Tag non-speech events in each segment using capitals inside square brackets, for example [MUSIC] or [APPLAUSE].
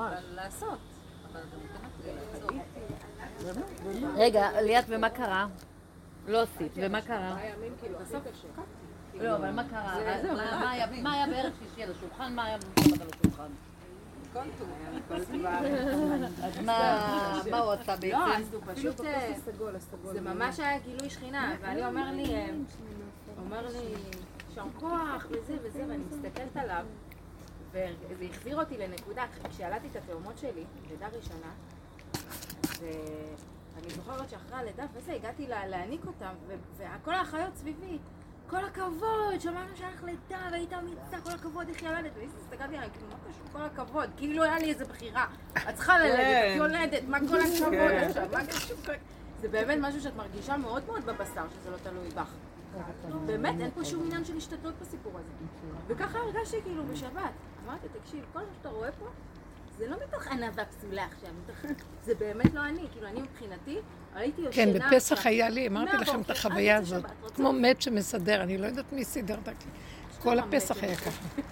ממש. לעשות. רגע, ליאת, ומה קרה? לא עשית, ומה קרה? לא, אבל מה קרה? מה- היה- בערב שישי על השולחן? מה היה בשבת על השולחן? [LAUGHS] אז מה מה הוא עשה לא, בעצם? אז הוא פשוט... אה, זה ממש היה גילוי שכינה, ואני אומר לי, אה, אומר לי, יישר כוח וזה וזה, ואני מסתכלת עליו, וזה החזיר אותי לנקודה, כשילדתי את התאומות שלי, לידה ראשונה, ואני זוכרת שאחרי הלידה וזה, הגעתי לה- להעניק אותם, ו- וכל האחיות סביבי, כל הכבוד, שמענו שהיה לך לידה והיית אמיצה, כל הכבוד, איך ילדת, ואני הסתכלתי עליי, כאילו, מה קשור כל הכבוד? כאילו היה לי איזה בחירה, את צריכה ללדת, את יולדת, מה כל הכבוד עכשיו, מה קשור? כל- זה באמת משהו שאת מרגישה מאוד מאוד בבשר, שזה לא תלוי בך. באמת, אין פה שום עניין של השתדלות בסיפור הזה. וככה הרגשתי כאילו בשבת. אמרתי, תקשיב, כל מה שאתה רואה פה, זה לא מתוך ענווה פסולה עכשיו, זה באמת לא אני. כאילו, אני מבחינתי, הייתי יושנה... כן, בפסח. היה לי, אמרתי לכם את החוויה הזאת. כמו מת שמסדר, אני לא יודעת מי סידר את הכלי. כל מת הפסח היה שמסדר. ככה.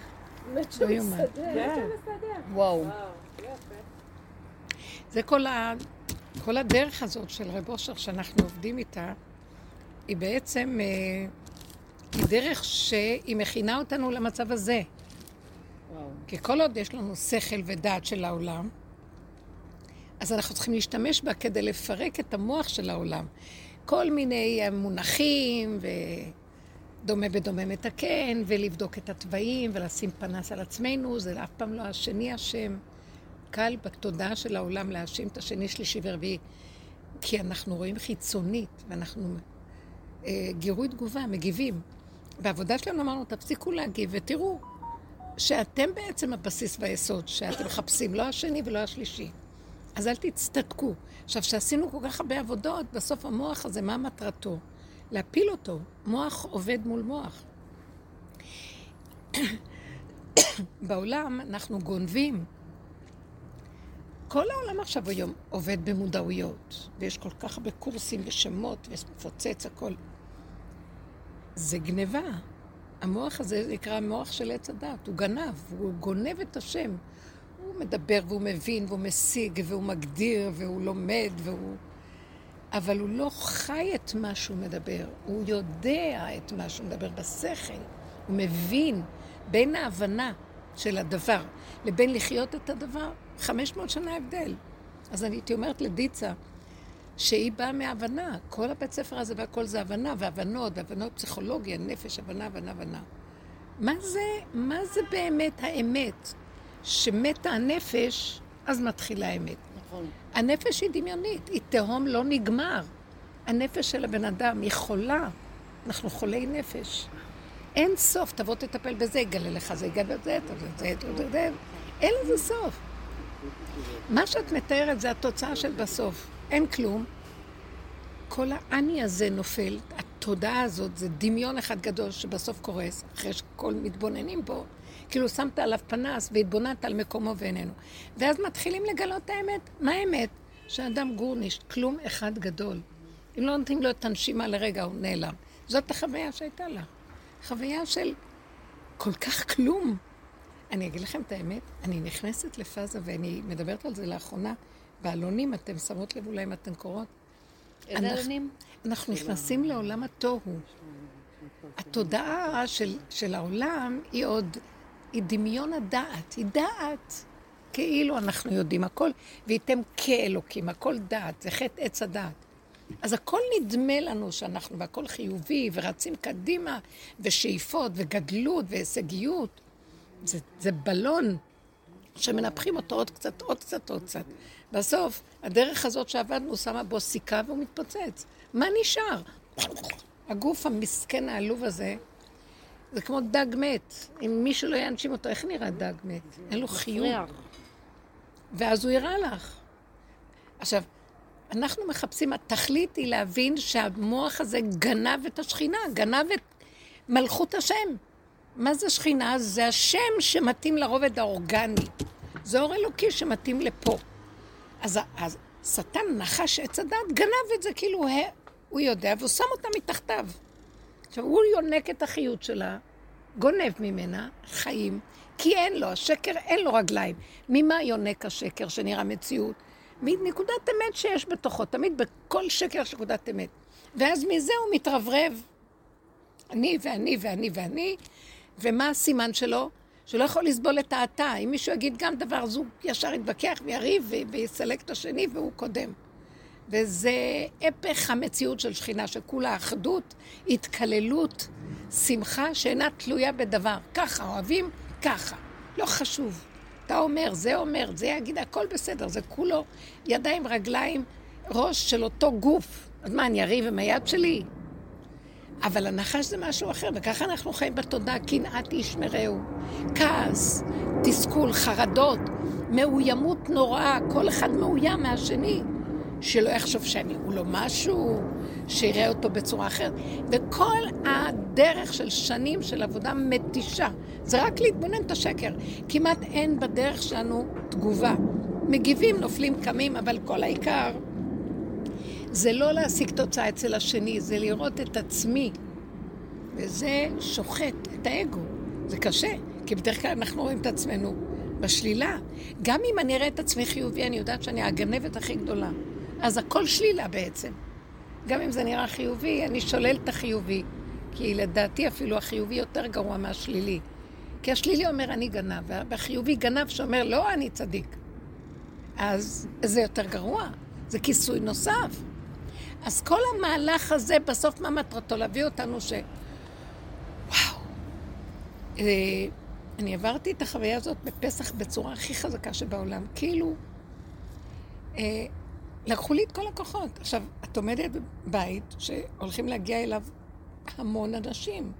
[LAUGHS] לא יאומן. זה בסדר. וואו. זה כל, ה... כל הדרך הזאת של רב אושר שאנחנו עובדים איתה, היא בעצם, אה, היא דרך שהיא מכינה אותנו למצב הזה. כי כל עוד יש לנו שכל ודעת של העולם, אז אנחנו צריכים להשתמש בה כדי לפרק את המוח של העולם. כל מיני מונחים, ודומה בדומה מתקן, ולבדוק את התוואים, ולשים פנס על עצמנו, זה אף פעם לא השני אשם. קל בתודעה של העולם להאשים את השני, שלישי ורביעי, כי אנחנו רואים חיצונית, ואנחנו אה, גירוי תגובה, מגיבים. בעבודה שלנו אמרנו, תפסיקו להגיב ותראו שאתם בעצם הבסיס והיסוד שאתם מחפשים, לא השני ולא השלישי. אז אל תצטדקו. עכשיו, כשעשינו כל כך הרבה עבודות, בסוף המוח הזה, מה מטרתו? להפיל אותו. מוח עובד מול מוח. בעולם אנחנו גונבים. כל העולם עכשיו היום עובד במודעויות, ויש כל כך הרבה קורסים ושמות, ומפוצץ הכל. זה גניבה. המוח הזה נקרא המוח של עץ הדת, הוא גנב, הוא גונב את השם. הוא מדבר והוא מבין והוא משיג והוא מגדיר והוא לומד והוא... אבל הוא לא חי את מה שהוא מדבר, הוא יודע את מה שהוא מדבר בשכל, הוא מבין בין ההבנה של הדבר לבין לחיות את הדבר, 500 שנה הבדל. אז אני הייתי אומרת לדיצה, שהיא באה מהבנה, כל הבית ספר הזה והכל זה הבנה, והבנות, והבנות פסיכולוגיה, נפש, הבנה, הבנה, הבנה. מה זה, מה זה באמת האמת? שמתה הנפש, אז מתחילה האמת. נכון. הנפש היא דמיונית, היא תהום לא נגמר. הנפש של הבן אדם היא חולה, אנחנו חולי נפש. אין סוף, תבוא תטפל בזה, יגלה לך זה, יגלה בזה, תבוא זה, תבוא זה, אין לזה סוף. מה שאת מתארת זה התוצאה של בסוף. אין כלום. כל האני הזה נופל, התודעה הזאת זה דמיון אחד גדול שבסוף קורס, אחרי שכל מתבוננים בו. כאילו שמת עליו פנס והתבוננת על מקומו ואיננו. ואז מתחילים לגלות את האמת. מה האמת? שאדם גורניש, כלום אחד גדול. אם לא נותנים לו את הנשימה לרגע, הוא נעלם. זאת החוויה שהייתה לה. חוויה של כל כך כלום. אני אגיד לכם את האמת, אני נכנסת לפאזה, ואני מדברת על זה לאחרונה, בעלונים, אתם שמות לב אולי אם אתן קוראות. איזה אלונים? אנחנו נכנסים לעולם התוהו. התודעה של, של העולם היא עוד, היא דמיון הדעת, היא דעת. כאילו אנחנו יודעים הכל, וייתם כאלוקים, הכל דעת, זה חטא עץ הדעת. אז הכל נדמה לנו שאנחנו, והכל חיובי, ורצים קדימה, ושאיפות, וגדלות, והישגיות. זה, זה בלון שמנפחים אותו עוד קצת, עוד קצת, עוד קצת. בסוף, הדרך הזאת שעבדנו שמה בו סיכה והוא מתפוצץ. מה נשאר? הגוף המסכן העלוב הזה, זה כמו דג מת. אם מישהו לא ינשים אותו, איך נראה דג מת? אין לו חיוך. ואז הוא יראה לך. עכשיו, אנחנו מחפשים, התכלית היא להבין שהמוח הזה גנב את השכינה, גנב את מלכות השם. מה זה שכינה? זה השם שמתאים לרובד האורגני. זה אור אלוקי שמתאים לפה. אז השטן, נחש עץ הדת, גנב את זה, כאילו הוא, יודע, והוא שם אותה מתחתיו. עכשיו, הוא יונק את החיות שלה, גונב ממנה חיים, כי אין לו, השקר אין לו רגליים. ממה יונק השקר שנראה מציאות? מנקודת אמת שיש בתוכו, תמיד בכל שקר יש נקודת אמת. ואז מזה הוא מתרברב. אני ואני ואני ואני, ומה הסימן שלו? שלא יכול לסבול את האתה. אם מישהו יגיד גם דבר, אז הוא ישר יתווכח ויריב ויסלק את השני והוא קודם. וזה הפך המציאות של שכינה, שכולה אחדות, התקללות, שמחה שאינה תלויה בדבר. ככה אוהבים, ככה. לא חשוב. אתה אומר, זה אומר, זה יגיד, הכל בסדר, זה כולו ידיים, רגליים, ראש של אותו גוף. אז מה, אני אריב עם היד שלי? אבל הנחש זה משהו אחר, וככה אנחנו חיים בתודעה, קנאת איש מרעהו. כעס, תסכול, חרדות, מאוימות נוראה, כל אחד מאוים מהשני. שלא יחשוב שאני הוא לא משהו, שיראה אותו בצורה אחרת. וכל הדרך של שנים של עבודה מתישה, זה רק להתבונן את השקר. כמעט אין בדרך שלנו תגובה. מגיבים, נופלים, קמים, אבל כל העיקר זה לא להשיג תוצאה אצל השני, זה לראות את עצמי. וזה שוחט את האגו. זה קשה, כי בדרך כלל אנחנו רואים את עצמנו בשלילה. גם אם אני אראה את עצמי חיובי, אני יודעת שאני הגנבת הכי גדולה. אז הכל שלילה בעצם. גם אם זה נראה חיובי, אני שולל את החיובי. כי לדעתי אפילו החיובי יותר גרוע מהשלילי. כי השלילי אומר אני גנב, והחיובי גנב שאומר לא אני צדיק. אז זה יותר גרוע, זה כיסוי נוסף. אז כל המהלך הזה, בסוף מה מטרתו? להביא אותנו ש... וואו. אה, אני עברתי את החוויה הזאת בפסח בצורה הכי חזקה שבעולם. כאילו, אה, לקחו לי את כל הכוחות. עכשיו, את עומדת בבית שהולכים להגיע אליו המון אנשים,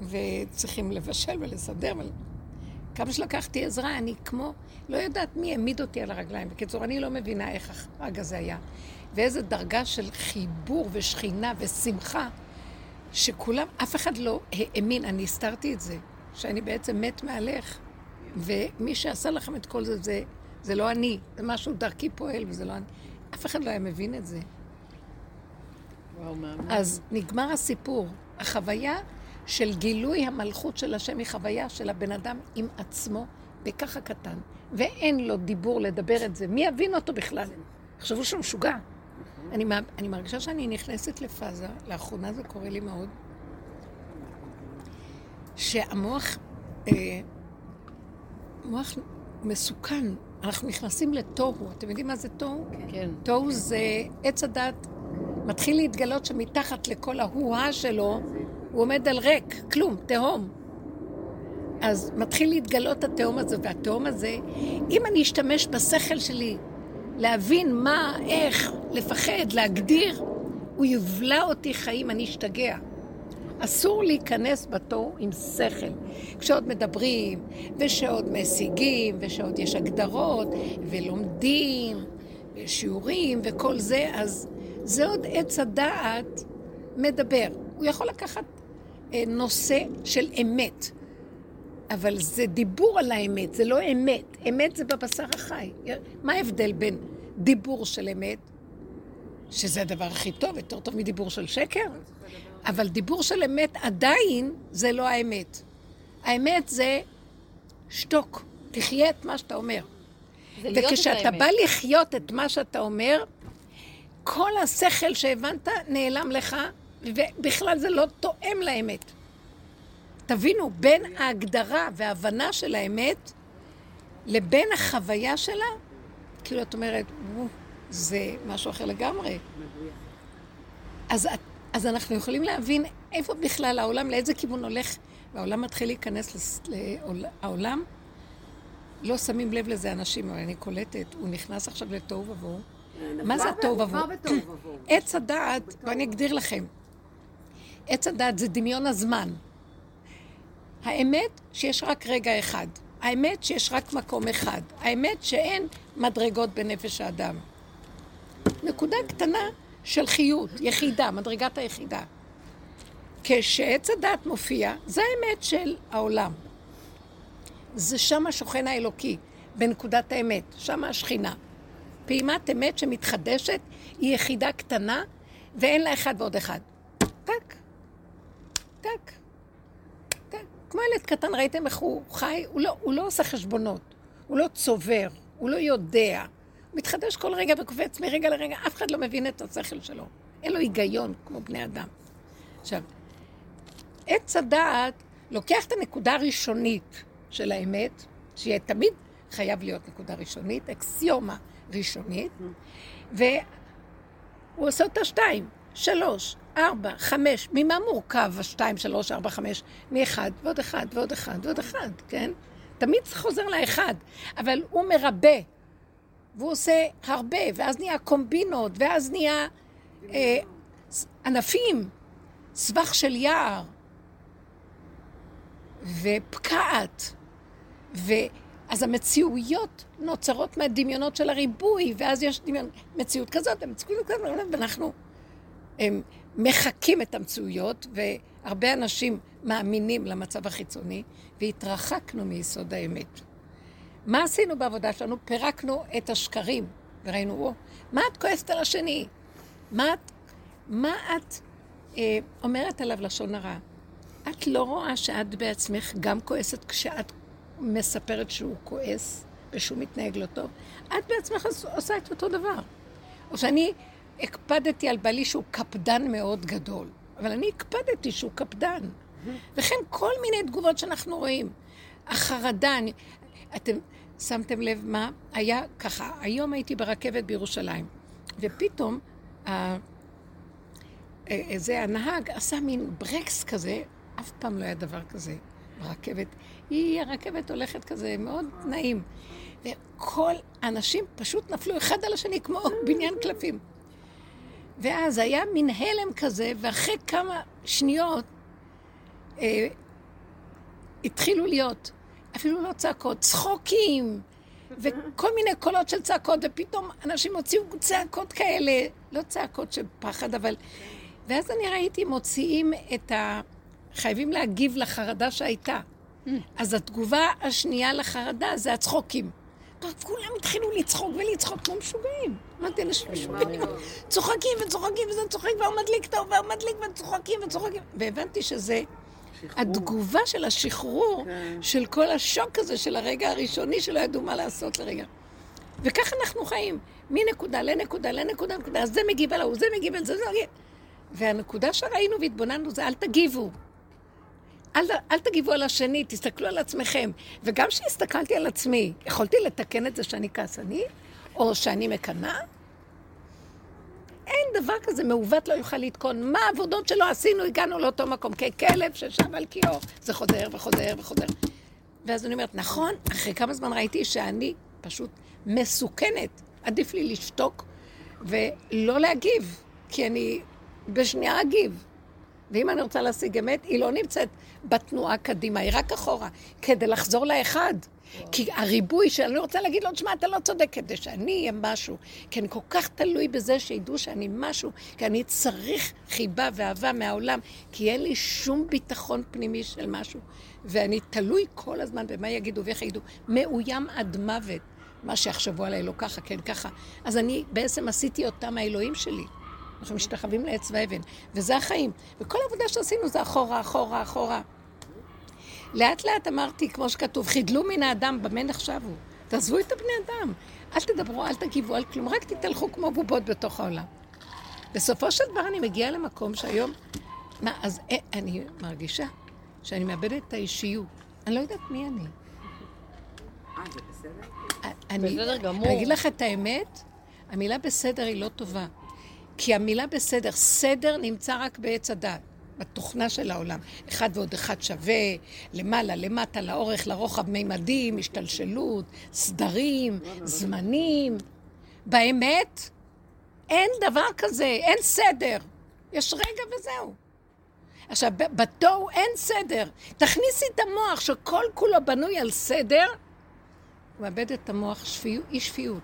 וצריכים לבשל ולסדר. ול... כמה שלקחתי עזרה, אני כמו, לא יודעת מי העמיד אותי על הרגליים. בקיצור, אני לא מבינה איך החג הזה היה. ואיזה דרגה של חיבור ושכינה ושמחה, שכולם, אף אחד לא האמין, אני הסתרתי את זה, שאני בעצם מת מהלך, ומי שעשה לכם את כל זה, זה, זה לא אני, זה משהו דרכי פועל וזה לא אני. אף אחד לא היה מבין את זה. וואו. אז נגמר הסיפור. החוויה של גילוי המלכות של השם היא חוויה של הבן אדם עם עצמו בככה קטן, ואין לו דיבור לדבר את זה. מי יבין אותו בכלל? חשבו שהוא משוגע. אני, אני מרגישה שאני נכנסת לפאזה, לאחרונה זה קורה לי מאוד, שהמוח, אה, מוח מסוכן, אנחנו נכנסים לתוהו. אתם יודעים מה זה תוהו? כן. תוהו זה עץ הדת מתחיל להתגלות שמתחת לכל ההוא-הא שלו, הוא עומד על ריק, כלום, תהום. אז מתחיל להתגלות התהום הזה, והתהום הזה, אם אני אשתמש בשכל שלי להבין מה, איך, לפחד, להגדיר, הוא יבלע אותי חיים, אני אשתגע. אסור להיכנס בתור עם שכל. כשעוד מדברים, ושעוד משיגים, ושעוד יש הגדרות, ולומדים, ושיעורים, וכל זה, אז זה עוד עץ הדעת מדבר. הוא יכול לקחת אה, נושא של אמת, אבל זה דיבור על האמת, זה לא אמת. אמת זה בבשר החי. מה ההבדל בין דיבור של אמת, שזה הדבר הכי טוב, יותר טוב מדיבור של שקר? אבל דיבור של אמת עדיין זה לא האמת. האמת זה שתוק, תחיה את מה שאתה אומר. וכשאתה בא לחיות את מה שאתה אומר, כל השכל שהבנת נעלם לך, ובכלל זה לא תואם לאמת. תבינו, בין ההגדרה וההבנה של האמת לבין החוויה שלה, כאילו את אומרת, זה משהו אחר לגמרי. אז, אז אנחנו יכולים להבין איפה בכלל העולם, לאיזה כיוון הולך, והעולם מתחיל להיכנס, לעולם, לא שמים לב לזה אנשים, אבל אני קולטת, הוא נכנס עכשיו לתוהו ובוהו. מה זה התוהו ובוהו? עץ הדעת, בואי אגדיר לכם. עץ הדעת זה דמיון הזמן. האמת שיש רק רגע אחד. האמת שיש רק מקום אחד. האמת שאין מדרגות בנפש האדם. נקודה קטנה של חיות, יחידה, מדרגת היחידה. כשעץ הדת מופיע, זה האמת של העולם. זה שם השוכן האלוקי, בנקודת האמת, שם השכינה. פעימת אמת שמתחדשת היא יחידה קטנה ואין לה אחד ועוד אחד. טק, טק. כמו ילד קטן, ראיתם איך הוא חי? הוא לא, הוא לא עושה חשבונות, הוא לא צובר, הוא לא יודע. הוא מתחדש כל רגע וקופץ מרגע לרגע, אף אחד לא מבין את השכל שלו. אין לו היגיון כמו בני אדם. עכשיו, עץ הדעת לוקח את הנקודה הראשונית של האמת, שיהיה תמיד חייב להיות נקודה ראשונית, אקסיומה ראשונית, והוא עושה אותה שתיים, שלוש, ארבע, חמש. ממה מורכב השתיים, שלוש, ארבע, חמש? מאחד ועוד אחד ועוד אחד ועוד אחד, כן? תמיד זה חוזר לאחד, אבל הוא מרבה, והוא עושה הרבה, ואז נהיה קומבינות, ואז נהיה אה, ענפים, סבך של יער, ופקעת, ואז המציאויות נוצרות מהדמיונות של הריבוי, ואז יש דמיון, מציאות כזאת, מציאות כזאת, ואנחנו הם, מחקים את המציאויות, והרבה אנשים מאמינים למצב החיצוני, והתרחקנו מיסוד האמת. מה עשינו בעבודה שלנו? פירקנו את השקרים, וראינו, או, מה את כועסת על השני? מה את, מה את אה, אומרת עליו לשון הרע? את לא רואה שאת בעצמך גם כועסת כשאת מספרת שהוא כועס ושהוא מתנהג לא טוב? את בעצמך עושה את אותו דבר. או שאני הקפדתי על בעלי שהוא קפדן מאוד גדול, אבל אני הקפדתי שהוא קפדן. וכן כל מיני תגובות שאנחנו רואים. החרדה, אני, אתם שמתם לב מה היה ככה, היום הייתי ברכבת בירושלים, ופתאום ה... זה הנהג עשה מין ברקס כזה, אף פעם לא היה דבר כזה ברכבת. היא, הרכבת הולכת כזה, מאוד נעים. וכל האנשים פשוט נפלו אחד על השני כמו בניין קלפים. ואז היה מין הלם כזה, ואחרי כמה שניות אה, התחילו להיות, אפילו לא צעקות, צחוקים, וכל מיני קולות של צעקות, ופתאום אנשים הוציאו צעקות כאלה, לא צעקות של פחד, אבל... ואז אני ראיתי מוציאים את ה... חייבים להגיב לחרדה שהייתה. אז התגובה השנייה לחרדה זה הצחוקים. כולם התחילו לצחוק ולצחוק כמו משוגעים. אמרתי, אנשים משוגעים. צוחקים וצוחקים וזה צוחק והוא מדליק טוב והוא מדליק וצוחקים וצוחקים. והבנתי שזה התגובה של השחרור כן. של כל השוק הזה של הרגע הראשוני שלא ידעו מה לעשות לרגע. וככה אנחנו חיים, מנקודה לנקודה לנקודה אז זה מגיב על ההוא, זה מגיב על זה, זה מגיב. והנקודה שראינו והתבוננו זה אל תגיבו. אל, אל תגיבו על השני, תסתכלו על עצמכם. וגם כשהסתכלתי על עצמי, יכולתי לתקן את זה שאני כעסני, או שאני מקנאה? אין דבר כזה, מעוות לא יוכל לתקון. מה העבודות שלא עשינו, הגענו לאותו מקום. ככלב ששב על קיאו, זה חוזר וחוזר וחוזר. ואז אני אומרת, נכון, אחרי כמה זמן ראיתי שאני פשוט מסוכנת. עדיף לי לשתוק ולא להגיב, כי אני בשנייה אגיב. ואם אני רוצה להשיג אמת, היא לא נמצאת בתנועה קדימה, היא רק אחורה, כדי לחזור לאחד. כי הריבוי שאני רוצה להגיד לו, תשמע, אתה לא צודק, כדי שאני אהיה משהו. כי אני כל כך תלוי בזה שידעו שאני משהו, כי אני צריך חיבה ואהבה מהעולם, כי אין לי שום ביטחון פנימי של משהו. ואני תלוי כל הזמן במה יגידו ואיך יגידו. מאוים עד מוות. מה שיחשבו עליי לא ככה, כן ככה. אז אני בעצם עשיתי אותם האלוהים שלי. אנחנו משתחווים לעץ ואבן, וזה החיים. וכל העבודה שעשינו זה אחורה, אחורה, אחורה. לאט לאט אמרתי, כמו שכתוב, חידלו מן האדם, במה נחשבו? תעזבו את הבני אדם. אל תדברו, אל תגיבו, אל כלום, רק תתהלכו כמו בובות בתוך העולם. בסופו של דבר אני מגיעה למקום שהיום... מה, אז אה, אני מרגישה שאני מאבדת את האישיות. אני לא יודעת מי אני. אה, זה בסדר? אני, בסדר גמור. אני אגיד לך את האמת, המילה בסדר היא לא טובה. כי המילה בסדר, סדר נמצא רק בעץ הדת. בתוכנה של העולם. אחד ועוד אחד שווה, למעלה, למטה, לאורך, לרוחב, מימדים, השתלשלות, סדרים, זמנים. באמת, אין דבר כזה, אין סדר. יש רגע וזהו. עכשיו, בתוהו אין סדר. תכניסי את המוח שכל כולו בנוי על סדר, הוא מאבד את המוח שפיות, אי שפיות.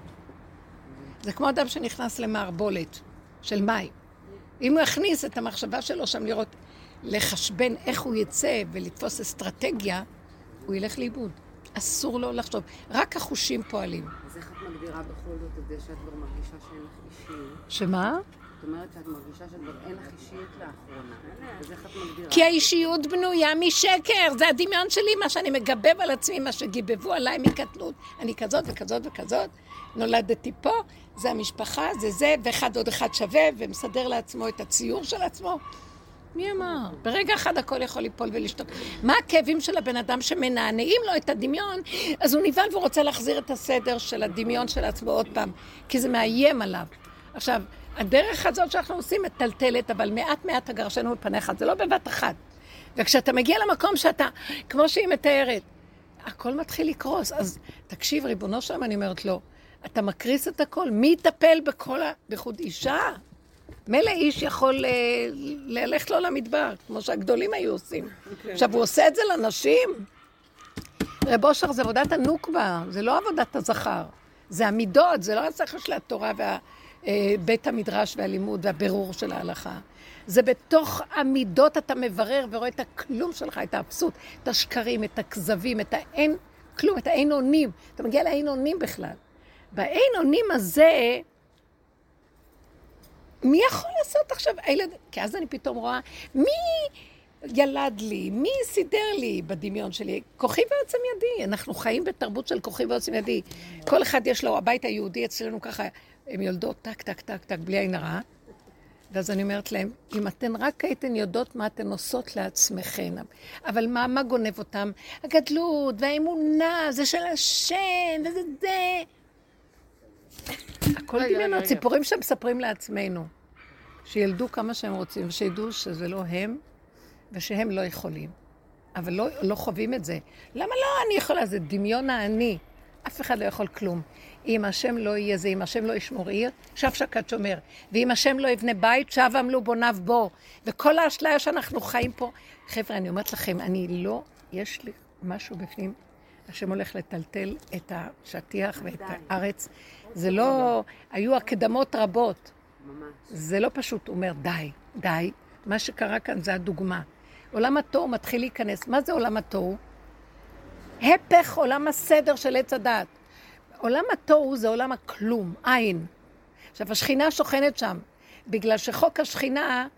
זה כמו אדם שנכנס למערבולת של מים. אם הוא יכניס את המחשבה שלו שם לראות לחשבן איך הוא יצא ולתפוס אסטרטגיה, הוא ילך לאיבוד. אסור לו לחשוב. רק החושים פועלים. אז איך את מגדירה בכל זאת את זה שאת כבר מרגישה שאין לך אישיות? שמה? זאת אומרת שאת מרגישה שכבר אין לך אישיות לאחרונה. אז איך את מגדירה? כי האישיות בנויה משקר, זה הדמיון שלי, מה שאני מגבב על עצמי, מה שגיבבו עליי מקטנות. אני כזאת וכזאת וכזאת, נולדתי פה, זה המשפחה, זה זה, ואחד עוד אחד שווה, ומסדר לעצמו את הציור של עצמו. מי אמר? ברגע אחד הכל יכול ליפול ולשתות. מה הכאבים של הבן אדם שמנענעים לו את הדמיון, אז הוא נבהל והוא רוצה להחזיר את הסדר של הדמיון של עצמו עוד פעם, כי זה מאיים עליו. עכשיו, הדרך הזאת שאנחנו עושים מטלטלת, אבל מעט מעט הגרשנו מפניך, זה לא בבת אחת. וכשאתה מגיע למקום שאתה, כמו שהיא מתארת, הכל מתחיל לקרוס. אז תקשיב, ריבונו שלם, אני אומרת לו, אתה מקריס את הכל, מי יטפל בכל ה... בייחוד אישה? מילא איש יכול אה, ללכת לו למדבר, כמו שהגדולים היו עושים. עכשיו, הוא עושה את זה לנשים? רב אושר זה עבודת הנוקבה, זה לא עבודת הזכר. זה המידות, זה לא השכל של התורה ובית המדרש והלימוד והבירור של ההלכה. זה בתוך המידות אתה מברר ורואה את הכלום שלך, את האפסות, את השקרים, את הכזבים, את האין כלום, את האין אונים. אתה מגיע לאין אונים בכלל. באין אונים הזה, מי יכול לעשות עכשיו? הילד... כי אז אני פתאום רואה, מי ילד לי? מי סידר לי בדמיון שלי? כוחי ועוצם ידי. אנחנו חיים בתרבות של כוחי ועוצם ידי. כל אחד יש לו, הבית היהודי אצלנו ככה, הם יולדות טק, טק, טק, טק, בלי עין הרע. ואז אני אומרת להם, אם אתן רק הייתן יודעות מה אתן עושות לעצמכן, אבל מה, מה גונב אותם? הגדלות והאמונה, זה של השם, וזה זה. הכל דמיונות, ציפורים שמספרים לעצמנו. שילדו כמה שהם רוצים, ושידעו שזה לא הם, ושהם לא יכולים. אבל לא, לא חווים את זה. למה לא אני יכולה? זה דמיון האני. אף אחד לא יכול כלום. אם השם לא יהיה זה, אם השם לא ישמור עיר, שב שקד שומר. ואם השם לא יבנה בית, שב עמלו בוניו בו. וכל האשליה שאנחנו חיים פה... חבר'ה, אני אומרת לכם, אני לא... יש לי משהו בפנים. השם הולך לטלטל את השטיח ואת הארץ. זה לא... היו הקדמות רבות. זה לא פשוט. הוא אומר, די, די. מה שקרה כאן זה הדוגמה. עולם התוהו מתחיל להיכנס. מה זה עולם התוהו? הפך עולם הסדר של עץ הדת. עולם התוהו זה עולם הכלום, עין. עכשיו, השכינה שוכנת שם, בגלל שחוק השכינה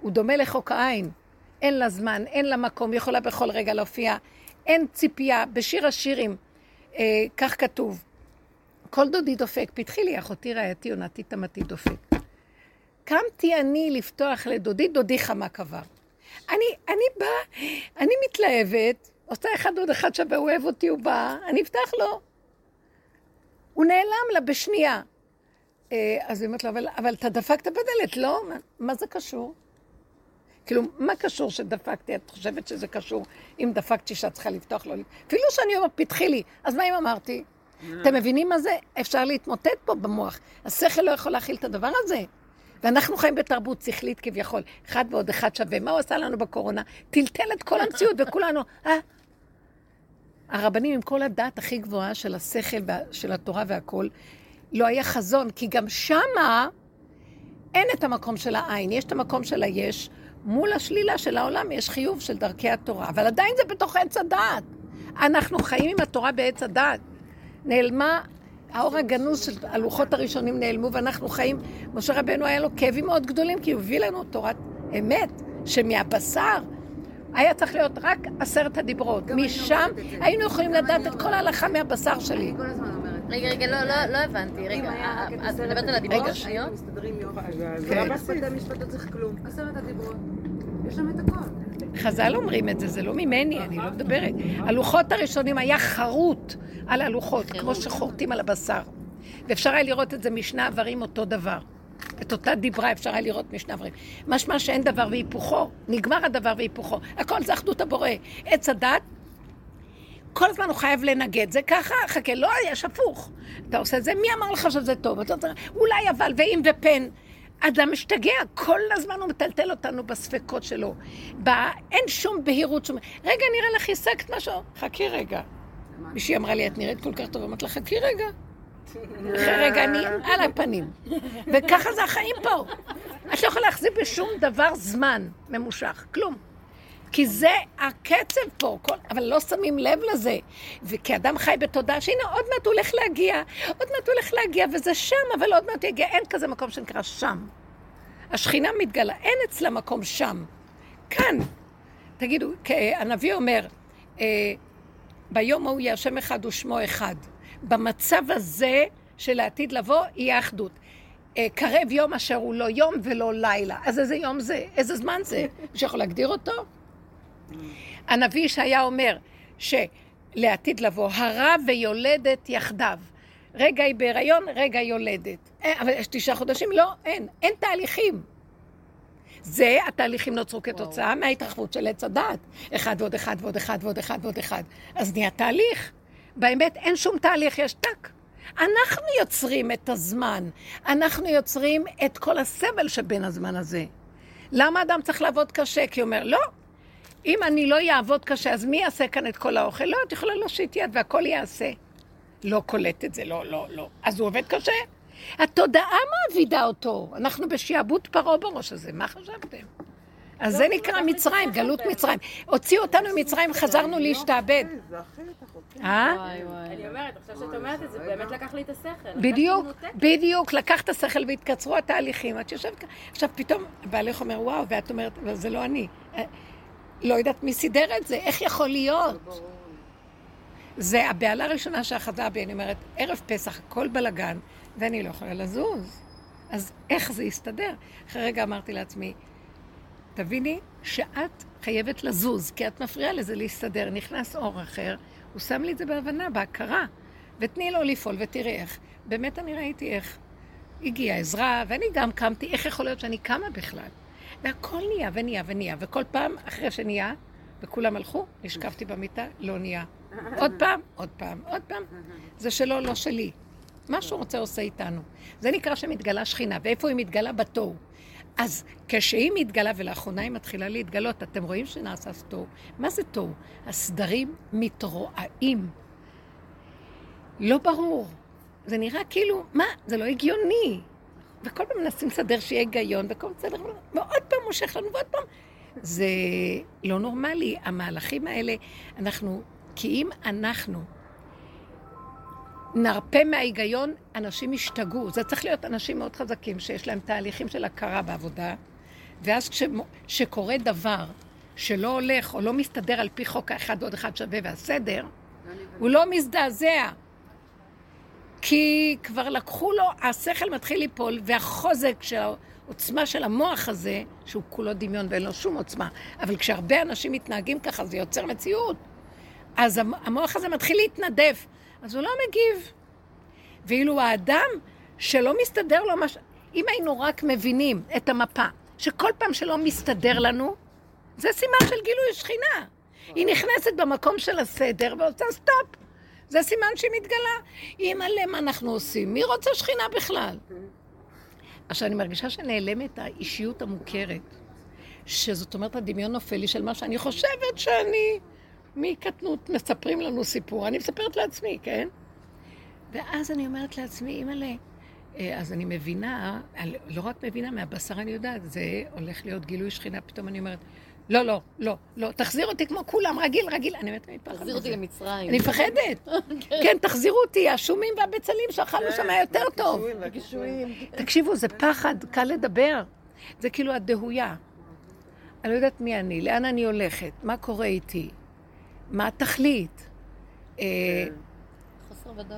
הוא דומה לחוק העין. אין לה זמן, אין לה מקום, היא יכולה בכל רגע להופיע. אין ציפייה. בשיר השירים, אה, כך כתוב, כל דודי דופק, פתחי לי אחותי רעייתי עונתי תמתי דופק. קמתי אני לפתוח לדודי, דודי חמה קבר. אני, אני באה, אני מתלהבת, עושה אחד עוד אחד שווה, הוא אוהב אותי, הוא בא, אני אפתח לו. הוא נעלם לה בשנייה. אה, אז היא אומרת לו, אבל, אבל אתה דפקת בדלת, לא? מה זה קשור? כאילו, מה קשור שדפקתי? את חושבת שזה קשור אם דפקתי שאת צריכה לפתוח לו? אפילו שאני אומרת, פתחי לי. אז מה אם אמרתי? אתם מבינים מה זה? אפשר להתמוטט פה במוח. השכל לא יכול להכיל את הדבר הזה. ואנחנו חיים בתרבות שכלית כביכול. אחד ועוד אחד שווה. מה הוא עשה לנו בקורונה? טלטל את כל המציאות, וכולנו, אה? הרבנים עם כל הדעת הכי גבוהה של השכל של התורה והכול, לא היה חזון, כי גם שמה אין את המקום של העין, יש את המקום של היש. מול השלילה של העולם יש חיוב של דרכי התורה, אבל עדיין זה בתוך עץ הדעת. אנחנו חיים עם התורה בעץ הדעת. נעלמה, האור הגנוז של הלוחות הראשונים נעלמו ואנחנו חיים, משה רבנו היה לו כאבים מאוד גדולים כי הוא הביא לנו תורת אמת, שמהבשר היה צריך להיות רק עשרת הדיברות. משם היינו יכולים לדעת את כל ההלכה מהבשר שלי. אני כל הזמן אומרת. רגע, רגע, לא, לא, לא הבנתי. רגע, אה, את מדברת על הדיברות השניות? מסתדרים יופי. כן. בתי משפט לא צריך כלום. עשרת הדיברות. יש שם את הכל. חז"ל אומרים את זה, זה לא ממני, אני לא מדברת. הלוחות הראשונים היה חרוט על הלוחות, כמו שחורטים על הבשר. ואפשר היה לראות את זה משני איברים אותו דבר. את אותה דיברה אפשר היה לראות משני איברים. משמע שאין דבר והיפוכו, נגמר הדבר והיפוכו. הכל זה אחדות הבורא. עץ הדת, כל הזמן הוא חייב לנגד. זה ככה, חכה, לא, יש הפוך. אתה עושה את זה, מי אמר לך שזה טוב? אולי אבל, ואם ופן. אדם משתגע, כל הזמן הוא מטלטל אותנו בספקות שלו. ב... אין שום בהירות, שום... רגע, נראה לך השגת משהו? חכי רגע. מישהי אמרה לי, את נראית כל כך טוב, אמרתי לה, חכי רגע. אחרי רגע אני על הפנים. וככה זה החיים פה. את לא יכולה להחזיק בשום דבר זמן ממושך, כלום. כי זה הקצב פה, כל, אבל לא שמים לב לזה. וכאדם חי בתודעה שהנה עוד מעט הוא הולך להגיע, עוד מעט הוא הולך להגיע, וזה שם, אבל עוד מעט יגיע, אין כזה מקום שנקרא שם. השכינה מתגלה, אין אצלה מקום שם. כאן. תגידו, הנביא אומר, אה, ביום ההוא יהיה השם אחד ושמו אחד. במצב הזה של העתיד לבוא, יהיה אחדות. אה, קרב יום אשר הוא לא יום ולא לילה. אז איזה יום זה? איזה זמן זה? שיכול להגדיר אותו? הנביא ישעיה אומר שלעתיד לבוא, הרה ויולדת יחדיו. רגע היא בהיריון, רגע היא יולדת. אה, אבל יש תשעה חודשים? לא, אין. אין תהליכים. זה, התהליכים נוצרו כתוצאה וואו. מההתרחבות של עץ הדעת. אחד ועוד אחד ועוד אחד ועוד אחד ועוד אחד. אז נהיה תהליך. באמת אין שום תהליך, יש טק. אנחנו יוצרים את הזמן. אנחנו יוצרים את כל הסבל שבין הזמן הזה. למה אדם צריך לעבוד קשה? כי הוא אומר, לא, אם אני לא אעבוד קשה, אז מי יעשה כאן את כל האוכל? לא, את יכולה להושיט יד והכל יעשה. לא קולט את זה, לא, לא, לא. אז הוא עובד קשה. התודעה מעבידה אותו. אנחנו בשעבוד פרעה בראש הזה, מה חשבתם? אז לא, זה נקרא מצרים, גלות מצרים. הוציאו אותנו ממצרים, חזרנו להשתעבד. אה? אני אומרת, עכשיו שאת אומרת את זה, באמת לקח לי את השכל. בדיוק, בדיוק, לקח את השכל והתקצרו התהליכים. את יושבת כאן, עכשיו פתאום בעלך אומר, וואו, ואת אומרת, אבל זה לא אני. לא יודעת מי סידר את זה, איך יכול להיות? זה הבעלה הראשונה שאחזה בי, אני אומרת, ערב פסח, הכל בלגן, ואני לא יכולה לזוז. אז איך זה יסתדר? אחרי רגע אמרתי לעצמי, תביני שאת חייבת לזוז, כי את מפריעה לזה להסתדר. נכנס אור אחר, הוא שם לי את זה בהבנה, בהכרה. ותני לו לפעול ותראי איך. באמת אני ראיתי איך הגיעה עזרה, ואני גם קמתי, איך יכול להיות שאני קמה בכלל? והכל נהיה ונהיה ונהיה, וכל פעם אחרי שנהיה, וכולם הלכו, נשכבתי במיטה, לא נהיה. עוד פעם, עוד פעם, עוד פעם. זה שלו, לא שלי. מה שהוא רוצה עושה איתנו. זה נקרא שמתגלה שכינה, ואיפה היא מתגלה? בתוהו. אז כשהיא מתגלה, ולאחרונה היא מתחילה להתגלות, אתם רואים שנעשה תוהו. מה זה תוהו? הסדרים מתרועעים. לא ברור. זה נראה כאילו, מה? זה לא הגיוני. וכל פעם מנסים לסדר שיהיה היגיון, וכל פעם בסדר, ועוד פעם מושך לנו, ועוד פעם. זה לא נורמלי. המהלכים האלה, אנחנו, כי אם אנחנו נרפה מההיגיון, אנשים ישתגעו. זה צריך להיות אנשים מאוד חזקים, שיש להם תהליכים של הכרה בעבודה, ואז כשקורה דבר שלא הולך או לא מסתדר על פי חוק האחד ועוד אחד שווה והסדר, הוא לא מזדעזע. כי כבר לקחו לו, השכל מתחיל ליפול, והחוזק של העוצמה של המוח הזה, שהוא כולו דמיון ואין לו שום עוצמה, אבל כשהרבה אנשים מתנהגים ככה, זה יוצר מציאות. אז המוח הזה מתחיל להתנדף. אז הוא לא מגיב. ואילו האדם שלא מסתדר לו מה ש... אם היינו רק מבינים את המפה, שכל פעם שלא מסתדר לנו, זה סימן של גילוי שכינה. היא נכנסת במקום של הסדר ועושה סטופ. זה סימן שהיא מתגלה. אימא'לה, מה אנחנו עושים? מי רוצה שכינה בכלל? עכשיו, אני מרגישה שנעלמת האישיות המוכרת. שזאת אומרת, הדמיון נופל לי של מה שאני חושבת שאני... מקטנות מספרים לנו סיפור, אני מספרת לעצמי, כן? ואז אני אומרת לעצמי, אימא'לה, אה, אז אני מבינה, לא רק מבינה, מהבשר אני יודעת, זה הולך להיות גילוי שכינה, פתאום אני אומרת, לא, לא, לא, לא, תחזיר אותי כמו כולם, רגיל, רגיל, אני אני מפחדת. תחזיר אותי למצרים. אני מפחדת. [LAUGHS] כן, תחזירו אותי, השומים והבצלים שאכלנו שם היה יותר טוב. תקשיבו, זה פחד, קל לדבר. זה כאילו הדהויה. אני לא יודעת מי אני, לאן אני הולכת, מה קורה איתי. מה התכלית? אה,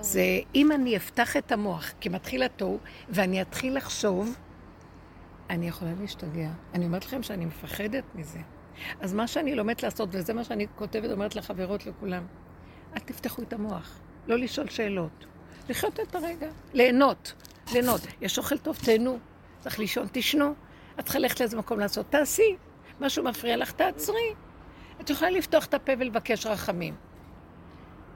זה אם אני אפתח את המוח, כי מתחיל התוהו, ואני אתחיל לחשוב, אני יכולה להשתגע. אני אומרת לכם שאני מפחדת מזה. אז מה שאני לומדת לעשות, וזה מה שאני כותבת, אומרת לחברות, לכולם, אל תפתחו את המוח, לא לשאול שאלות. לחיות את הרגע, ליהנות, ליהנות. יש אוכל טוב, תהנו. צריך לישון, תשנו. את צריכה ללכת לאיזה מקום לעשות, תעשי. משהו מפריע לך, תעצרי. את יכולה לפתוח את הפה ולבקש רחמים.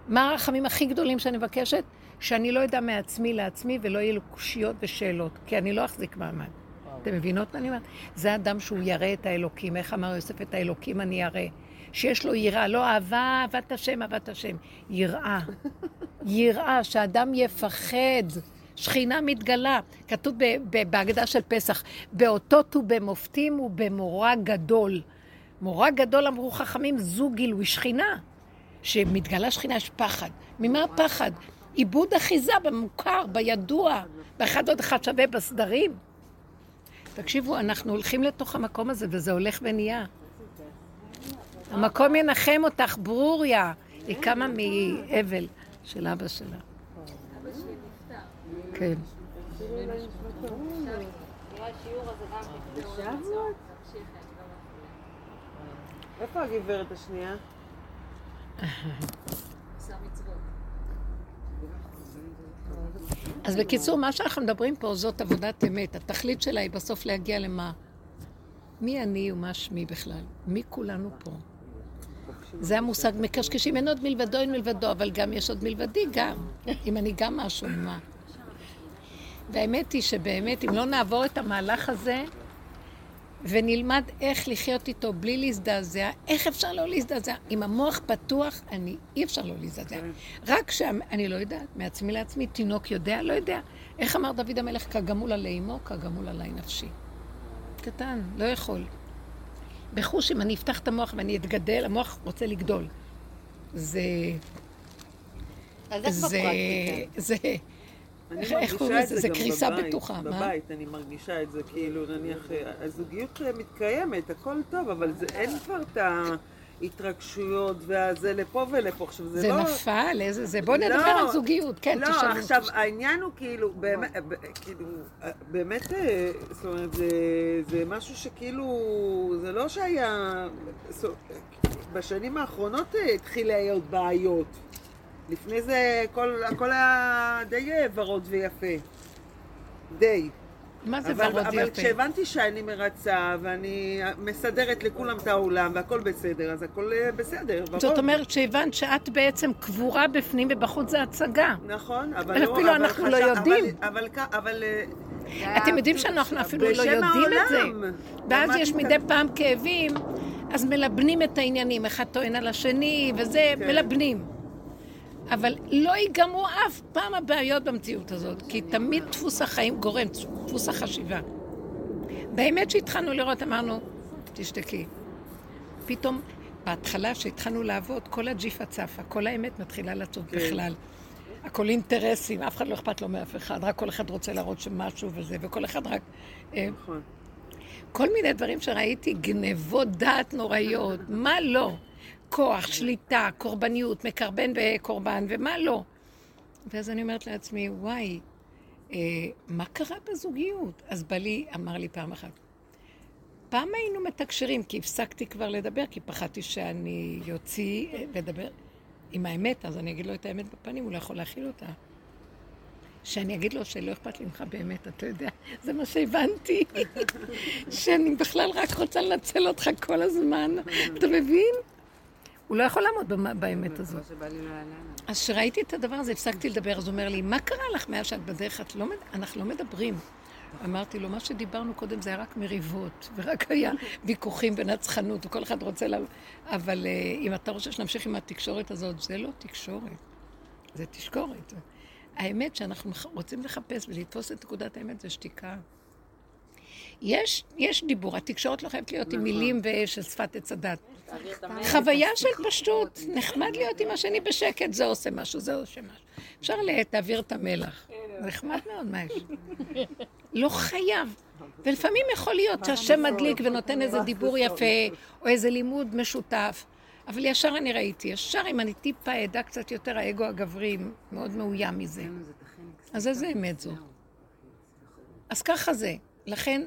מה הרחמים הכי גדולים שאני מבקשת? שאני לא אדע מעצמי לעצמי ולא יהיו לו קושיות ושאלות, כי אני לא אחזיק מעמד. אתם מבינות מה אני אומרת? זה אדם שהוא ירא את האלוקים. איך אמר יוסף את האלוקים אני ירא? שיש לו יראה, לא אהבה, אהבת השם, אהבת השם. יראה. יראה, שאדם יפחד. שכינה מתגלה. כתוב בהגדה של פסח, באותות ובמופתים ובמורא גדול. מורה גדול אמרו חכמים, זו גילוי שכינה. שמתגלה שכינה יש פחד. ממה הפחד? עיבוד אחיזה במוכר, בידוע, באחד עוד אחד שווה בסדרים. תקשיבו, אנחנו הולכים לתוך המקום הזה, וזה הולך ונהיה. המקום ינחם אותך, ברוריה. היא קמה מאבל של אבא שלה. כן. איפה הגברת השנייה? [LAUGHS] אז בקיצור, מה שאנחנו מדברים פה זאת עבודת אמת. התכלית שלה היא בסוף להגיע למה? מי אני ומה שמי בכלל? מי כולנו פה? זה המושג מקשקשים, אין עוד מלבדו, אין מלבדו, אבל גם יש עוד מלבדי גם. אם אני גם משהו, מה? והאמת היא שבאמת, אם לא נעבור את המהלך הזה, ונלמד איך לחיות איתו בלי להזדעזע, איך אפשר לא להזדעזע? אם המוח פתוח, אני, אי אפשר לא להזדעזע. רק שאני לא יודעת, מעצמי לעצמי, תינוק יודע, לא יודע. איך אמר דוד המלך, כגמול עלי אמו, כגמול עלי נפשי. קטן, לא יכול. בחוש, אם אני אפתח את המוח ואני אתגדל, המוח רוצה לגדול. זה... אז איך זה... זה... איך- קוראים לזה? זה זה קריסה. בטוחה, מה? בבית אני מרגישה את זה, כאילו, נניח, אה, הזוגיות אה, מתקיימת, הכל טוב, אבל זה אין כבר את ההתרגשויות והזה לפה ולפה. עכשיו, זה זה לא... נפל, איזה זה. בואו לא. נדבר על זוגיות, כן, לא, תשאלו. עכשיו, העניין הוא כאילו, באמת, כאילו, אה, באמת, זאת אומרת, זה, זה משהו שכאילו, זה לא שהיה, בשנים האחרונות התחיל להיות בעיות. לפני זה כל, הכל היה די אה, ורוד ויפה. די. מה זה אבל, ורוד אבל יפה? כשהבנתי שאני מרצה ואני מסדרת לכולם את העולם והכל בסדר, אז הכל אה, בסדר, ורוד. זאת אומרת שהבנת שאת בעצם קבורה בפנים ובחוץ זה הצגה. נכון, אבל אפילו לא... אבל אנחנו לא חשב- יודעים. אבל, אבל, אבל אה, אתם יודעים שאנחנו אפילו לא יודעים את זה. ואז יש מדי פעם כאבים, אז מלבנים את העניינים. אחד טוען על השני, וזה, כן. מלבנים. אבל לא ייגמרו אף פעם הבעיות במציאות הזאת, כי תמיד דפוס החיים גורם, דפוס החשיבה. באמת שהתחלנו לראות, אמרנו, תשתקי. פתאום, בהתחלה, שהתחלנו לעבוד, כל הג'יפה צפה, כל האמת מתחילה לצוף כן. בכלל. הכל אינטרסים, אף אחד לא אכפת לו מאף אחד, רק כל אחד רוצה להראות שמשהו וזה, וכל אחד רק... אה, נכון. כל מיני דברים שראיתי, גנבות דעת נוראיות, מה לא? כוח, שליטה, קורבניות, מקרבן וקורבן, ומה לא? ואז אני אומרת לעצמי, וואי, אה, מה קרה בזוגיות? אז בעלי אמר לי פעם אחת, פעם היינו מתקשרים, כי הפסקתי כבר לדבר, כי פחדתי שאני יוציא אה, לדבר עם האמת, אז אני אגיד לו את האמת בפנים, הוא לא יכול להכיל אותה. שאני אגיד לו שלא אכפת לי ממך באמת, אתה יודע, זה מה שהבנתי. [LAUGHS] שאני בכלל רק רוצה לנצל אותך כל הזמן, אתה מבין? הוא לא יכול לעמוד באמת הזאת. לא. אז כשראיתי את הדבר הזה, הפסקתי לדבר, אז הוא אומר לי, מה קרה לך מאז שאת בדרך? את לא, מד- אנחנו לא מדברים. אמרתי לו, מה שדיברנו קודם זה היה רק מריבות, ורק היה ויכוחים ונצחנות, וכל אחד רוצה ל... אבל אה, אם אתה רוצה שנמשיך עם התקשורת הזאת, זה לא תקשורת, זה תשקורת. האמת שאנחנו רוצים לחפש ולתפוס את נקודת האמת זה שתיקה. יש, יש דיבור, התקשורת לא חייבת להיות עם מילים ושל שפת עץ הדת. חוויה של פשטות, נחמד להיות עם השני בשקט, זה עושה משהו, זה עושה משהו. אפשר להעביר את המלח. נחמד מאוד, מה יש? לא חייב. ולפעמים יכול להיות שהשם מדליק ונותן איזה דיבור יפה, או איזה לימוד משותף. אבל ישר אני ראיתי, ישר אם אני טיפה אדע קצת יותר, האגו הגברי מאוד מאוים מזה. אז איזה אמת זו? אז ככה זה. לכן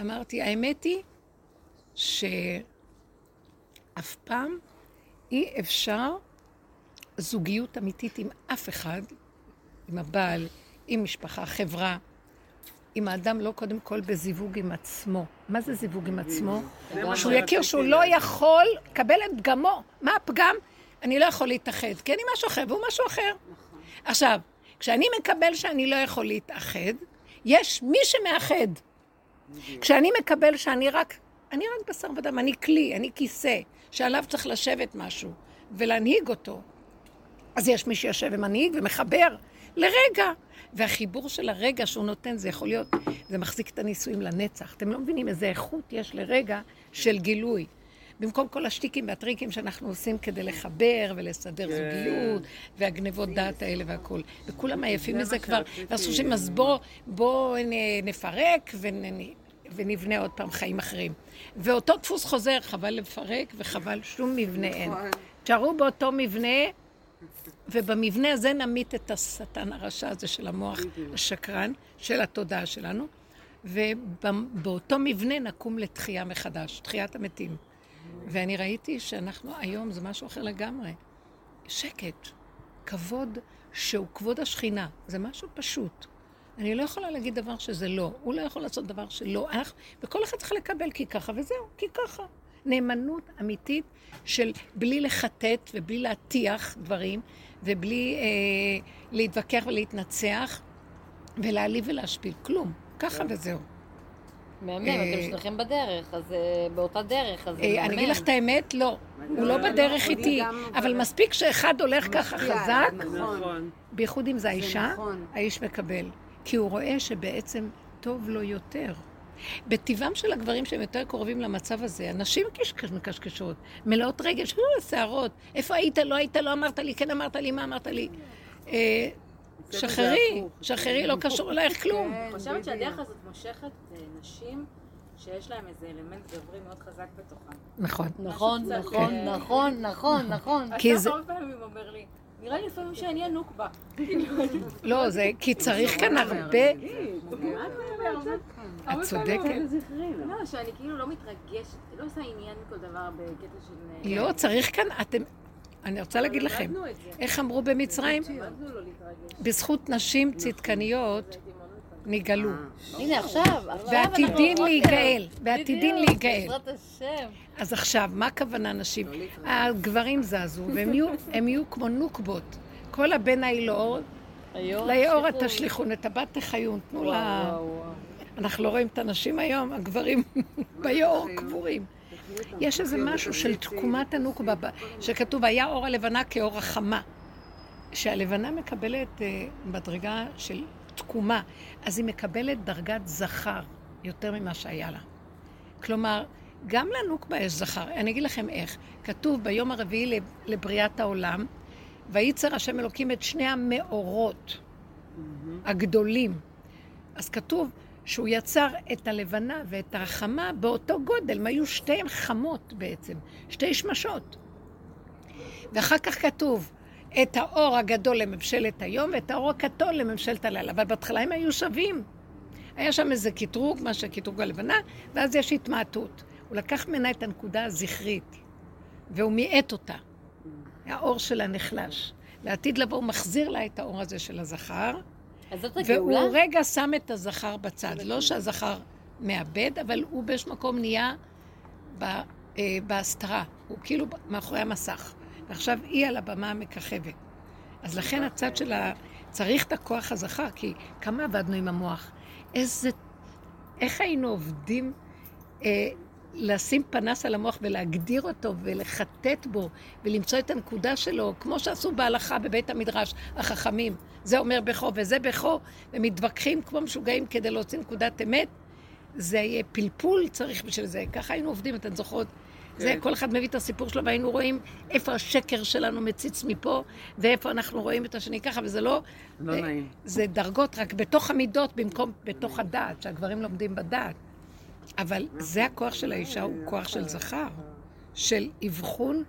אמרתי, האמת היא שאף פעם אי אפשר זוגיות אמיתית עם אף אחד, עם הבעל, עם משפחה, חברה, אם האדם לא קודם כל בזיווג עם עצמו. מה זה זיווג עם עצמו? שהוא יכיר שהוא לא. יכול לקבל את פגמו. מה הפגם? אני לא יכול להתאחד, כי אני משהו אחר והוא משהו אחר. עכשיו, כשאני מקבל שאני לא יכול להתאחד, יש מי שמאחד. כשאני מקבל שאני רק, אני רק בשר ודם, אני כלי, אני כיסא, שעליו צריך לשבת משהו ולהנהיג אותו. אז יש מי שיושב ומנהיג ומחבר לרגע. והחיבור של הרגע שהוא נותן, זה יכול להיות, זה מחזיק את הנישואים לנצח. אתם לא מבינים איזה איכות יש לרגע של גילוי. במקום כל השטיקים והטריקים שאנחנו עושים כדי לחבר ולסדר כן. זוגיות, והגנבות דעת האלה והכול. וכולם עייפים זה מזה כבר. ועשו שם, אז בואו בוא נפרק ונ- ונבנה עוד פעם חיים אחרים. ואותו דפוס חוזר, חבל לפרק וחבל שום מבנה אין. נכון. תשארו באותו מבנה, ובמבנה הזה נמית את השטן הרשע הזה של המוח השקרן, של התודעה שלנו, ובאותו מבנה נקום לתחייה מחדש, תחיית המתים. ואני ראיתי שאנחנו היום זה משהו אחר לגמרי. שקט, כבוד שהוא כבוד השכינה, זה משהו פשוט. אני לא יכולה להגיד דבר שזה לא, הוא לא יכול לעשות דבר שלא, אנחנו, וכל אחד צריך לקבל כי ככה וזהו, כי ככה. נאמנות אמיתית של בלי לחטט ובלי להטיח דברים ובלי אה, להתווכח ולהתנצח ולהעליב ולהשפיל, כלום, ככה וזהו. מהמם, אה, אתם שניכם בדרך, אז אה, באותה דרך, אז זה אה, מהמם. אני אגיד לך את האמת, לא, הוא לא לא, בדרך לא, איתי, גם- אבל מספיק שאחד הולך ככה חזק, נכון. נכון. בייחוד אם זה האישה, נכון. האיש מקבל. כי הוא רואה שבעצם טוב לו יותר. בטבעם של הגברים שהם יותר קרובים למצב הזה, הנשים קשקש- מקשקשות, מלאות רגש, "אה, שערות, איפה היית, לא היית, לא אמרת לי, כן אמרת לי, מה אמרת לי? אה, שחררי. שחררי, לא קשור אלייך כלום. אני חושבת שהדרך הזאת מושכת נשים שיש להם איזה אלמנט גברי מאוד חזק בתוכן. נכון. נכון, נכון, אה, נכון, נכון, נכון. זה- הרבה פעמים אומר לי, נראה לי לפעמים שאני הנוקבה. לא, זה, כי צריך כאן הרבה, את צודקת. לא, שאני כאילו לא מתרגשת, לא עושה עניין מכל דבר בקטע של... לא, צריך כאן, אתם, אני רוצה להגיד לכם. איך אמרו במצרים? לא. בזכות נשים צדקניות נגאלו. הנה, עכשיו, עכשיו ועתידין אנחנו- להיגאל, ועתידין להיגאל. בעזרת השם. אז עכשיו, מה הכוונה נשים? הגברים זזו, והם [LAUGHS] יהיו, כמו נוקבות. כל הבן היאור ליאור. התשליכון, את הבת תחיון, תנו לה... אנחנו לא רואים את הנשים היום, הגברים [LAUGHS] ביאור קבורים. יש איזה משהו של תקומת הנוקבה, שכתוב, היה אור הלבנה כאור החמה. שהלבנה מקבלת אה, מדרגה של תקומה, אז היא מקבלת דרגת זכר יותר ממה שהיה לה. כלומר, גם לנוקבה יש זכר. אני אגיד לכם איך. כתוב ביום הרביעי לב- לבריאת העולם, וייצר השם אלוקים את שני המאורות הגדולים. אז כתוב שהוא יצר את הלבנה ואת החמה באותו גודל, הם היו שתיהן חמות בעצם, שתי שמשות. ואחר כך כתוב את האור הגדול לממשלת היום ואת האור הכתול לממשלת הלילה, אבל בהתחלה הם היו שווים. היה שם איזה קטרוג, מה שקטרוג הלבנה, ואז יש התמעטות. הוא לקח ממנה את הנקודה הזכרית, והוא מיעט אותה. האור שלה נחלש. לעתיד לבוא הוא מחזיר לה את האור הזה של הזכר, אז זאת והוא הגאולה? רגע שם את הזכר בצד. לא שהזכר מאבד, אבל הוא באיזשהו מקום נהיה ב- אה, בהסתרה. הוא כאילו מאחורי המסך. ועכשיו היא על הבמה המככבת. אז לכן הצד של ה... צריך את הכוח הזכר, כי כמה עבדנו עם המוח. איזה... איך היינו עובדים אה, לשים פנס על המוח ולהגדיר אותו ולחטט בו ולמצוא את הנקודה שלו, כמו שעשו בהלכה בבית המדרש, החכמים. זה אומר בכו וזה בכו, ומתווכחים כמו משוגעים כדי להוציא נקודת אמת. זה יהיה פלפול צריך בשביל זה. ככה היינו עובדים, אתן זוכרות? זה, כל אחד מביא את הסיפור שלו, והיינו רואים איפה השקר שלנו מציץ מפה, ואיפה אנחנו רואים את השני ככה, וזה לא... לא אה, נעים. זה דרגות רק בתוך המידות במקום בתוך הדעת, שהגברים לומדים בדעת. אבל זה הכוח של האישה, הוא כוח של זכר, של אבחון,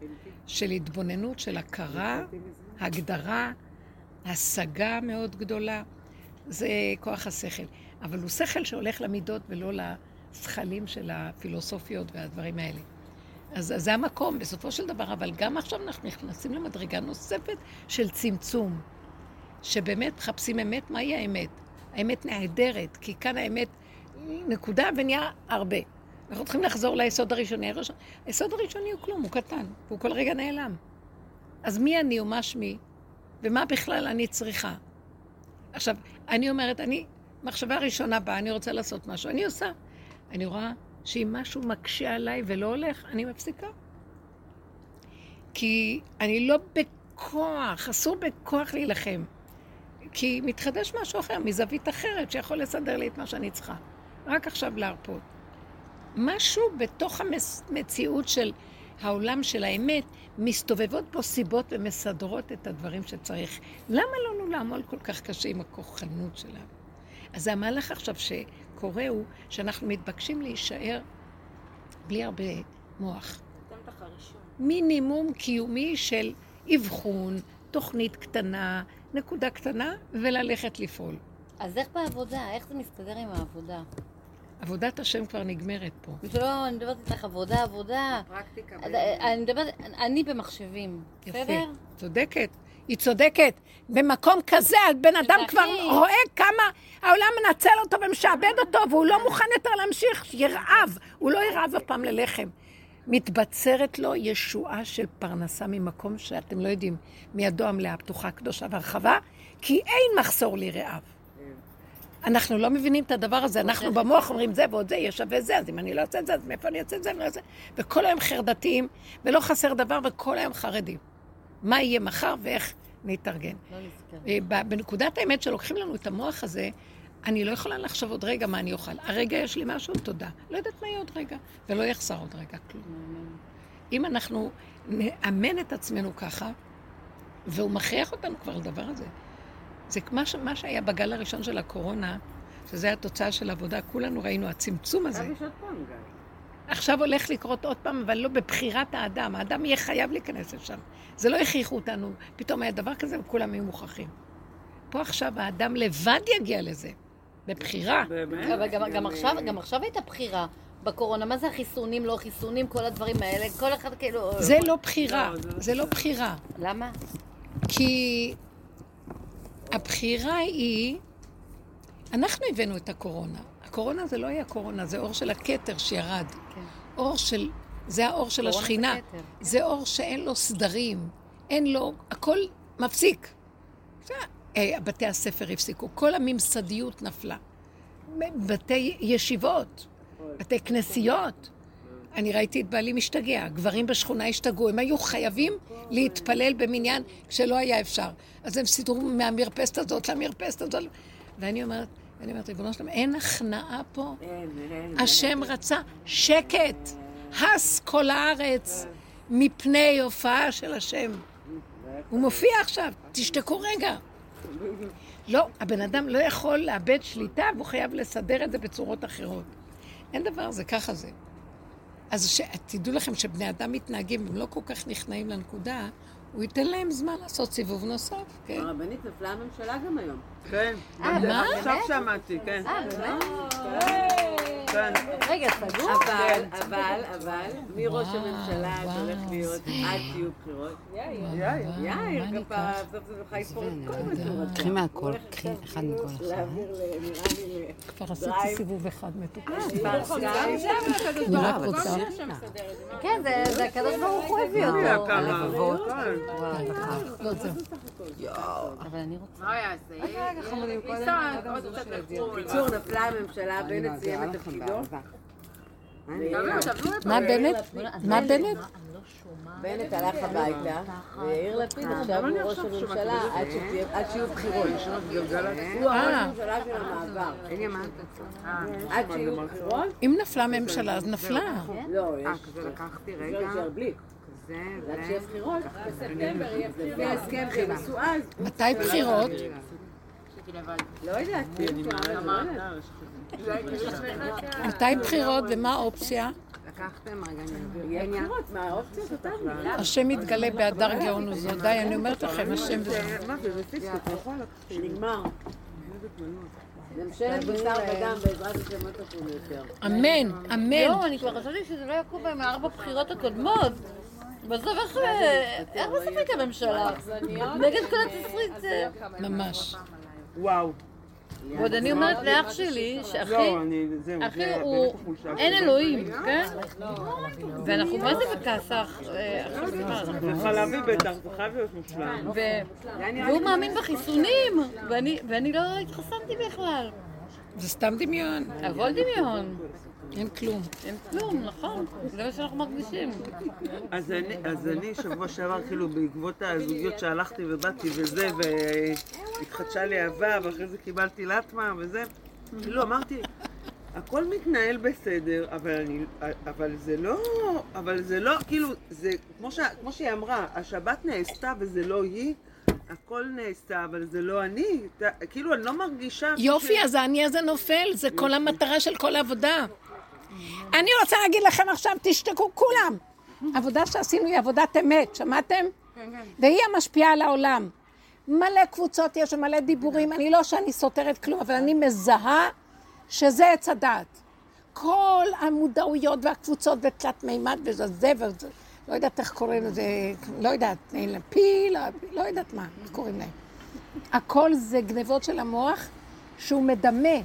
של התבוננות, של הכרה, הגדרה, השגה מאוד גדולה. זה כוח השכל. אבל הוא שכל שהולך למידות ולא לזכלים של הפילוסופיות והדברים האלה. אז, אז זה המקום, בסופו של דבר, אבל גם עכשיו אנחנו נכנסים למדרגה נוספת של צמצום. שבאמת מחפשים אמת, מהי האמת? האמת נהדרת, כי כאן האמת נקודה ונהיה הרבה. אנחנו צריכים לחזור ליסוד הראשוני. היסוד הראשוני הוא כלום, הוא קטן, והוא כל רגע נעלם. אז מי אני ומה שמי, ומה בכלל אני צריכה? עכשיו, אני אומרת, אני, מחשבה ראשונה באה, אני רוצה לעשות משהו, אני עושה. אני רואה שאם משהו מקשה עליי ולא הולך, אני מפסיקה. כי אני לא בכוח, אסור בכוח להילחם. כי מתחדש משהו אחר, מזווית אחרת, שיכול לסדר לי את מה שאני צריכה. רק עכשיו להרפות. משהו בתוך המציאות של העולם של האמת, מסתובבות פה סיבות ומסדרות את הדברים שצריך. למה לנו לעמול כל כך קשה עם הכוחנות שלנו? אז המהלך עכשיו שקורה הוא שאנחנו מתבקשים להישאר בלי הרבה מוח. מינימום קיומי של אבחון, תוכנית קטנה, נקודה קטנה, וללכת לפעול. אז איך בעבודה? איך זה מסתדר עם העבודה? עבודת השם כבר נגמרת פה. לא, אני מדברת איתך עבודה, עבודה. פרקטיקה. אני מדברת, אני במחשבים, בסדר? יפה, צודקת. היא צודקת. במקום כזה, בן אדם. כבר רואה כמה העולם מנצל אותו ומשעבד אותו, והוא לא מוכן יותר להמשיך, ירעב. הוא לא ירעב אף פעם ללחם. מתבצרת לו ישועה של פרנסה ממקום שאתם לא יודעים, מידו המלאה, פתוחה, קדושה והרחבה, כי אין מחסור לרעב. אנחנו לא מבינים את הדבר הזה, אנחנו במוח אומרים זה ועוד זה, יהיה שווה זה, אז אם אני לא אעשה את זה, אז מאיפה אני אעשה את זה ואני לא אעשה... וכל היום חרדתיים, ולא חסר דבר, וכל היום חרדים. מה יהיה מחר ואיך נתארגן. לא. אה, בנקודת האמת שלוקחים לנו את המוח הזה, אני לא יכולה לחשוב עוד רגע מה אני אוכל. הרגע יש לי משהו, תודה. לא יודעת מה יהיה עוד רגע, ולא יחסר עוד רגע כלום. אם אנחנו נאמן את עצמנו ככה, והוא מכריח אותנו כבר לדבר הזה. זה מה, ש- מה שהיה בגל הראשון של הקורונה, שזה התוצאה של עבודה, כולנו ראינו, הצמצום הזה. עכשיו הולך לקרות עוד פעם, אבל לא בבחירת האדם. האדם יהיה חייב להיכנס לשם. זה לא הכריחו אותנו. פתאום היה דבר כזה וכולם היו מוכרחים. פה עכשיו האדם לבד יגיע לזה, בבחירה. באמת? אבל גם, גם, עכשיו, גם עכשיו הייתה בחירה בקורונה. מה זה החיסונים, לא חיסונים, כל הדברים האלה? כל אחד כאילו... זה לא בחירה, לא, זה לא זה לא בחירה. למה? כי הבחירה היא, אנחנו הבאנו את הקורונה. הקורונה זה לא היה קורונה, זה אור של הכתר שירד. כן. אור של, זה האור של קורונה זה השכינה. כתר. זה אור שאין לו סדרים, אין לו, הכל מפסיק. אה, בתי הספר הפסיקו, כל הממסדיות נפלה. בתי ישיבות, בתי כנסיות. אני ראיתי את בעלי משתגע, גברים בשכונה השתגעו, הם היו חייבים להתפלל במניין כשלא היה אפשר. אז הם סידרו מהמרפסת הזאת למרפסת הזאת. ואני אומרת, אני אומרת, ריבונו שלום, אין הכנעה פה. השם רצה שקט, הס כל הארץ מפני הופעה של השם. הוא מופיע עכשיו, תשתקו רגע. לא, הבן אדם לא יכול לאבד שליטה והוא חייב לסדר את זה בצורות אחרות. אין דבר, זה ככה זה. אז ש... תדעו לכם שבני אדם מתנהגים, הם לא כל כך נכנעים לנקודה, הוא ייתן להם זמן לעשות סיבוב נוסף, כן? הרבנית נפלה הממשלה גם היום. כן. אה, מה? עכשיו שמעתי, כן. אה, באמת? כן. רגע, סגור? אבל, אבל, אבל, מי ראש הממשלה שהולך להיות עד שיהיו בחירות? יאיר. יאיר, כפרה? סוף סוף יוכל לפתור את כל מה שהוא רצה. קחי מהכל, קחי אחד מכל אחד. להעביר לי כבר עשיתי. סיבוב אחד מתוקן. אני רק רוצה... כן, זה- זה הקדוש ברוך הוא הביא אותו. הלבבות. כן. וואי, לא, זהו. אבל אני רוצה... הוא? ניסה, עוד קצת לחפור. בקיצור, נפלה הממשלה, בנט סיים את תפקידו. מה בנט? מה בנט? בנט הלך הביתה, ויאיר לפיד עכשיו הוא ראש הממשלה עד שתהיה- עד שיהיו בחירות. הוא הראש אה. הממשלה של המעבר. עד שיהיו בחירות? אם נפלה ממשלה, אז נפלה. לא, יש... לקחתי לא רגע, יישאר בלי. זה, עד שיהיה בחירות. לפי ההסכם שהם עשו אז. מתי בחירות? לא יודעת. מתי בחירות ומה האופציה? לקחתם רגע? השם יתגלה בהדר גאון וזו. די, אני אומרת לכם, השם וזו. מה זה, זה פיסקה? נגמר. ממשלת בשר ודם בעזרת השם לא תקום יותר. אמן, אמן. לא, אני כבר חשבתי שזה לא יקום בהם מארבע בחירות הקודמות. בסוף איך איך בסוף הייתה ממשלה? נגד כל התסריט. אה, ממש. וואו. ועוד אני אומרת לאח שלי, שאחי, לא, אחי הוא, אין. אלוהים, כן? ואנחנו מה זה בכסח? אה, זה חלבי בטח, זה חייב להיות מושלם. והוא מאמין בחיסונים, ואני- ואני לא התחסנתי בכלל. זה סתם דמיון, הכל דמיון. אין כלום. אין כלום, נכון? זה מה שאנחנו מרגישים. אז אני, אז אני שבוע שעבר, כאילו, בעקבות הזוגיות שהלכתי ובאתי וזה, והתחדשה לי אהבה, ואחרי זה קיבלתי לטמה וזה, כאילו אמרתי, הכל מתנהל בסדר, אבל אני, אבל זה לא, אבל זה לא, כאילו, זה, כמו, ש, כמו שהיא אמרה, השבת נעשתה וזה לא היא, הכל נעשה, אבל זה לא אני, כאילו, אני לא מרגישה... יופי, אז האני הזה נופל, זה כל המטרה של כל העבודה. אני רוצה להגיד לכם עכשיו, תשתקו כולם. עבודה שעשינו היא עבודת אמת, שמעתם? והיא המשפיעה על העולם. מלא קבוצות יש ומלא דיבורים, אני לא שאני סותרת כלום, אבל אני מזהה שזה עץ הדעת. כל המודעויות והקבוצות ותלת מימד וזה וזה, לא יודעת איך קוראים לזה, לא יודעת, פיל, לא יודעת מה קוראים להם. הכל זה גנבות של המוח שהוא מדמה.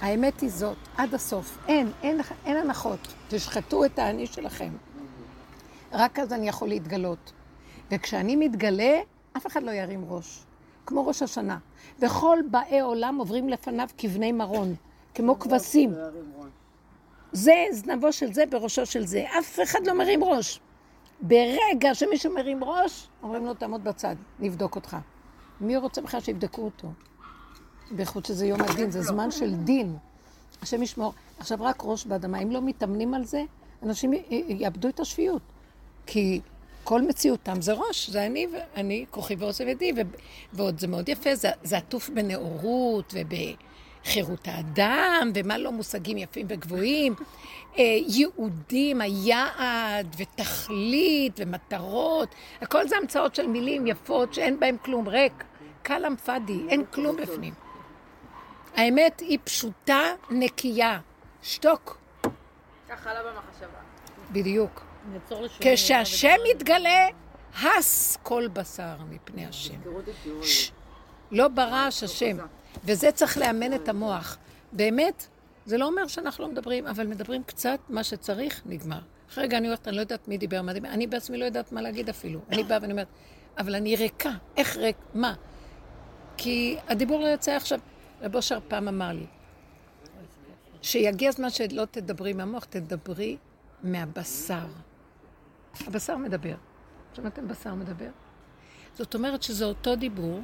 האמת היא זאת, עד הסוף. אין, אין, אין הנחות. תשחטו את האני שלכם. רק אז אני יכול להתגלות. וכשאני מתגלה, אף אחד לא ירים ראש. כמו ראש השנה. וכל באי עולם עוברים לפניו כבני מרון, כמו כבשים. זה זנבו של זה בראשו של זה. אף אחד לא מרים ראש. ברגע שמישהו מרים ראש, אומרים לו, תעמוד בצד, נבדוק אותך. מי רוצה בכלל שיבדקו אותו? בייחוד שזה יום הדין, זה זמן של דין. השם ישמור. עכשיו רק ראש באדמה. אם לא מתאמנים על זה, אנשים יאבדו את השפיות. כי כל מציאותם זה ראש, זה אני, ואני, כוחי ועוזב ידי, ועוד זה מאוד יפה, זה, זה עטוף בנאורות ובחירות האדם, ומה לא מושגים יפים וגבוהים. אה, ייעודים, היעד, ותכלית, ומטרות, הכל זה המצאות של מילים יפות שאין בהן כלום, ריק. כלאם פאדי, אין כלום בפנים. האמת היא פשוטה, נקייה. שתוק. ככה עלה במחשבה. בדיוק. כשהשם מתגלה, הס כל בשר מפני השם. לא ברעש השם. וזה צריך לאמן את המוח. באמת, זה לא אומר שאנחנו לא מדברים, אבל מדברים קצת מה שצריך, נגמר. אחרי רגע אני אומרת, אני לא יודעת מי דיבר, מה דיבר, אני בעצמי לא יודעת מה להגיד אפילו. אני באה ואני אומרת, אבל אני ריקה. איך ריק? מה? כי הדיבור לא יוצא עכשיו. רב אושר פעם אמר לי, שיגיע הזמן שלא תדברי מהמוח, תדברי מהבשר. הבשר מדבר. שמעתם בשר מדבר? זאת אומרת שזה אותו דיבור,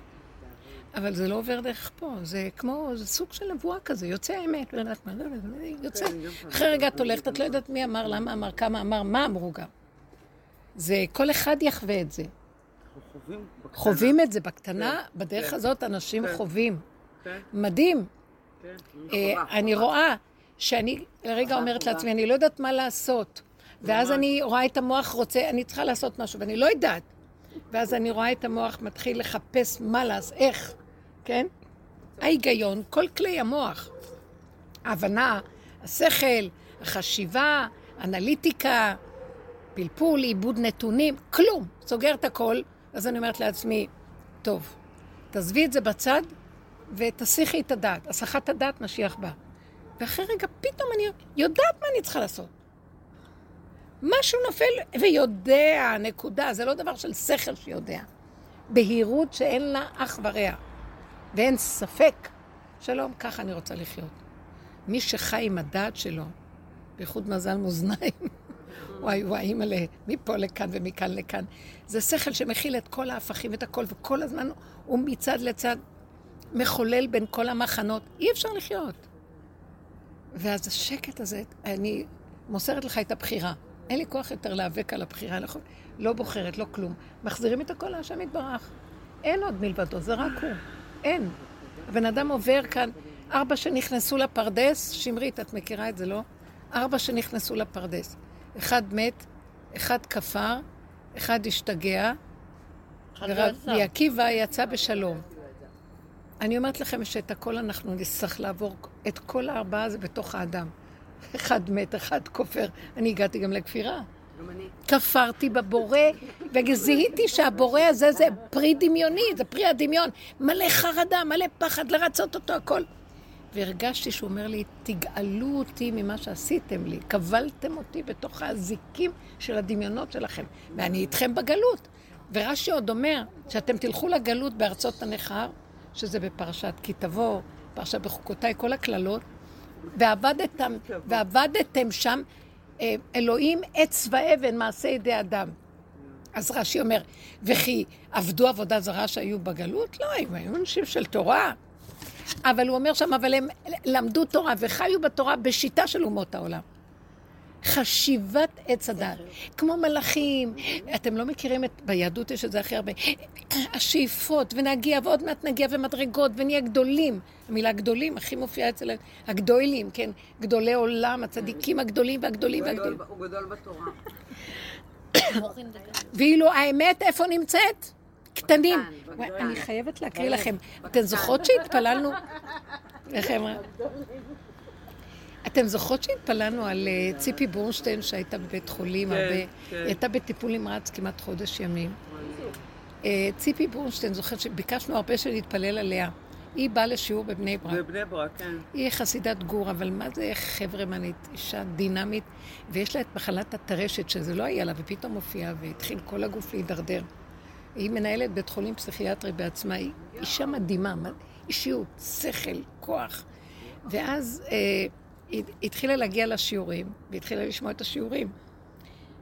אבל זה לא עובר דרך פה. זה כמו, זה סוג של נבואה כזה, יוצא האמת, לא יודעת מה, לא מה, יוצא. אחרי רגע את הולכת, את לא יודעת מי אמר, למה אמר, כמה אמר, מה אמרו גם. זה, כל אחד יחווה את זה. חווים את זה בקטנה, כן. בדרך. הזאת אנשים כן. חווים. כן, מדהים. כן. אה. אני רואה שאני לרגע אומרת לעצמי, אני לא יודעת מה לעשות. ואז אני רואה את המוח רוצה, אני צריכה לעשות משהו, ואני לא יודעת. ואז אני רואה את המוח מתחיל לחפש מה לעשות, איך, כן? ההיגיון, כל כלי המוח. ההבנה, השכל, החשיבה, אנליטיקה, פלפול, עיבוד נתונים, כלום. סוגר את הכל, אז אני אומרת לעצמי, טוב, תעזבי את זה בצד ותסיחי את הדעת. הסחת הדעת משיח בה. ואחרי רגע פתאום אני יודעת מה אני צריכה לעשות. משהו נופל ויודע, נקודה. זה לא דבר של שכל שיודע. בהירות שאין לה אח ורע. ואין ספק. שלום, ככה אני רוצה לחיות. מי שחי עם הדעת שלו, בייחוד מזל מאזניים, [LAUGHS] וואי וואי, אימא'לה, מפה לכאן ומכאן לכאן. זה שכל שמכיל את כל ההפכים ואת הכל, וכל הזמן הוא מצד לצד מחולל בין כל המחנות. אי אפשר לחיות. ואז השקט הזה, אני מוסרת לך את הבחירה. אין לי כוח יותר להיאבק על הבחירה, לא- לא בוחרת, לא כלום. מחזירים את הכל להשם יתברך. אין עוד מלבדו, זה רק הוא. אין. הבן אדם עובר כאן, ארבע שנכנסו לפרדס, שמרית, את מכירה את זה, לא? ארבע שנכנסו לפרדס. אחד מת, אחד כפר, אחד השתגע, ורבי עקיבא יצא בשלום. אני אומרת לכם שאת הכל אנחנו נצטרך לעבור, את כל הארבעה הזה בתוך האדם. אחד מת, אחד כופר. אני הגעתי גם לכפירה. גם אני. כפרתי בבורא, וזיהיתי שהבורא הזה זה פרי דמיוני, זה פרי הדמיון. מלא חרדה, מלא פחד לרצות אותו הכל. והרגשתי שהוא אומר לי, תגאלו אותי ממה שעשיתם לי, קבלתם אותי בתוך האזיקים של הדמיונות שלכם, ואני איתכם בגלות. ורש"י עוד אומר שאתם תלכו לגלות בארצות הנכר, שזה בפרשת כי תבוא, פרשת בחוקותיי, כל הקללות, ועבדתם, ועבדתם שם אה, אלוהים עץ ואבן, מעשה ידי אדם. אז רש"י אומר, וכי עבדו עבודה זרה שהיו בגלות? לא, הם היו אנשים של תורה. אבל הוא אומר שם, אבל הם למדו תורה וחיו בתורה בשיטה של אומות העולם. חשיבת עץ הדת, כמו מלאכים. אתם לא מכירים את, ביהדות יש את זה הכי הרבה. השאיפות, ונגיע, ועוד מעט נגיע, ומדרגות, ונהיה גדולים. המילה גדולים הכי מופיעה אצל הגדולים, כן? גדולי עולם, הצדיקים הגדולים והגדולים והגדולים. הוא גדול בתורה. ואילו האמת איפה נמצאת? קטנים. אני חייבת להקריא לכם. אתן זוכרות שהתפללנו? איך אמרה? אתן זוכרות שהתפללנו על אה, ציפי בורנשטיין שהייתה בבית חולים כן, הרבה? כן. היא הייתה בטיפול נמרץ כמעט חודש ימים. אה, ציפי בורנשטיין, זוכרת שביקשנו הרבה שנתפלל עליה. היא באה לשיעור בבני ברק. בבני ברק, כן. היא חסידת גור, אבל מה זה חברמנית, אישה דינמית, ויש לה את מחלת הטרשת, שזה לא היה לה, ופתאום הופיעה, והתחיל כל הגוף להידרדר. היא מנהלת בית חולים פסיכיאטרי בעצמה, היא אישה מדהימה, מד- אישיות, שכל, כוח. ואז אה, היא התחילה להגיע לשיעורים, והתחילה לשמוע את השיעורים.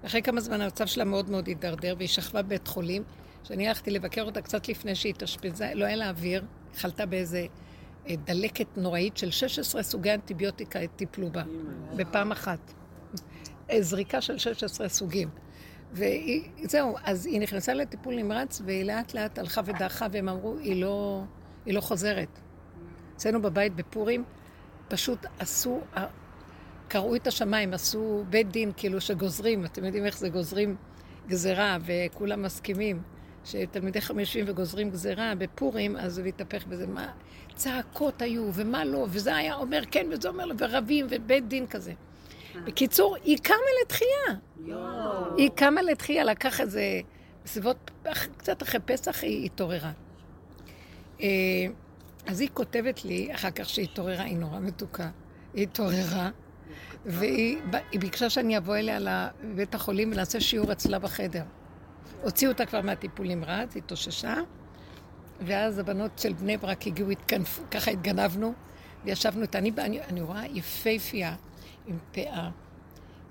ואחרי כמה זמן המצב שלה מאוד מאוד הידרדר, והיא שכבה בבית חולים. כשאני הלכתי לבקר אותה קצת לפני שהיא התאשפזה, לא היה לה אוויר, חלתה באיזה אה, דלקת נוראית של 16 סוגי אנטיביוטיקה טיפלו בה, בפעם אחת. אה, זריקה של 16 סוגים. וזהו, אז היא נכנסה לטיפול נמרץ, והיא לאט לאט הלכה ודעכה, והם אמרו, היא לא, היא לא חוזרת. אצלנו בבית בפורים, פשוט עשו, קרעו את השמיים, עשו בית דין, כאילו שגוזרים, אתם יודעים איך זה גוזרים גזרה, וכולם מסכימים שתלמידי חמישים וגוזרים גזרה בפורים, אז הוא התהפך בזה, מה, צעקות היו, ומה לא, וזה היה אומר כן, וזה אומר לא, ורבים, ובית דין כזה. בקיצור, היא קמה לתחייה. היא קמה לתחייה, לקח איזה, בסביבות, קצת אחרי פסח היא התעוררה. אז היא כותבת לי, אחר כך שהיא התעוררה, היא נורא מתוקה. היא התעוררה, והיא היא ביקשה שאני אבוא אליה לבית החולים ונעשה שיעור אצלה בחדר. הוציאו אותה כבר מהטיפול נמרץ, היא התאוששה, ואז הבנות של בני ברק הגיעו, התכנפו, ככה התגנבנו, וישבנו איתה. אני, אני, אני רואה יפייפייה עם פאה,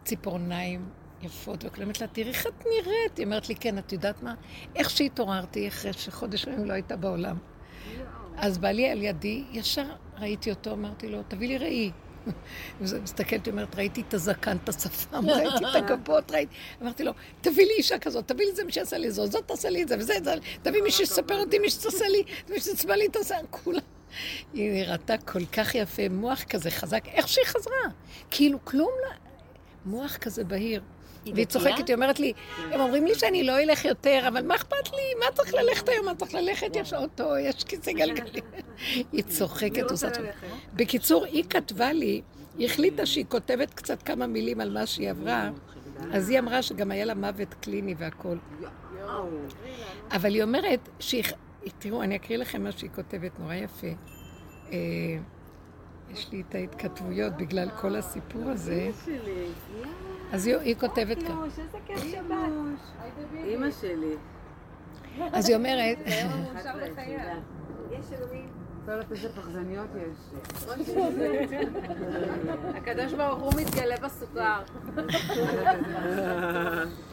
ציפורניים יפות, וכולם אומרת לה, תראי איך את נראית. היא אומרת לי, כן, את יודעת מה? איך שהתעוררתי, אחרי שחודש ימים לא הייתה בעולם. אז בעלי על ידי, ישר ראיתי אותו, אמרתי לו, תביא לי ראי. [LAUGHS] וזה מסתכלת, היא אומרת, ראיתי את הזקן, את השפם, [LAUGHS] ראיתי את הגבות, ראיתי... אמרתי לו, תביא לי אישה כזאת, תביא לי זה מי שיעשה לי זאת, זאת תעשה לי את זה, וזה, זה, תביא מי שיספר אותי, מי שתעשה לי, [LAUGHS] מי שתצבע לי את השיער, כולם. היא נראתה כל כך יפה, מוח כזה חזק, איך שהיא חזרה. כאילו כלום לא... מוח כזה בהיר. והיא צוחקת, היא אומרת לי, הם אומרים לי שאני לא אלך יותר, אבל מה אכפת לי? מה צריך ללכת היום? מה צריך ללכת? יש אוטו, יש כיסא גלגלים. היא צוחקת, עושה צוחקת. בקיצור, היא כתבה לי, היא החליטה שהיא כותבת קצת כמה מילים על מה שהיא עברה, אז היא אמרה שגם היה לה מוות קליני והכול. אבל היא אומרת שהיא... תראו, אני אקריא לכם מה שהיא כותבת, נורא יפה. אה, יש לי את ההתכתבויות בגלל כל הסיפור הזה. אז היא, היא כותבת כאן. אימא שלי. אז היא אומרת, יודעת איזה פחזניות יש. הקדוש ברוך הוא מתגלה בסוכר.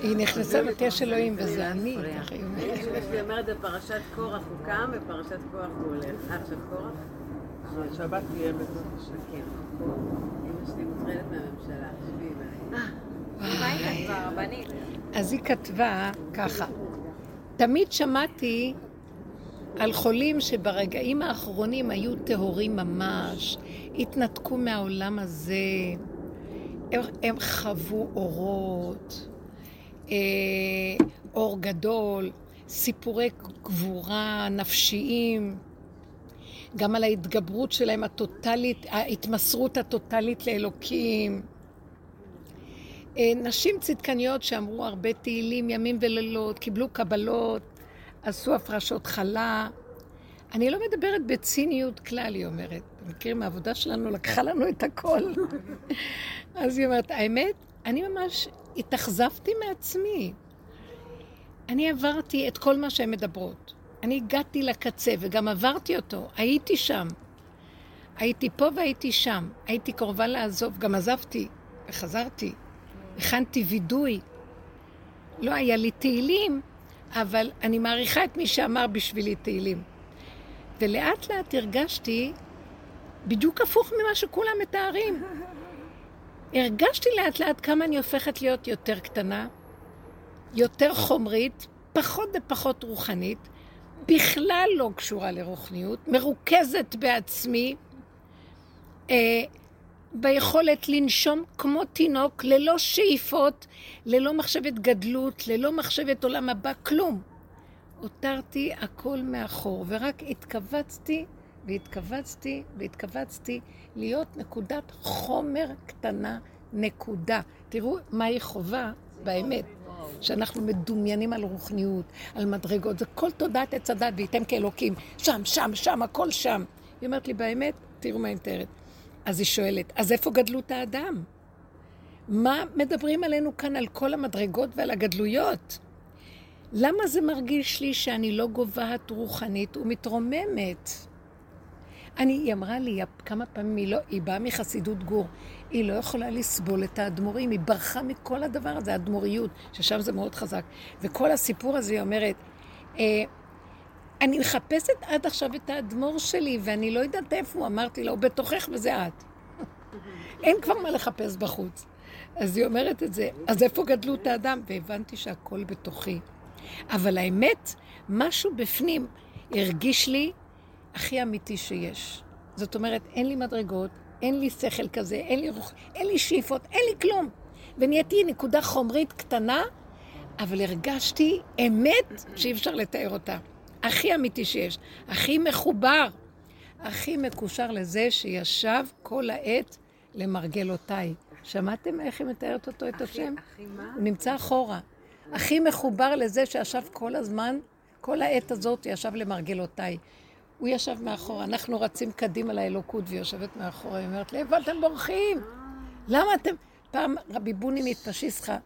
היא נכנסה לתש אלוהים, וזה אני, ככה היא אומרת. אמא שלי אומרת בפרשת קורח הוא קם, בפרשת קורח הוא הולך. אה, עכשיו קורח? שבת תהיה השם. כן. אמא שלי מוטרדת מהממשלה. אז היא כתבה ככה, תמיד שמעתי על חולים שברגעים האחרונים היו טהורים ממש, התנתקו מהעולם הזה, הם, הם חוו אורות, אה, אור גדול, סיפורי גבורה נפשיים, גם על ההתגברות שלהם הטוטלית, ההתמסרות הטוטלית לאלוקים. אה, נשים צדקניות שאמרו הרבה תהילים ימים ולילות, קיבלו קבלות, עשו הפרשות חלה. אני לא מדברת בציניות כלל, היא אומרת. מכירים, העבודה שלנו לקחה לנו את הכל. [LAUGHS] אז היא אומרת, האמת, אני ממש התאכזבתי מעצמי. אני עברתי את כל מה שהן מדברות. אני הגעתי לקצה וגם עברתי אותו, הייתי שם. הייתי פה והייתי שם. הייתי קרובה לעזוב, גם עזבתי וחזרתי. הכנתי וידוי. לא היה לי תהילים, אבל אני מעריכה את מי שאמר בשבילי תהילים. ולאט לאט הרגשתי בדיוק הפוך ממה שכולם מתארים. הרגשתי לאט לאט כמה אני הופכת להיות יותר קטנה, יותר חומרית, פחות ופחות רוחנית, בכלל לא קשורה לרוחניות, מרוכזת בעצמי, אה, ביכולת לנשום כמו תינוק, ללא שאיפות, ללא מחשבת גדלות, ללא מחשבת עולם הבא, כלום. הותרתי הכל מאחור, ורק התכווצתי והתכווצתי והתכווצתי להיות נקודת חומר קטנה, נקודה. תראו מה היא חובה באמת. שאנחנו מדומיינים על רוחניות, על מדרגות, זה כל תודעת עץ הדת, וייתם כאלוקים, שם, שם, שם, הכל שם. היא אומרת לי, באמת, תראו מה היא מתארת. אז היא שואלת, אז איפה גדלות האדם? מה מדברים עלינו כאן על כל המדרגות ועל הגדלויות? למה זה מרגיש לי שאני לא גובהת רוחנית ומתרוממת? אני, היא אמרה לי כמה פעמים, היא, לא, היא באה מחסידות גור, היא לא יכולה לסבול את האדמו"רים, היא ברחה מכל הדבר הזה, האדמו"ריות, ששם זה מאוד חזק. וכל הסיפור הזה, היא אומרת, אה, אני מחפשת עד עכשיו את האדמו"ר שלי, ואני לא יודעת איפה הוא, אמרתי לו, בתוכך וזה את. [LAUGHS] אין כבר מה לחפש בחוץ. אז היא אומרת את זה, אז איפה גדלות האדם? והבנתי שהכל בתוכי. אבל האמת, משהו בפנים הרגיש לי הכי אמיתי שיש. זאת אומרת, אין לי מדרגות, אין לי שכל כזה, אין לי, רוח, אין לי שאיפות, אין לי כלום. ונהייתי נקודה חומרית קטנה, אבל הרגשתי אמת שאי אפשר לתאר אותה. הכי אמיתי שיש, הכי מחובר, הכי מקושר לזה שישב כל העת למרגלותיי. שמעתם איך היא מתארת אותו, את השם? הוא נמצא אחורה. הכי מחובר לזה שישב כל הזמן, כל העת הזאת ישב למרגלותיי. הוא ישב מאחורה, אנחנו רצים קדימה לאלוקות והיא יושבת מאחורה, היא אומרת, לאיפה אתם בורחים? למה אתם... פעם רבי בוני מפשיסחה,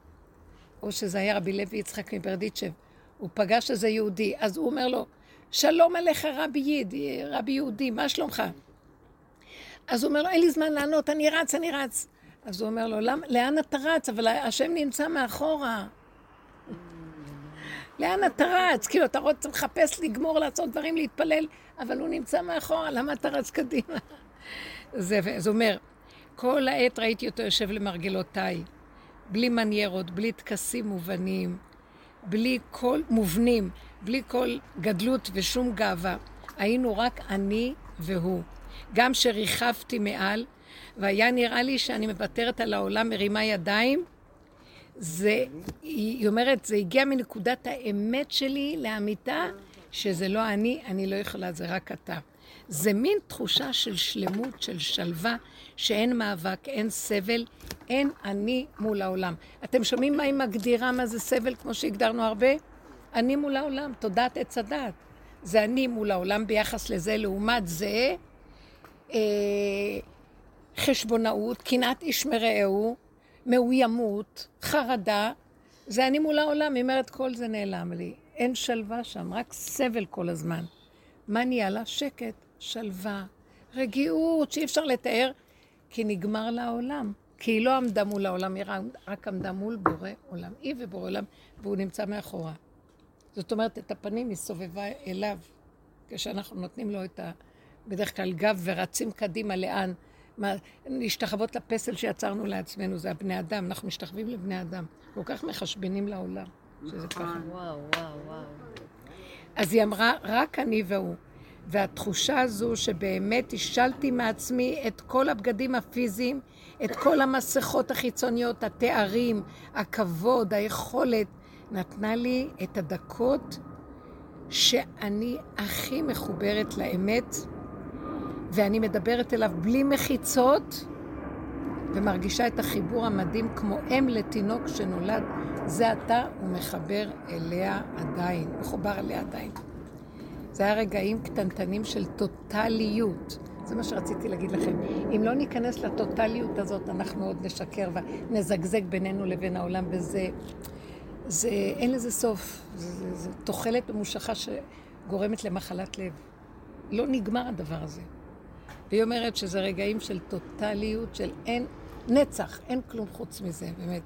או שזה היה רבי לוי יצחק מברדיצ'ב, הוא פגש איזה יהודי, אז הוא אומר לו, שלום עליך רבי ייד, רבי יהודי, מה שלומך? אז הוא אומר לו, אין לי זמן לענות, אני רץ, אני רץ. אז הוא אומר לו, לאן אתה רץ? אבל השם נמצא מאחורה. [LAUGHS] לאן אתה רץ? כאילו, אתה רוצה לחפש, לגמור, לעשות דברים, להתפלל, אבל הוא נמצא מאחורה, למה אתה רץ קדימה? [LAUGHS] זה, זה אומר, כל העת ראיתי אותו יושב למרגלותיי, בלי מניירות, בלי טקסים מובנים, בלי כל מובנים, בלי כל גדלות ושום גאווה. היינו רק אני והוא. גם שריחפתי מעל, והיה נראה לי שאני מוותרת על העולם, מרימה ידיים, זה, היא אומרת, זה הגיע מנקודת האמת שלי לאמיתה, שזה לא אני, אני לא יכולה, זה רק אתה. זה מין תחושה של שלמות, של שלווה, שאין מאבק, אין סבל, אין אני מול העולם. אתם שומעים מה היא מגדירה מה זה סבל, כמו שהגדרנו הרבה? אני מול העולם, תודעת עץ הדת. זה אני מול העולם ביחס לזה, לעומת זה, אה, חשבונאות, קנאת איש מרעהו, מאוימות, חרדה, זה אני מול העולם, היא אומרת, כל זה נעלם לי. אין שלווה שם, רק סבל כל הזמן. מה נהיה לה? שקט, שלווה, רגיעות, שאי אפשר לתאר, כי נגמר לה העולם. כי היא לא עמדה מול העולם, היא רק עמדה מול בורא עולם. היא ובורא עולם, והוא נמצא מאחורה. זאת אומרת, את הפנים היא סובבה אליו, כשאנחנו נותנים לו את ה... בדרך כלל גב ורצים קדימה לאן. מה, להשתחוות לפסל שיצרנו לעצמנו, זה הבני אדם, אנחנו משתחווים לבני אדם. כל כך מחשבנים לעולם, שזה ככה. וואו, וואו, וואו. אז היא אמרה, רק אני והוא. והתחושה הזו שבאמת השלתי מעצמי את כל הבגדים הפיזיים, את כל המסכות החיצוניות, התארים, הכבוד, היכולת, נתנה לי את הדקות שאני הכי מחוברת לאמת, ואני מדברת אליו בלי מחיצות, ומרגישה את החיבור המדהים כמו אם לתינוק שנולד, זה עתה הוא מחבר אליה עדיין, מחובר אליה עדיין. זה היה רגעים קטנטנים של טוטליות. זה מה שרציתי להגיד לכם. אם לא ניכנס לטוטליות הזאת, אנחנו עוד נשקר ונזגזג בינינו לבין העולם, וזה... זה, אין לזה סוף. זה תוחלת ממושכה שגורמת למחלת לב. לא נגמר הדבר הזה. והיא אומרת שזה רגעים של טוטליות, של אין, נצח, אין כלום חוץ מזה, באמת.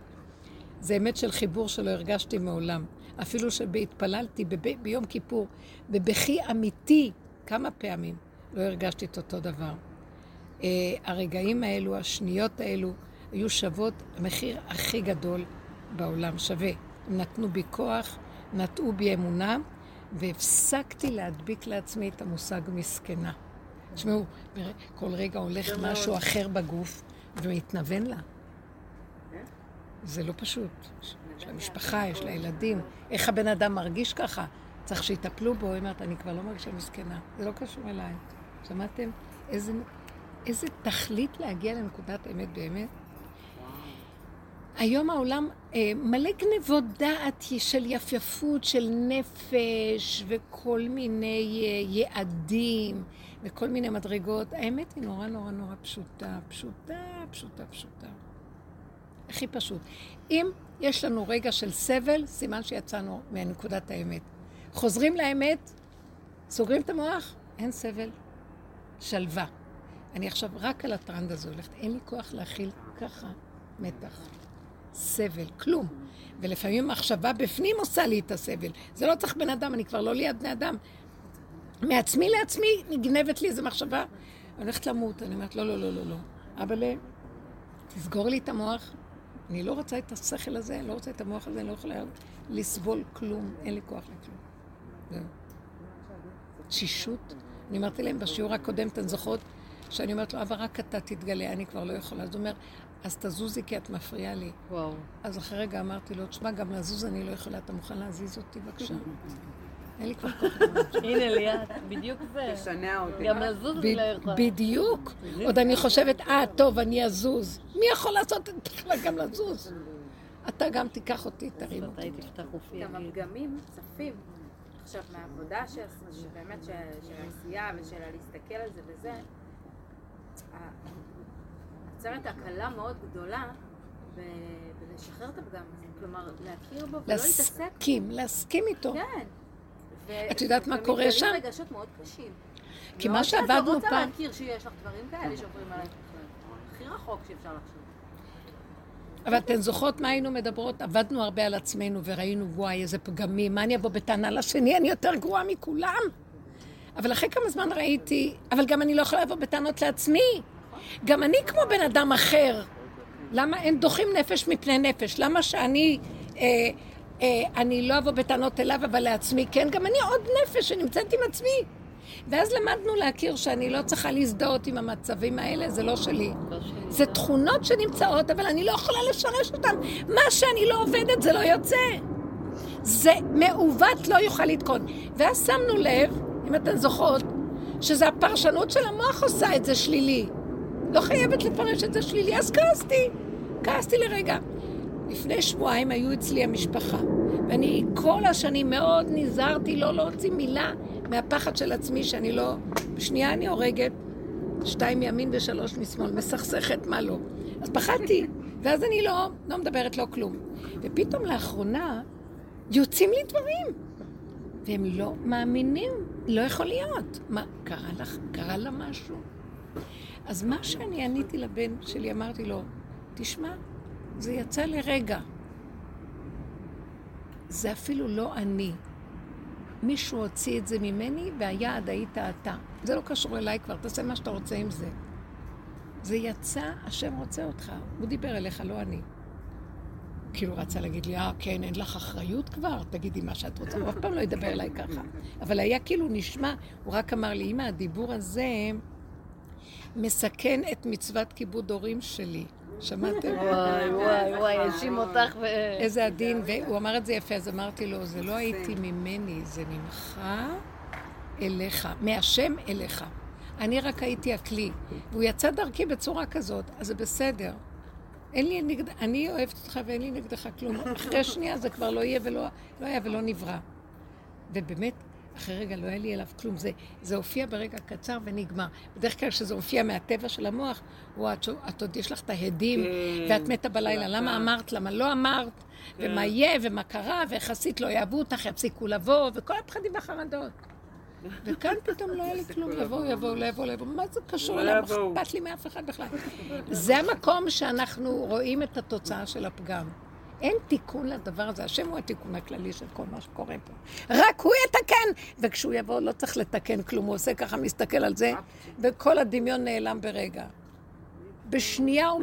זה אמת של חיבור שלא הרגשתי מעולם. אפילו שבהתפללתי ב- ביום כיפור, בבכי אמיתי, כמה פעמים, לא הרגשתי את אותו דבר. אה, הרגעים האלו, השניות האלו, היו שוות המחיר הכי גדול בעולם, שווה. הם נתנו בי כוח, נטעו בי אמונה, והפסקתי להדביק לעצמי את המושג מסכנה. תשמעו, כל רגע הולך משהו אחר בגוף ומתנוון לה. זה לא פשוט. יש לה משפחה, יש לה ילדים. איך הבן אדם מרגיש ככה? צריך שיטפלו בו. היא אומרת, אני כבר לא מרגישה מסכנה. זה לא קשור אליי. שמעתם? איזה, איזה תכלית להגיע לנקודת אמת באמת? היום העולם אה, מלא גנבות דעת של יפייפות, של נפש וכל מיני אה, יעדים וכל מיני מדרגות. האמת היא נורא נורא נורא פשוטה, פשוטה, פשוטה, פשוטה. הכי פשוט. אם יש לנו רגע של סבל, סימן שיצאנו מנקודת האמת. חוזרים לאמת, סוגרים את המוח, אין סבל, שלווה. אני עכשיו רק על הטרנד הזה הולכת, אין לי כוח להכיל ככה מתח, סבל, כלום. ולפעמים מחשבה בפנים עושה לי את הסבל. זה לא צריך בן אדם, אני כבר לא ליד בני אדם. מעצמי לעצמי נגנבת לי איזו מחשבה, אני הולכת למות. אני אומרת, לא, לא, לא, לא, לא. אבל תסגור לי את המוח, אני לא רוצה את השכל הזה, אני לא רוצה את המוח הזה, אני לא יכולה לסבול כלום, אין לי כוח לכלום. זהו. תשישות. אני אמרתי להם בשיעור הקודם, אתן זוכרות, שאני אומרת לו, אבל רק אתה תתגלה, אני כבר לא יכולה. אז הוא אומר, אז תזוזי כי את מפריעה לי. וואו. אז אחרי רגע אמרתי לו, תשמע, גם לזוז אני לא יכולה, אתה מוכן להזיז אותי בבקשה? אין לי כבר כוח. הנה ליאת, בדיוק זה. תשנע אותי. גם לזוז אני לא יכולה. בדיוק. עוד אני חושבת, אה, טוב, אני אזוז. מי יכול לעשות את [LAUGHS] בכלל גם לזוז? אתה גם תיקח אותי, תרים אותי. גם. הפגמים צפים. עכשיו, מהעבודה שעשינו, שבאמת של העשייה ושל הלהסתכל על זה וזה, נוצרת הקלה מאוד גדולה בלשחרר את הפגם הזה. כלומר, להכיר בו ולא להתעסק. להסכים, להסכים איתו. כן. את יודעת מה קורה שם? ומתגלים רגשות מאוד קשים. כי מה שעבדנו רוצה פעם- להכיר שיש לך דברים כאלה שעוברים עלייך. הכי רחוק שאפשר לחשוב. אבל אתן זוכרות מה היינו מדברות? עבדנו הרבה על עצמנו וראינו, וואי, איזה פגמים, מה אני אבוא בטענה לשני, אני יותר גרועה מכולם. אבל אחרי כמה זמן ראיתי, אבל גם אני לא יכולה לבוא בטענות לעצמי. גם אני כמו בן אדם אחר. למה הם דוחים נפש מפני נפש? למה שאני, אה, אני לא אבוא בטענות אליו, אבל לעצמי כן? גם אני עוד נפש שנמצאת עם עצמי. ואז למדנו להכיר שאני לא צריכה להזדהות עם המצבים האלה, זה לא שלי. זה תכונות שנמצאות, אבל אני לא יכולה לשרש אותן. מה שאני לא עובדת זה לא יוצא. זה מעוות לא יוכל לתקון. ואז שמנו לב, אם אתן זוכרות, שזה הפרשנות של המוח עושה את זה שלילי. לא חייבת לפרש את זה שלילי, אז כעסתי. כעסתי לרגע. לפני שבועיים היו אצלי המשפחה, ואני כל השנים מאוד נזהרתי לא להוציא מילה מהפחד של עצמי, שאני לא... בשנייה אני הורגת, שתיים מימין ושלוש משמאל, מסכסכת מה לא. אז פחדתי, ואז אני לא, לא מדברת לא כלום. ופתאום לאחרונה יוצאים לי דברים, והם לא מאמינים, לא יכול להיות. מה, קרה לך, קרה לה משהו? אז מה שאני עניתי לבן שלי, אמרתי לו, תשמע, זה יצא לרגע. זה אפילו לא אני. מישהו הוציא את זה ממני, והיעד היית אתה. זה לא קשור אליי כבר, תעשה מה שאתה רוצה עם זה. זה יצא, השם רוצה אותך. הוא דיבר אליך, לא אני. כאילו רצה להגיד לי, אה, כן, אין לך אחריות כבר? תגידי מה שאת רוצה. הוא אף פעם לא ידבר אליי ככה. אבל היה כאילו נשמע, הוא רק אמר לי, אמא, הדיבור הזה מסכן את מצוות כיבוד הורים שלי. שמעתם? וואי, וואי, וואי, האשים אותך ו... איזה עדין, והוא אמר את זה יפה, אז אמרתי לו, זה לא הייתי ממני, זה ממך אליך, מהשם אליך. אני רק הייתי הכלי. והוא יצא דרכי בצורה כזאת, אז זה בסדר. אין לי נגד... אני אוהבת אותך ואין לי נגדך כלום. אחרי שנייה זה כבר לא יהיה ולא לא היה ולא נברא. ובאמת, אחרי רגע לא היה לי אליו כלום. זה, זה הופיע ברגע קצר ונגמר. בדרך כלל כשזה הופיע מהטבע של המוח, וואו, את, את עוד יש לך את ההדים, כן, ואת מתה בלילה. למה אמרת? למה לא אמרת? ומה יהיה, ומה קרה, ואיך עשית לא יאהבו אותך, יפסיקו לבוא, וכל הפחדים והחרדות. וכאן [LAUGHS] פתאום לא היה לי כלום, יבואו, יבואו, לא יבואו, לא יבואו, מה זה קשור לא? יבואו. מה אכפת לי מאף אחד בכלל? זה המקום שאנחנו רואים את התוצאה של הפגם. אין תיקון לדבר הזה, השם הוא התיקון הכללי של כל מה שקורה פה. רק הוא יתקן! וכשהוא יבוא לא צריך לתקן כלום, הוא עושה ככה, מסתכל על זה, וכל הדמיון נעלם ברגע. בשנייה הוא...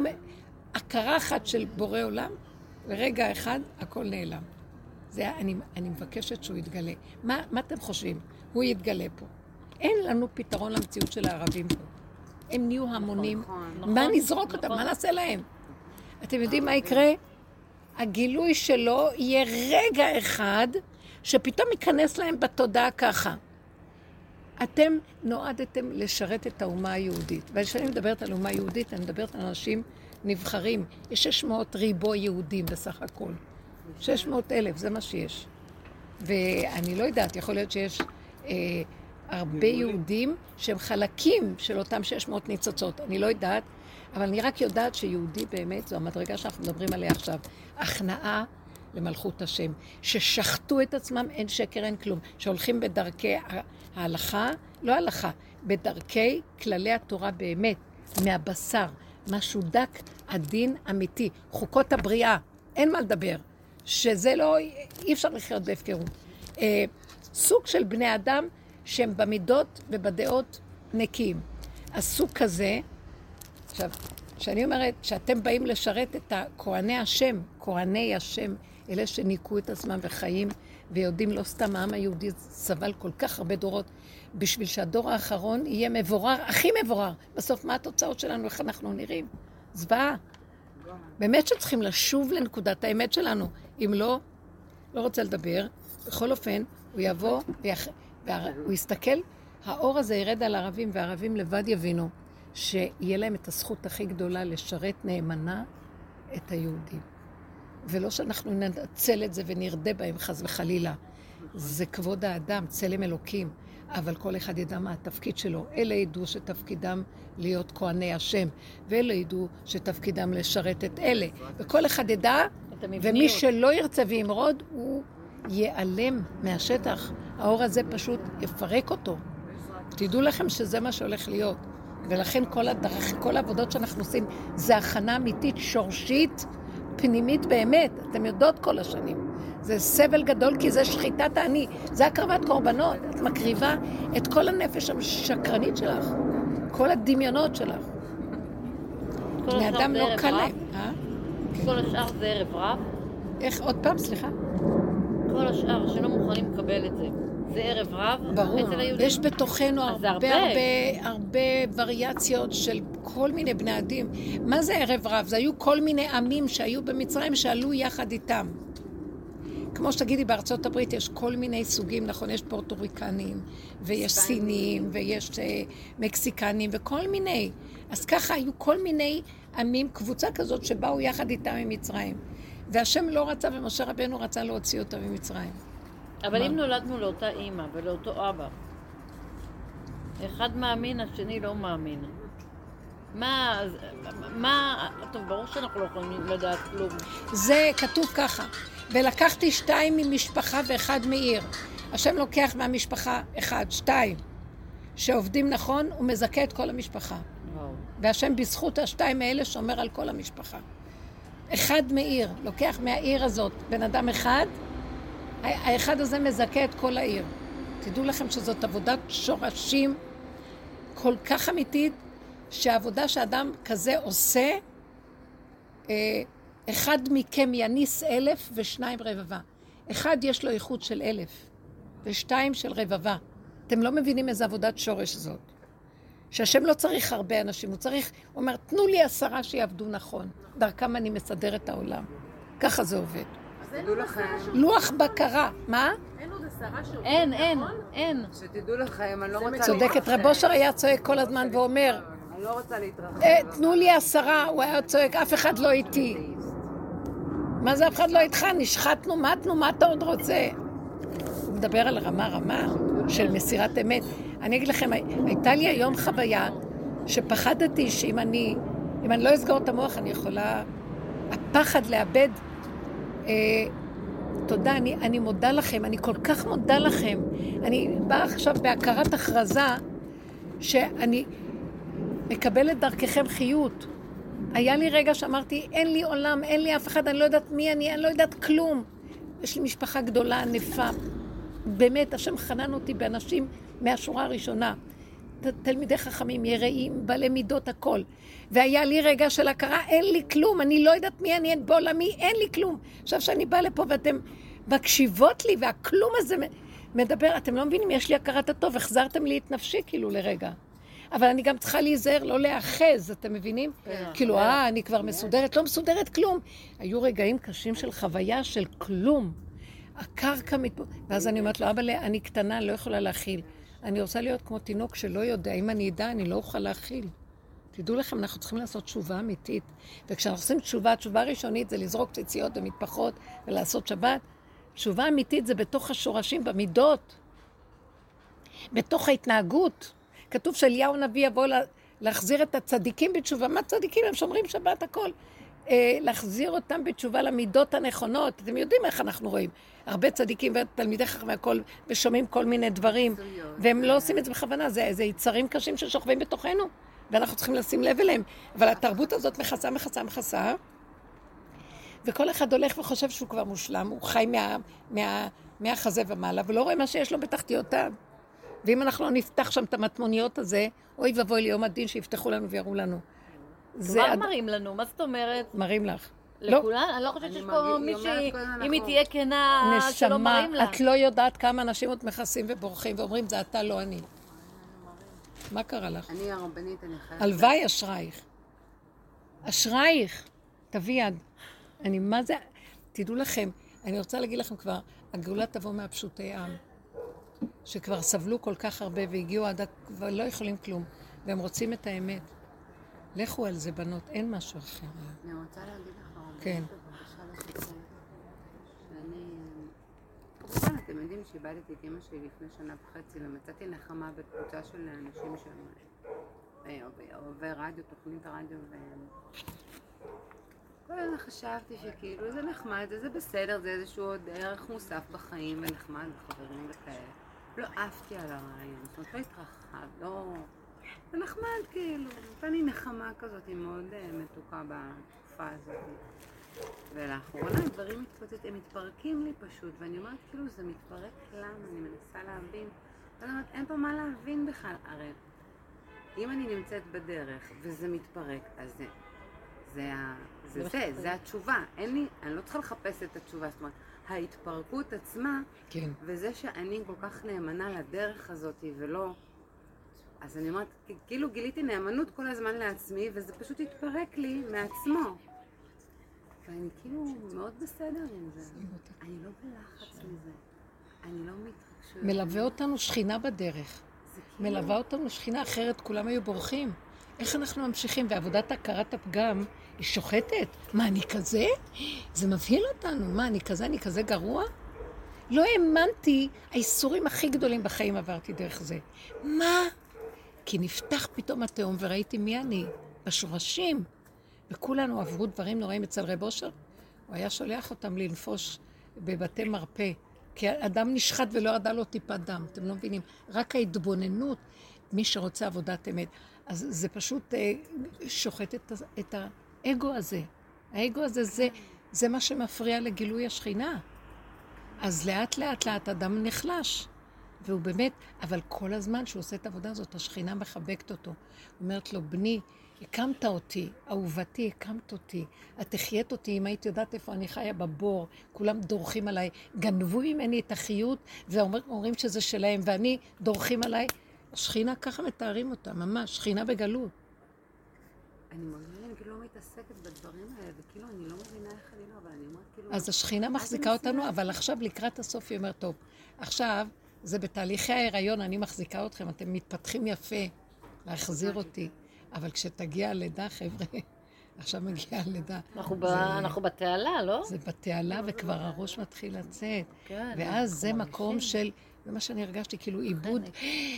הכרה אחת של בורא עולם, ברגע אחד הכל נעלם. זה, אני, אני מבקשת שהוא יתגלה. מה, מה אתם חושבים? הוא יתגלה פה. אין לנו פתרון למציאות של הערבים פה. הם נהיו המונים. נכון, מה נזרוק אותם? מה נעשה להם? אתם יודעים מה יקרה? הגילוי שלו יהיה רגע אחד שפתאום ייכנס להם בתודעה ככה. אתם נועדתם לשרת את האומה היהודית. וכשאני מדברת על אומה יהודית, אני מדברת על אנשים נבחרים. יש 600 ריבו יהודים בסך הכל. 600 אלף, זה מה שיש. ואני לא יודעת, יכול להיות שיש אה, הרבה יהודים שהם חלקים של אותם 600 ניצוצות. אני לא יודעת, אבל אני רק יודעת שיהודי באמת, זו המדרגה שאנחנו מדברים עליה עכשיו. הכנעה למלכות השם. ששחטו את עצמם, אין שקר, אין כלום. שהולכים בדרכי ההלכה, לא הלכה, בדרכי כללי התורה באמת, מהבשר. משהו דק, עדין, אמיתי. חוקות הבריאה, אין מה לדבר. שזה לא, אי אפשר לחיות בהפקרות. אה, סוג של בני אדם שהם במידות ובדעות נקיים. הסוג כזה, עכשיו, כשאני אומרת שאתם באים לשרת את כהני השם, כהני השם, אלה שניקו את עצמם וחיים ויודעים, לא סתם העם היהודי סבל כל כך הרבה דורות, בשביל שהדור האחרון יהיה מבורר, הכי מבורר. בסוף, מה התוצאות שלנו, איך אנחנו נראים? זוועה. באמת שצריכים לשוב לנקודת האמת שלנו. אם לא, לא רוצה לדבר. בכל אופן, הוא יבוא. והוא יסתכל, האור הזה ירד על הערבים, והערבים לבד יבינו שיהיה להם את הזכות הכי גדולה לשרת נאמנה את היהודים. ולא שאנחנו ננצל את זה ונרדה בהם חס וחלילה. זה כבוד האדם, צלם אלוקים. אבל כל אחד ידע מה התפקיד שלו. אלה ידעו שתפקידם להיות כהני השם, ואלה ידעו שתפקידם לשרת את אלה. וכל אחד ידע, ומי שלא ירצה וימרוד, הוא ייעלם מהשטח. האור הזה פשוט יפרק אותו. תדעו לכם שזה מה שהולך להיות. ולכן כל, הדרך, כל העבודות שאנחנו עושים זה הכנה אמיתית, שורשית, פנימית באמת. אתם יודעות כל השנים. זה סבל גדול כי זה שחיטת האני, זה הקרבת קורבנות. את מקריבה את כל הנפש השקרנית שלך, כל הדמיונות שלך. בני אדם לא קל? להם. אה? כל השאר זה ערב רב? איך, עוד פעם, סליחה? כל השאר שלא מוכנים לקבל את זה. זה ערב רב? ברור. אצל היהודים? יש בתוכנו הרבה הרבה. הרבה הרבה וריאציות של כל מיני בני אדים. מה זה ערב רב? זה היו כל מיני עמים שהיו במצרים שעלו יחד איתם. כמו שתגידי, בארצות הברית יש כל מיני סוגים, נכון? יש פורטוריקנים, ויש סינים, ויש אה, מקסיקנים, וכל מיני. אז ככה היו כל מיני עמים, קבוצה כזאת שבאו יחד איתם ממצרים. והשם לא רצה, ומשה רבנו רצה להוציא אותם ממצרים. אבל? אם נולדנו לאותה אימא ולאותו אבא, אחד מאמין, השני לא מאמין. מה, מה, טוב, ברור שאנחנו לא יכולים לדעת כלום. זה כתוב ככה, ולקחתי שתיים ממשפחה ואחד מעיר. השם לוקח מהמשפחה אחד, שתיים, שעובדים נכון, הוא מזכה את כל המשפחה. וואו. והשם בזכות השתיים האלה שומר על כל המשפחה. אחד מעיר, לוקח מהעיר הזאת בן אדם אחד, האחד הזה מזכה את כל העיר. תדעו לכם שזאת עבודת שורשים כל כך אמיתית, שהעבודה שאדם כזה עושה, אה, אחד מכם יניס אלף ושניים רבבה. אחד יש לו איכות של אלף, ושתיים של רבבה. אתם לא מבינים איזה עבודת שורש זאת. שהשם לא צריך הרבה אנשים, הוא צריך, הוא אומר, תנו לי עשרה שיעבדו נכון. דרכם אני מסדר את העולם. ככה זה עובד. לוח בקרה, מה? אין עוד עשרה שעובדים אין, אין, נכון? אין. שתדעו לכם, אני לא רוצה צודקת. רב אושר היה צועק כל הזמן ואומר, אני לא רוצה להתרחב. "אה, תנו לי עשרה, הוא היה צועק, אף אחד לא איתי. מה זה אף אחד לא איתך? נשחטנו, מתנו, מה אתה עוד רוצה? הוא מדבר על רמה רמה של מסירת אמת. אני אגיד לכם, הייתה לי היום חוויה שפחדתי שאם אני, אם אני לא אסגור את המוח, אני יכולה... הפחד לאבד... אה, תודה, אני, אני מודה לכם, אני כל כך מודה לכם. אני באה עכשיו בהכרת הכרזה שאני מקבלת דרככם חיות. היה לי רגע שאמרתי, אין לי עולם, אין לי אף אחד, אני לא יודעת מי אני, אני לא יודעת כלום. יש לי משפחה גדולה, ענפה. באמת, השם חנן אותי באנשים מהשורה הראשונה. תלמידי חכמים, יראים, בעלי מידות, הכל. והיה לי רגע של הכרה, אין לי כלום, אני לא יודעת מי אני, אין בעולמי, אין לי כלום. עכשיו שאני באה לפה ואתם מקשיבות לי, והכלום הזה מדבר, אתם לא מבינים, יש לי הכרת הטוב, החזרתם לי את נפשי כאילו לרגע. אבל אני גם צריכה להיזהר, לא להיאחז, אתם מבינים? כאילו, אה, אני כבר מסודרת, לא מסודרת כלום. היו רגעים קשים של חוויה של כלום. הקרקע מת... ואז אני אומרת לו, אבל אני קטנה, לא יכולה להכיל. אני רוצה להיות כמו תינוק שלא יודע, אם אני אדע, אני לא אוכל להכיל. תדעו לכם, אנחנו צריכים לעשות תשובה אמיתית. וכשאנחנו עושים תשובה, תשובה ראשונית זה לזרוק ציציות ומטפחות ולעשות שבת. תשובה אמיתית זה בתוך השורשים, במידות, בתוך ההתנהגות. כתוב שאליהו הנביא יבוא לה- להחזיר את הצדיקים בתשובה. מה צדיקים? הם שומרים שבת, הכל. אה, להחזיר אותם בתשובה למידות הנכונות. אתם יודעים איך אנחנו רואים. הרבה צדיקים ותלמידי חכם והכל, ושומעים כל מיני דברים, והם לא עושים את זה בכוונה, זה, זה יצרים קשים ששוכבים בתוכנו, ואנחנו צריכים לשים לב אליהם. אבל התרבות הזאת מכסה, מכסה, מכסה, וכל אחד הולך וחושב שהוא כבר מושלם, הוא חי מה, מה, מהחזה ומעלה, ולא רואה מה שיש לו בתחתיותיו. ואם אנחנו לא נפתח שם את המטמוניות הזה, אוי ואבוי ליום הדין שיפתחו לנו ויראו לנו. זה כבר עד- מראים לנו, מה זאת אומרת? מרים לך. לא, לכולן? אני לא חושבת שיש פה מישהי, אם היא תהיה כנה, שלא נשמה, מראים לה. את לא יודעת כמה אנשים עוד מכסים ובורחים ואומרים, זה אתה, לא אני. מה קרה לך? אני הרבנית, אני חייבת... הלוואי אשרייך. אשרייך. תביא יד. אני, מה זה... תדעו לכם, אני רוצה להגיד לכם כבר, הגאולה תבוא מהפשוטי עם, שכבר סבלו כל כך הרבה והגיעו עד... ה- כבר לא יכולים כלום, והם רוצים את האמת. לכו על זה, בנות, אין משהו אחר. אני רוצה להגיד לך, הרבנית, כן. בבקשה. כמובן, אתם יודעים שאיבדתי את אמא שלי לפני שנה וחצי, ומצאתי נחמה בקבוצה של אנשים שהם אה, אוהבי רדיו, תוכנית הרדיו, ו... כל הזמן חשבתי שכאילו זה נחמד, זה בסדר, זה איזשהו עוד ערך מוסף בחיים, ונחמד, וחברים וכאלה. לא עפתי על הרעיון, זאת אומרת, לא התרחב, לא... זה נחמד, כאילו, נתן לי נחמה כזאת, היא מאוד אה, מתוקה בתקופה הזאת. ולאחרונה הדברים מתפוצצים, הם מתפרקים לי פשוט, ואני אומרת, כאילו, זה מתפרק למה? אני מנסה להבין. ואני אומרת, אין פה מה להבין בכלל. הרי אם אני נמצאת בדרך וזה מתפרק, אז זה, זה, ה- זה, זה, זה התשובה. אין לי, אני לא צריכה לחפש את התשובה. זאת אומרת, ההתפרקות עצמה, כן. וזה שאני כל כך נאמנה לדרך הזאת ולא... אז אני אומרת, כאילו גיליתי נאמנות כל הזמן לעצמי, וזה פשוט התפרק לי מעצמו. ואני כאילו מאוד בסדר עם זה. אני לא בלחץ מזה. אני לא מתרגשת. מלווה אותנו שכינה בדרך. כאילו... מלווה אותנו שכינה אחרת, כולם היו בורחים. איך אנחנו ממשיכים? ועבודת הכרת הפגם היא שוחטת? מה, אני כזה? זה מבהיל אותנו. מה, אני כזה? אני כזה גרוע? לא האמנתי, האיסורים הכי גדולים בחיים עברתי דרך זה. מה? כי נפתח פתאום התהום וראיתי מי אני, בשורשים. וכולנו עברו דברים נוראים אצל רב אושר. הוא היה שולח אותם לנפוש בבתי מרפא. כי אדם נשחט ולא ירדה לו טיפת דם, אתם לא מבינים. רק ההתבוננות, מי שרוצה עבודת אמת. אז זה פשוט אה, שוחט את, את האגו הזה. האגו הזה, זה, זה מה שמפריע לגילוי השכינה. אז לאט לאט לאט אדם נחלש. והוא באמת, אבל כל הזמן שהוא עושה את העבודה הזאת, השכינה מחבקת אותו. אומרת לו, בני, הקמת אותי, אהובתי, הקמת אותי. את החיית אותי אם היית יודעת איפה אני חיה בבור, כולם דורכים עליי, גנבו ממני את החיות ואומרים שזה שלהם, ואני, דורכים עליי. השכינה, ככה מתארים אותה, ממש, שכינה בגלות. אני מרגישה, אני כאילו לא מתעסקת בדברים האלה, וכאילו אני לא מבינה איך אני לא, אבל אני אומרת כאילו... אז השכינה מחזיקה אותנו, אבל עכשיו לקראת הסוף היא אומרת, טוב, עכשיו זה בתהליכי ההיריון, אני מחזיקה אתכם, אתם מתפתחים יפה להחזיר אותי, אבל כשתגיע הלידה, חבר'ה, [LAUGHS] עכשיו מגיעה הלידה. אנחנו ב- זה- אנחנו בתעלה, לא? זה בתעלה וכבר הראש מתחיל לצאת. כן. ואז זה מקום של, זה מה שאני הרגשתי, כאילו עיבוד,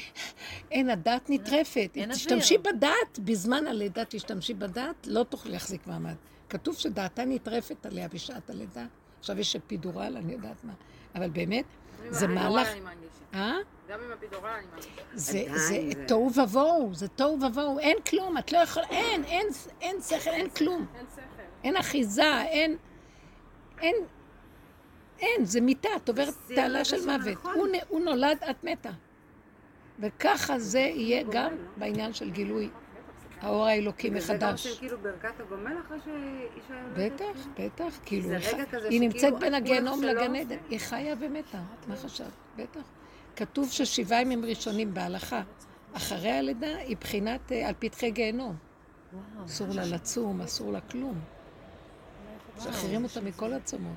[GASPS] אין, הדעת נטרפת. תשתמשי. בדעת, בזמן הלידה תשתמשי בדעת, לא תוכלי להחזיק מעמד. כתוב שדעתה נטרפת עליה בשעת הלידה. עכשיו יש אפידורל, אני יודעת מה. אבל באמת, זה הפידורל מהלך... אני מרגישה. אה? גם עם הפידורל אני מרגישה. זה, תוהו ובוהו, זה תוהו ובוהו, אין כלום, את לא יכולה, אין, אין, אין שכל, אין כלום. אין שכל. אין אחיזה, אין, אין, אין, זה מיתה, את עוברת תעלה של מוות. נכון. הוא, נולד, את מתה. וככה זה יהיה גם? בעניין של גילוי האור האלוקי בגלל זה גם מחדש. עושים כאילו ברכת הגומל אחרי שאישה? בטח, בטח, כאילו, היא נמצאת בין הגיהנום לגן עדן, היא חיה ומתה, מה חשבת? בטח. כתוב ששבעה ימים ראשונים בהלכה, אחרי הלידה היא בחינת אה, על פתחי גיהנום. אסור לה לצום, אסור לה כלום. משחררים אותה מכל הצומות.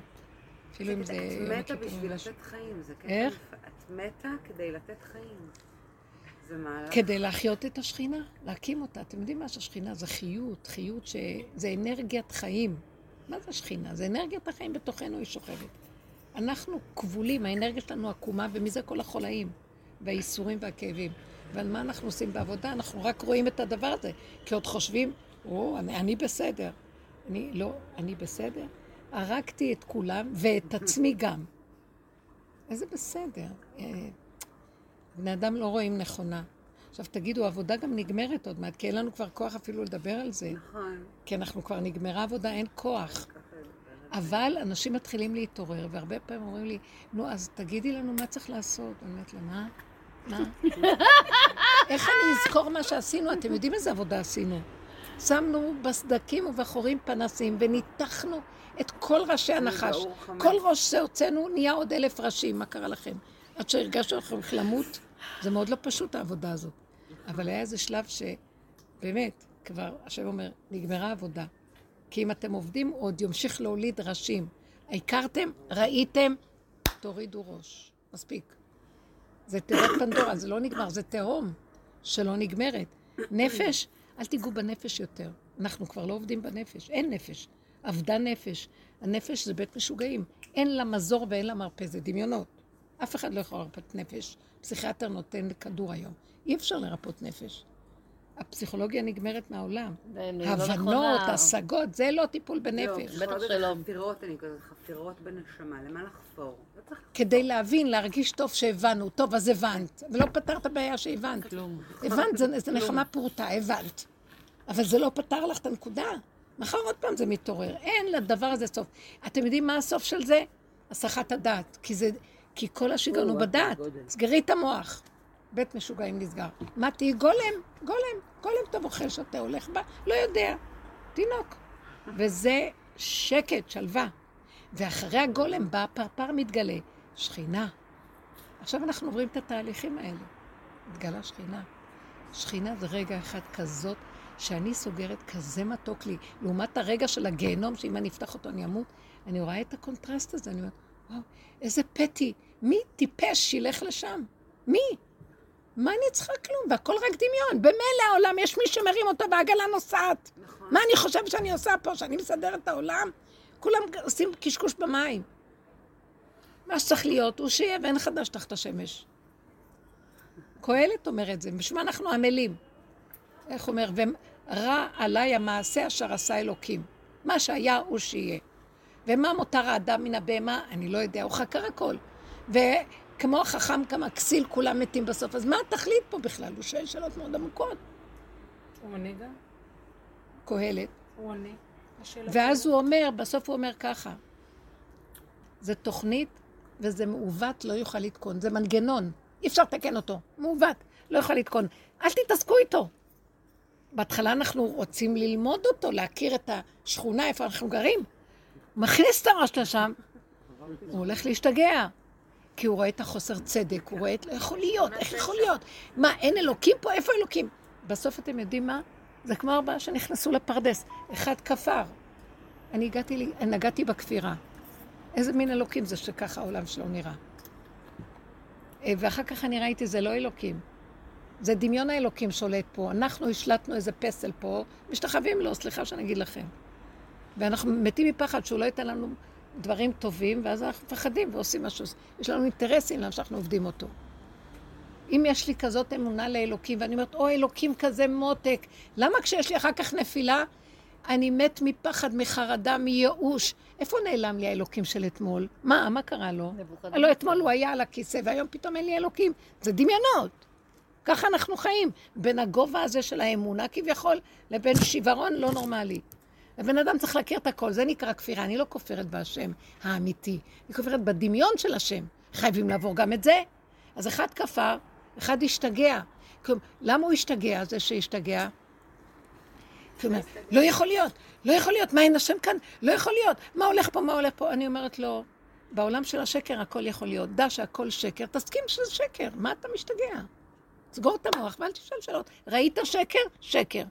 אפילו אם זה... את מתה בשביל. לתת חיים, זה איך? את מתה כדי לתת חיים. זה. כדי להחיות את השכינה, להקים אותה. אתם יודעים מה שהשכינה זה חיות, חיות שזה אנרגיית חיים. מה זה שכינה? זה אנרגיית החיים בתוכנו, היא שוכבת. אנחנו כבולים, האנרגיה שלנו עקומה, ומזה כל החולאים, והייסורים והכאבים. ועל מה אנחנו עושים בעבודה? אנחנו רק רואים את הדבר הזה, כי עוד חושבים, או, אני, אני בסדר. אני לא, אני בסדר. הרגתי את כולם ואת עצמי גם. איזה בסדר. בני אדם לא רואים נכונה. עכשיו תגידו, העבודה גם נגמרת עוד מעט, כי אין לנו כבר כוח אפילו לדבר על זה. נכון. כי אנחנו כבר נגמרה עבודה, אין כוח. אבל אנשים מתחילים להתעורר, והרבה פעמים אומרים לי, נו, אז תגידי לנו מה צריך לעשות. אני אומרת לה, מה? מה? [LAUGHS] איך אני אזכור מה שעשינו? אתם יודעים איזה עבודה עשינו? שמנו בסדקים ובחורים פנסים וניתחנו את כל ראשי הנחש. כל ראש שהוצאנו נהיה עוד אלף ראשים, מה קרה לכם? עד שהרגשנו לכם למות, זה מאוד לא פשוט העבודה הזאת. אבל היה איזה שלב שבאמת, כבר, השם אומר, נגמרה העבודה. כי אם אתם עובדים, עוד ימשיך להוליד ראשים. הכרתם, ראיתם, תורידו ראש. מספיק. זה תיבת פנדורה, זה לא נגמר, זה תהום שלא נגמרת. נפש, אל תיגעו בנפש יותר. אנחנו כבר לא עובדים בנפש, אין נפש. אבדה נפש. הנפש זה בית משוגעים. אין לה מזור ואין לה מרפא, זה דמיונות. אף אחד לא יכול לרפות נפש. פסיכיאטר נותן כדור היום. אי אפשר לרפות נפש. הפסיכולוגיה נגמרת מהעולם. לא הבנות. השגות, זה לא טיפול לא, בנפש. בטח שלא. חפירות, אני כזאת, חפירות בנשמה, למה לחפור? לא צריך כדי להבין, להרגיש טוב שהבנו. טוב, אז הבנת. ולא פתרת הבעיה שהבנת. כלום. הבנת, זה, זה נחמה פורתא, הבנת. אבל זה לא פתר לך את הנקודה. מחר עוד פעם זה מתעורר. אין לדבר הזה סוף. אתם יודעים מה הסוף של זה? הסחת הדעת. כי, זה, כי כל השיגעון הוא בדעת. סגרי את המוח. בית משוגעים נסגר. מה תהיי? גולם, גולם, גולם טוב אוכל, שותה, הולך בה, לא יודע. תינוק. וזה שקט, שלווה. ואחרי הגולם בא הפרפר מתגלה. שכינה. עכשיו אנחנו עוברים את התהליכים האלה. מתגלה שכינה. שכינה זה רגע אחד כזאת, שאני סוגרת כזה מתוק לי. לעומת הרגע של הגיהנום, שאם אני אפתח אותו אני אמות, אני רואה את הקונטרסט הזה, אני אומרת, וואו, איזה פתי, מי טיפש שילך לשם? מי? מה אני צריכה כלום? והכל רק דמיון. במילא העולם, יש מי שמרים אותו והעגלה נוסעת. נכון. מה אני חושבת שאני עושה פה, שאני מסדרת את העולם? כולם עושים קשקוש במים. מה שצריך להיות הוא שיהיה ואין חדש תחת השמש. קהלת אומר את זה, בשביל מה אנחנו עמלים? איך אומר? ורע עליי המעשה אשר עשה אלוקים. מה שהיה הוא שיהיה. ומה מותר האדם מן הבהמה? אני לא יודע, הוא חקר הכל. וכמו החכם כמה כסיל כולם מתים בסוף, אז מה התכלית פה בכלל? הוא שואל שאלות מאוד עמוקות. הוא עונה גם? קהלת. הוא עונה. ואז הוא אומר, בסוף הוא אומר ככה, זה תוכנית וזה מעוות, לא יוכל לתקון. זה מנגנון, אי אפשר לתקן אותו. מעוות, לא יוכל לתקון. אל תתעסקו איתו. בהתחלה אנחנו רוצים ללמוד אותו, להכיר את השכונה, איפה אנחנו גרים. מכניס את הראש לשם, הוא הולך להשתגע. כי הוא רואה את החוסר צדק, הוא רואה את... לא יכול להיות, איך יכול להיות? מה, אין אלוקים פה? איפה אלוקים? בסוף אתם יודעים מה? זה כמו ארבעה שנכנסו לפרדס. אחד כפר. אני הגעתי, נגעתי בכפירה. איזה מין אלוקים זה שככה העולם שלו נראה. אה, ואחר כך אני ראיתי, זה לא אלוקים. זה דמיון האלוקים שולט פה. אנחנו השלטנו איזה פסל פה, משתחווים לו, סליחה שאני אגיד לכם. ואנחנו מתים מפחד שהוא לא ייתן לנו דברים טובים, ואז אנחנו מפחדים ועושים משהו. יש לנו אינטרסים למה שאנחנו עובדים אותו. אם יש לי כזאת אמונה לאלוקים, ואני אומרת, או אלוקים כזה מותק, למה כשיש לי אחר כך נפילה, אני מת מפחד, מחרדה, מייאוש. איפה נעלם לי האלוקים של אתמול? מה, מה קרה לו? הלוא אתמול הוא היה על הכיסא, והיום פתאום אין לי אלוקים. זה דמיונות. ככה אנחנו חיים, בין הגובה הזה של האמונה כביכול, לבין שיוורון לא נורמלי. הבן אדם צריך להכיר את הכל, זה נקרא כפירה. אני לא כופרת בהשם האמיתי, אני כופרת בדמיון של השם. חייבים לעבור גם את זה. אז אחד כפר, אחד השתגע. למה הוא השתגע, זה שהשתגע? לא יכול להיות, לא יכול להיות, מה אין השם כאן? לא יכול להיות, מה הולך פה, מה הולך פה? אני אומרת לו, בעולם של השקר הכל יכול להיות. דע שהכל שקר, תסכים שזה שקר, מה אתה משתגע? סגור את המוח ואל תשאל שאלות. ראית שקר? שקר.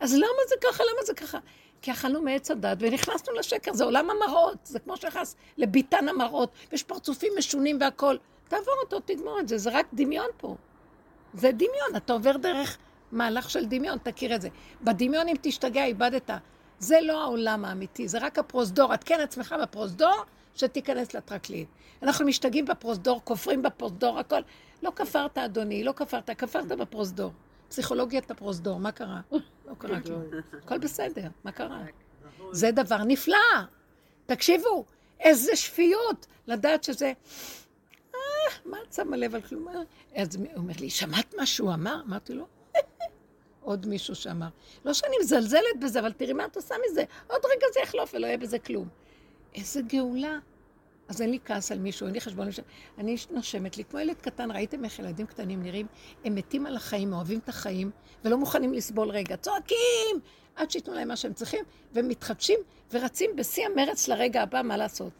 אז למה זה ככה? למה זה ככה? כי אכלנו מעץ הדת ונכנסנו לשקר, זה עולם המראות, זה כמו שנכנס לביתן המראות, ויש פרצופים משונים והכול. תעבור אותו, תגמור את זה, זה רק דמיון פה. זה דמיון, אתה עובר דרך מהלך של דמיון, תכיר את זה. בדמיון אם תשתגע, איבדת. זה לא העולם האמיתי, זה רק הפרוזדור. עדכן עצמך בפרוזדור, שתיכנס לטרקלין. אנחנו משתגעים בפרוזדור, כופרים בפרוזדור, הכל. לא כפרת, אדוני, לא כפרת, כפרת בפרוזדור. פסיכולוגיית הפרוזדור, מה קרה? לא קרה כלום. הכל בסדר, מה קרה? זה דבר נפלא. תקשיבו, איזה שפיות לדעת שזה... אה, מה את שמה לב על כלום? אז הוא אומר לי, שמעת מה שהוא אמר? אמרתי לו, עוד מישהו שאמר. לא שאני מזלזלת בזה, אבל תראי מה את עושה מזה. עוד רגע זה יחלוף ולא יהיה בזה כלום. איזה גאולה. אז אין לי כעס על מישהו, אין לי חשבון. אני נושמת לי כמו ילד קטן, ראיתם איך ילדים קטנים נראים? הם מתים על החיים, אוהבים את החיים, ולא מוכנים לסבול רגע. צועקים! עד שייתנו להם מה שהם צריכים, ומתחדשים ורצים בשיא המרץ לרגע הבא, מה לעשות?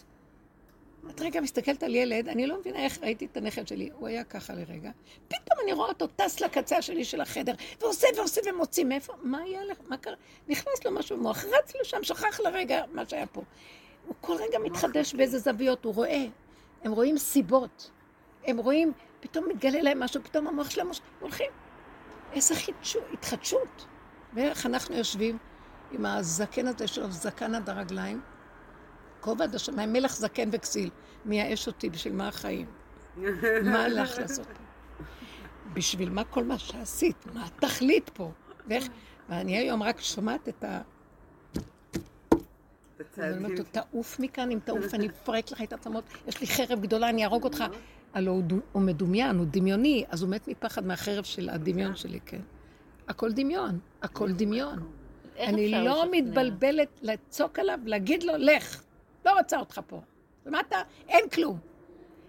את רגע מסתכלת על ילד, אני לא מבינה איך ראיתי את הנכד שלי, הוא היה ככה לרגע, פתאום אני רואה אותו טס לקצה השני של החדר, ועושה ועושה ומוציא, מאיפה, מה היה לך, מה קרה? נכנס לו משהו במוח, רץ לשם, שכח לרגע מה שהיה פה. הוא כל רגע מתחדש באיזה זוויות, הוא רואה. הם רואים סיבות. הם רואים, פתאום מתגלה להם משהו, פתאום המוח שלהם הולכים. איזה חידשות, התחדשות. ואיך אנחנו יושבים עם הזקן הזה שלו, זקן עד הרגליים, כובע עד השמיים, מלך זקן וכסיל. מייאש אותי, בשביל מה החיים? [LAUGHS] מה הלך לעשות פה? בשביל מה כל מה שעשית? מה התכלית פה? ואיך... ואני היום רק שומעת את ה... אני אומרת לו, תעוף מכאן, אם תעוף אני אפרק לך את העצמות, יש לי חרב גדולה, אני אהרוג אותך. הלוא הוא מדומיין, הוא דמיוני, אז הוא מת מפחד מהחרב של הדמיון שלי, כן. הכל דמיון, הכל דמיון. אני לא מתבלבלת לצעוק עליו, להגיד לו, לך, לא רוצה אותך פה. למטה, אין כלום.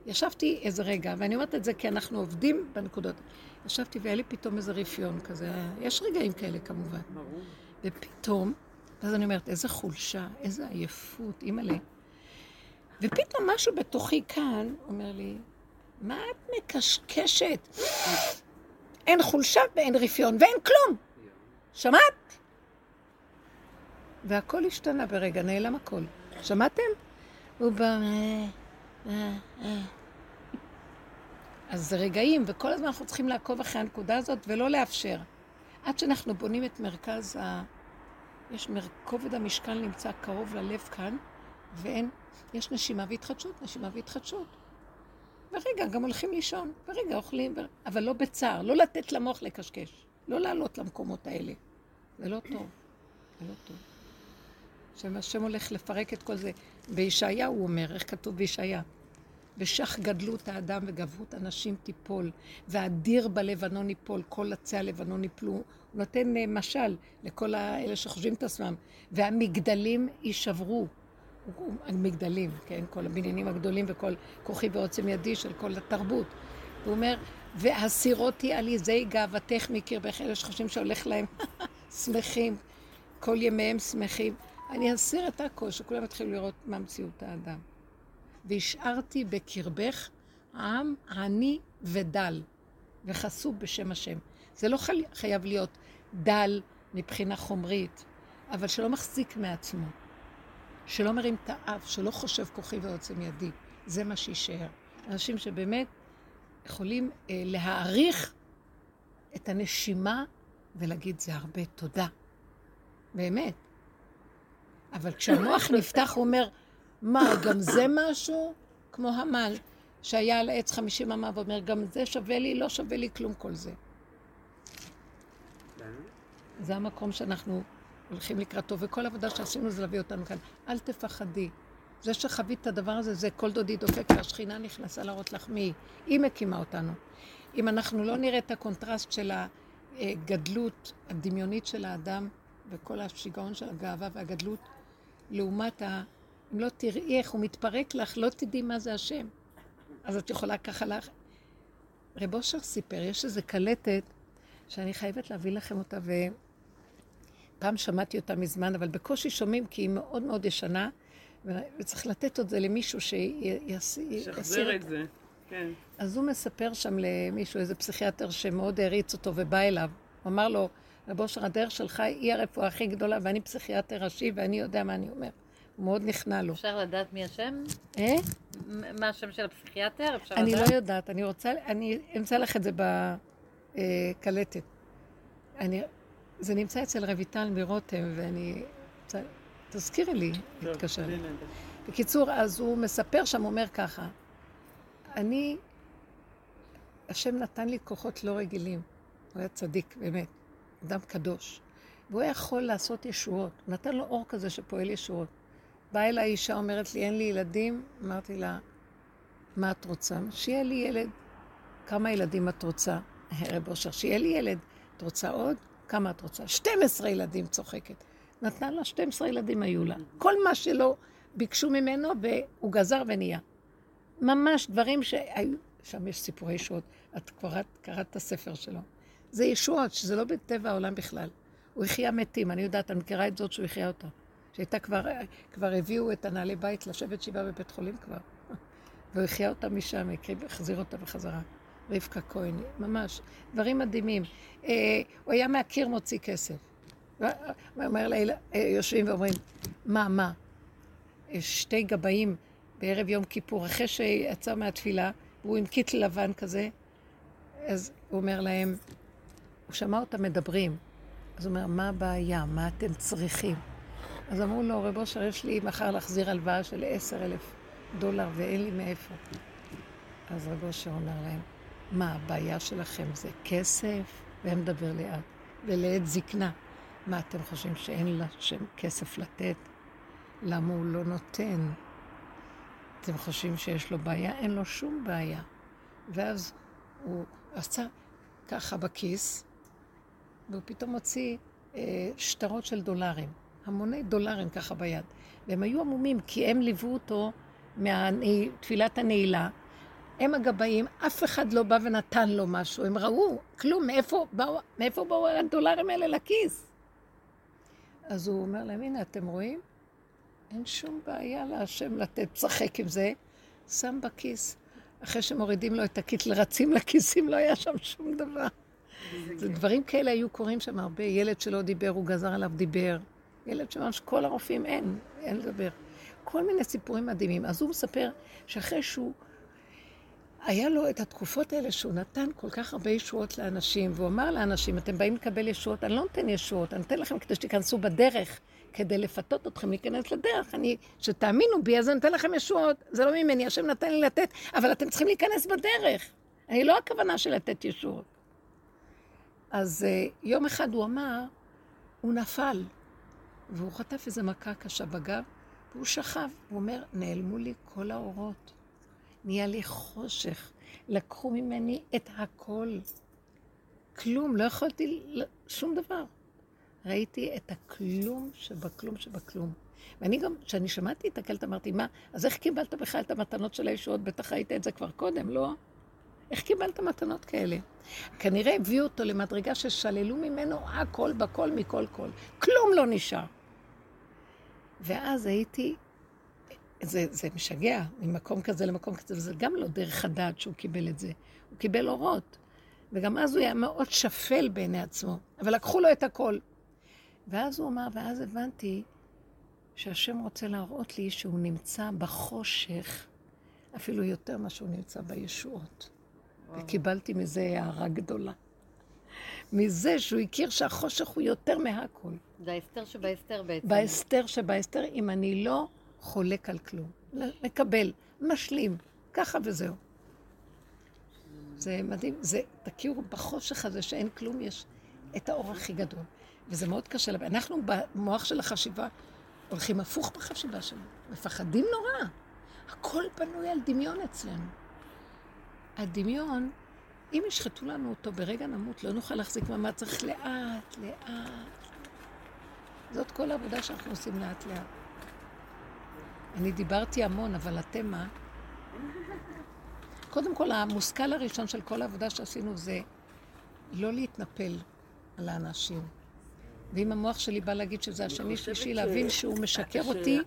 ישבתי איזה רגע, ואני אומרת את זה כי אנחנו עובדים בנקודות. ישבתי והיה לי פתאום איזה רפיון כזה, יש רגעים כאלה כמובן. ופתאום, ואז אני אומרת, איזה חולשה, איזה עייפות, אימא'לה. ופתאום משהו בתוכי כאן אומר לי, מה את מקשקשת? אין חולשה ואין רפיון ואין כלום. שמעת? והכל השתנה ברגע, נעלם הכל. שמעתם? הוא בא... אה, אה, אה. אז זה רגעים, וכל הזמן אנחנו צריכים לעקוב אחרי הנקודה הזאת ולא לאפשר. עד שאנחנו בונים את מרכז ה... יש מר... כובד המשקל נמצא קרוב ללב כאן, ואין... יש נשימה והתחדשות, נשימה והתחדשות. ורגע, גם הולכים לישון, ורגע אוכלים, ו... אבל לא בצער, לא לתת למוח לקשקש, לא לעלות למקומות האלה. זה לא טוב, זה לא טוב. השם הולך לפרק את כל זה. בישעיה הוא אומר, איך כתוב בישעיה? ושך גדלות האדם וגברות הנשים תיפול, והדיר בלבנון ייפול, כל עצי הלבנון ייפלו. הוא נותן אה, משל לכל האלה שחושבים את עצמם. והמגדלים יישברו. המגדלים, כן, כל הבניינים הגדולים וכל כוחי ועוצם ידי של כל התרבות. הוא אומר, והסירותי עליזי גאוותך מקרבך, אלה שחושבים שהולך להם [LAUGHS] שמחים, כל ימיהם שמחים. אני אסיר את הכל, שכולם יתחילו לראות מה מציאות האדם. והשארתי בקרבך עם עני ודל, וחסו בשם השם. זה לא חייב להיות דל מבחינה חומרית, אבל שלא מחזיק מעצמו, שלא מרים את האף, שלא חושב כוחי ועוצם ידי. זה מה שיישאר. אנשים שבאמת יכולים אה, להעריך את הנשימה ולהגיד זה הרבה תודה. באמת. אבל כשהמוח נפתח הוא אומר, מה, גם זה משהו? כמו המן, שהיה על עץ חמישים אמה ואומר, גם זה שווה לי, לא שווה לי כלום כל זה. זה המקום שאנחנו הולכים לקראתו, וכל עבודה שעשינו זה להביא אותנו כאן. אל תפחדי. זה שחווית את הדבר הזה, זה קול דודי דופק, והשכינה נכנסה להראות לך מי היא. היא מקימה אותנו. אם אנחנו לא נראה את הקונטרסט של הגדלות הדמיונית של האדם, וכל השיגעון של הגאווה והגדלות, לעומת ה... אם לא תראי איך הוא מתפרק לך, לא תדעי מה זה השם. אז את יכולה ככה לך... רב אושר סיפר, יש איזו קלטת שאני חייבת להביא לכם אותה, ופעם שמעתי אותה מזמן, אבל בקושי שומעים כי היא מאוד מאוד ישנה, וצריך לתת את זה למישהו שיסיר... שחזר את זה, כן. אז הוא מספר שם למישהו, איזה פסיכיאטר שמאוד העריץ אותו ובא אליו. הוא אמר לו, רב אושר, הדרך שלך היא הרפואה הכי גדולה, ואני פסיכיאטר ראשי ואני יודע מה אני אומר. הוא מאוד נכנע לו. אפשר לדעת מי השם? אה? מה השם של הפסיכיאטר? אפשר אני לדעת? לא יודעת, אני רוצה, אני אמצא לך את זה בקלטת. אני, זה נמצא אצל רויטל מרותם, ואני... תזכירי לי. הנה, בקיצור, אז הוא מספר שם, אומר ככה, אני, השם נתן לי כוחות לא רגילים. הוא היה צדיק, באמת, אדם קדוש. והוא היה יכול לעשות ישועות. הוא נתן לו אור כזה שפועל ישועות. באה אליי אישה, אומרת לי, אין לי ילדים. אמרתי לה, מה את רוצה? שיהיה לי ילד. כמה ילדים את רוצה? רב אושר, שיהיה לי ילד. את רוצה עוד? כמה את רוצה? 12 ילדים, צוחקת. נתנה לה 12 ילדים היו לה. כל מה שלא ביקשו ממנו, והוא גזר ונהיה. ממש דברים שהיו, שם יש סיפורי ישועות. את כבר קראת את הספר שלו. זה ישועות, שזה לא בטבע העולם בכלל. הוא החיה מתים, אני יודעת, אני מכירה את זאת שהוא החיה אותה. שהייתה כבר, כבר הביאו את הנעלי בית לשבת שבעה בבית חולים כבר. [LAUGHS] והוא החיה אותה משם, החזיר אותה בחזרה. רבקה כהן, ממש, דברים מדהימים. אה, הוא היה מהקיר מוציא כסף. הוא אומר לה, אה, יושבים ואומרים, מה, מה? אה, שתי גבאים בערב יום כיפור, אחרי שיצא מהתפילה, והוא עם קיט לבן כזה, אז הוא אומר להם, הוא שמע אותם מדברים, אז הוא אומר, מה הבעיה? מה אתם צריכים? אז אמרו לו, רב אושר, יש לי מחר להחזיר הלוואה של עשר אלף דולר ואין לי מאיפה. אז רב אושר אומר להם, מה, הבעיה שלכם זה כסף? והם מדבר לאט. ולעת זקנה. מה, אתם חושבים שאין לשם כסף לתת? למה הוא לא נותן? אתם חושבים שיש לו בעיה? אין לו שום בעיה. ואז הוא עשה ככה בכיס, והוא פתאום הוציא אה, שטרות של דולרים, המוני דולרים ככה ביד. והם היו עמומים, כי הם ליוו אותו מתפילת הנעילה. הם הגבאים, אף אחד לא בא ונתן לו משהו, הם ראו, כלום, מאיפה באו, מאיפה באו הדולרים האלה לכיס? אז הוא אומר להם, הנה, אתם רואים? אין שום בעיה להשם לתת, שחק עם זה, שם בכיס. אחרי שמורידים לו את הקיטל, רצים לכיסים, לא היה שם שום דבר. זה דברים כאלה היו קורים שם הרבה. ילד שלא דיבר, הוא גזר עליו דיבר. ילד שממש כל הרופאים אין, אין לדבר. כל מיני סיפורים מדהימים. אז הוא מספר שאחרי שהוא, היה לו את התקופות האלה שהוא נתן כל כך הרבה ישועות לאנשים, והוא אמר לאנשים, אתם באים לקבל ישועות, אני לא נותן ישועות, אני נותן לכם כדי שתיכנסו בדרך, כדי לפתות אתכם להיכנס לדרך. אני, שתאמינו בי, אז אני נותן לכם ישועות. זה לא ממני, השם נתן לי לתת, אבל אתם צריכים להיכנס בדרך. אני לא הכוונה של לתת ישועות. אז uh, יום אחד הוא אמר, הוא נפל, והוא חטף איזו מכה קשה בגב, והוא שכב. הוא אומר, נעלמו לי כל האורות. נהיה לי חושך. לקחו ממני את הכל. כלום, לא יכולתי שום דבר. ראיתי את הכלום שבכלום שבכלום. ואני גם, כשאני שמעתי את הקלט, אמרתי, מה, אז איך קיבלת בכלל את המתנות של הישועות? בטח ראית את זה כבר קודם, לא? איך קיבלת מתנות כאלה? כנראה הביאו אותו למדרגה ששללו ממנו הכל בכל מכל כל. כלום לא נשאר. ואז הייתי, זה, זה משגע, ממקום כזה למקום כזה, וזה גם לא דרך הדעת שהוא קיבל את זה. הוא קיבל אורות. וגם אז הוא היה מאוד שפל בעיני עצמו, אבל לקחו לו את הכל. ואז הוא אמר, ואז הבנתי שהשם רוצה להראות לי שהוא נמצא בחושך, אפילו יותר ממה שהוא נמצא בישועות. וקיבלתי מזה הערה גדולה. מזה שהוא הכיר שהחושך הוא יותר מהכל. זה ההסתר שבהסתר בעצם. בהסתר שבהסתר, אם אני לא חולק על כלום. מקבל, משלים, ככה וזהו. זה מדהים, זה, תכירו, בחושך הזה שאין כלום, יש את האור הכי גדול. וזה מאוד קשה. אנחנו במוח של החשיבה הולכים הפוך בחשיבה שלנו, מפחדים נורא. הכל בנוי על דמיון אצלנו. הדמיון, אם ישחטו לנו אותו ברגע נמות, לא נוכל להחזיק מעמד, צריך לאט, לאט. זאת כל העבודה שאנחנו עושים לאט לאט. אני דיברתי המון, אבל אתם מה? קודם כל, המושכל הראשון של כל העבודה שעשינו זה לא להתנפל על האנשים. ואם המוח שלי בא להגיד שזה השני שלישי, להבין שהוא משקר אותי,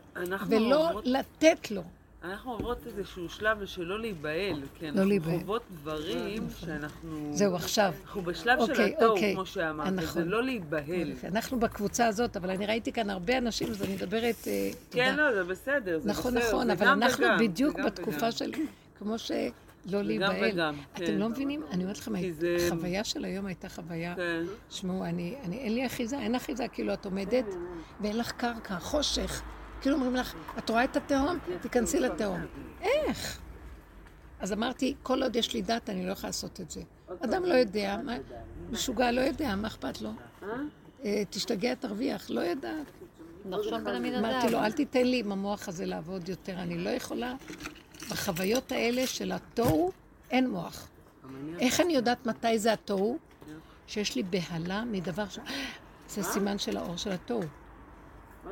ולא לתת לו. אנחנו עוברות איזשהו שלב ושלא להיבהל, כי לא אנחנו להיבהל. חוות דברים שאנחנו... זהו, עכשיו. אנחנו בשלב של אוקיי, התוהו, אוקיי. כמו שאמרת, נכון. זה לא להיבהל. אנחנו בקבוצה הזאת, אבל אני ראיתי כאן הרבה אנשים, אז אני מדברת... אה, כן, תודה. לא, זה בסדר, זה נכון, בסדר, נכון, זה אבל אנחנו וגם, בדיוק זה גם בתקופה וגם. של... כמו שלא זה להיבהל. וגם, כן. אתם לא מבינים? אני אומרת לכם, כי זה- החוויה של היום הייתה חוויה... כן. תשמעו, אני, אני, אין לי אחיזה, אין אחיזה, כאילו את עומדת ואין לך קרקע, חושך. כאילו אומרים לך, את רואה את התהום? תיכנסי לתהום. איך? אז אמרתי, כל עוד יש לי דת, אני לא יכולה לעשות את זה. אדם לא יודע, משוגע לא יודע, מה אכפת לו? אה, תשתגע, תרוויח, לא יודעת. אמרתי לו, אל תיתן לי עם המוח הזה לעבוד יותר, אני לא יכולה. בחוויות האלה של התוהו, אין מוח. איך אני יודעת מתי זה התוהו? שיש לי בהלה מדבר ש... זה סימן של האור של התוהו.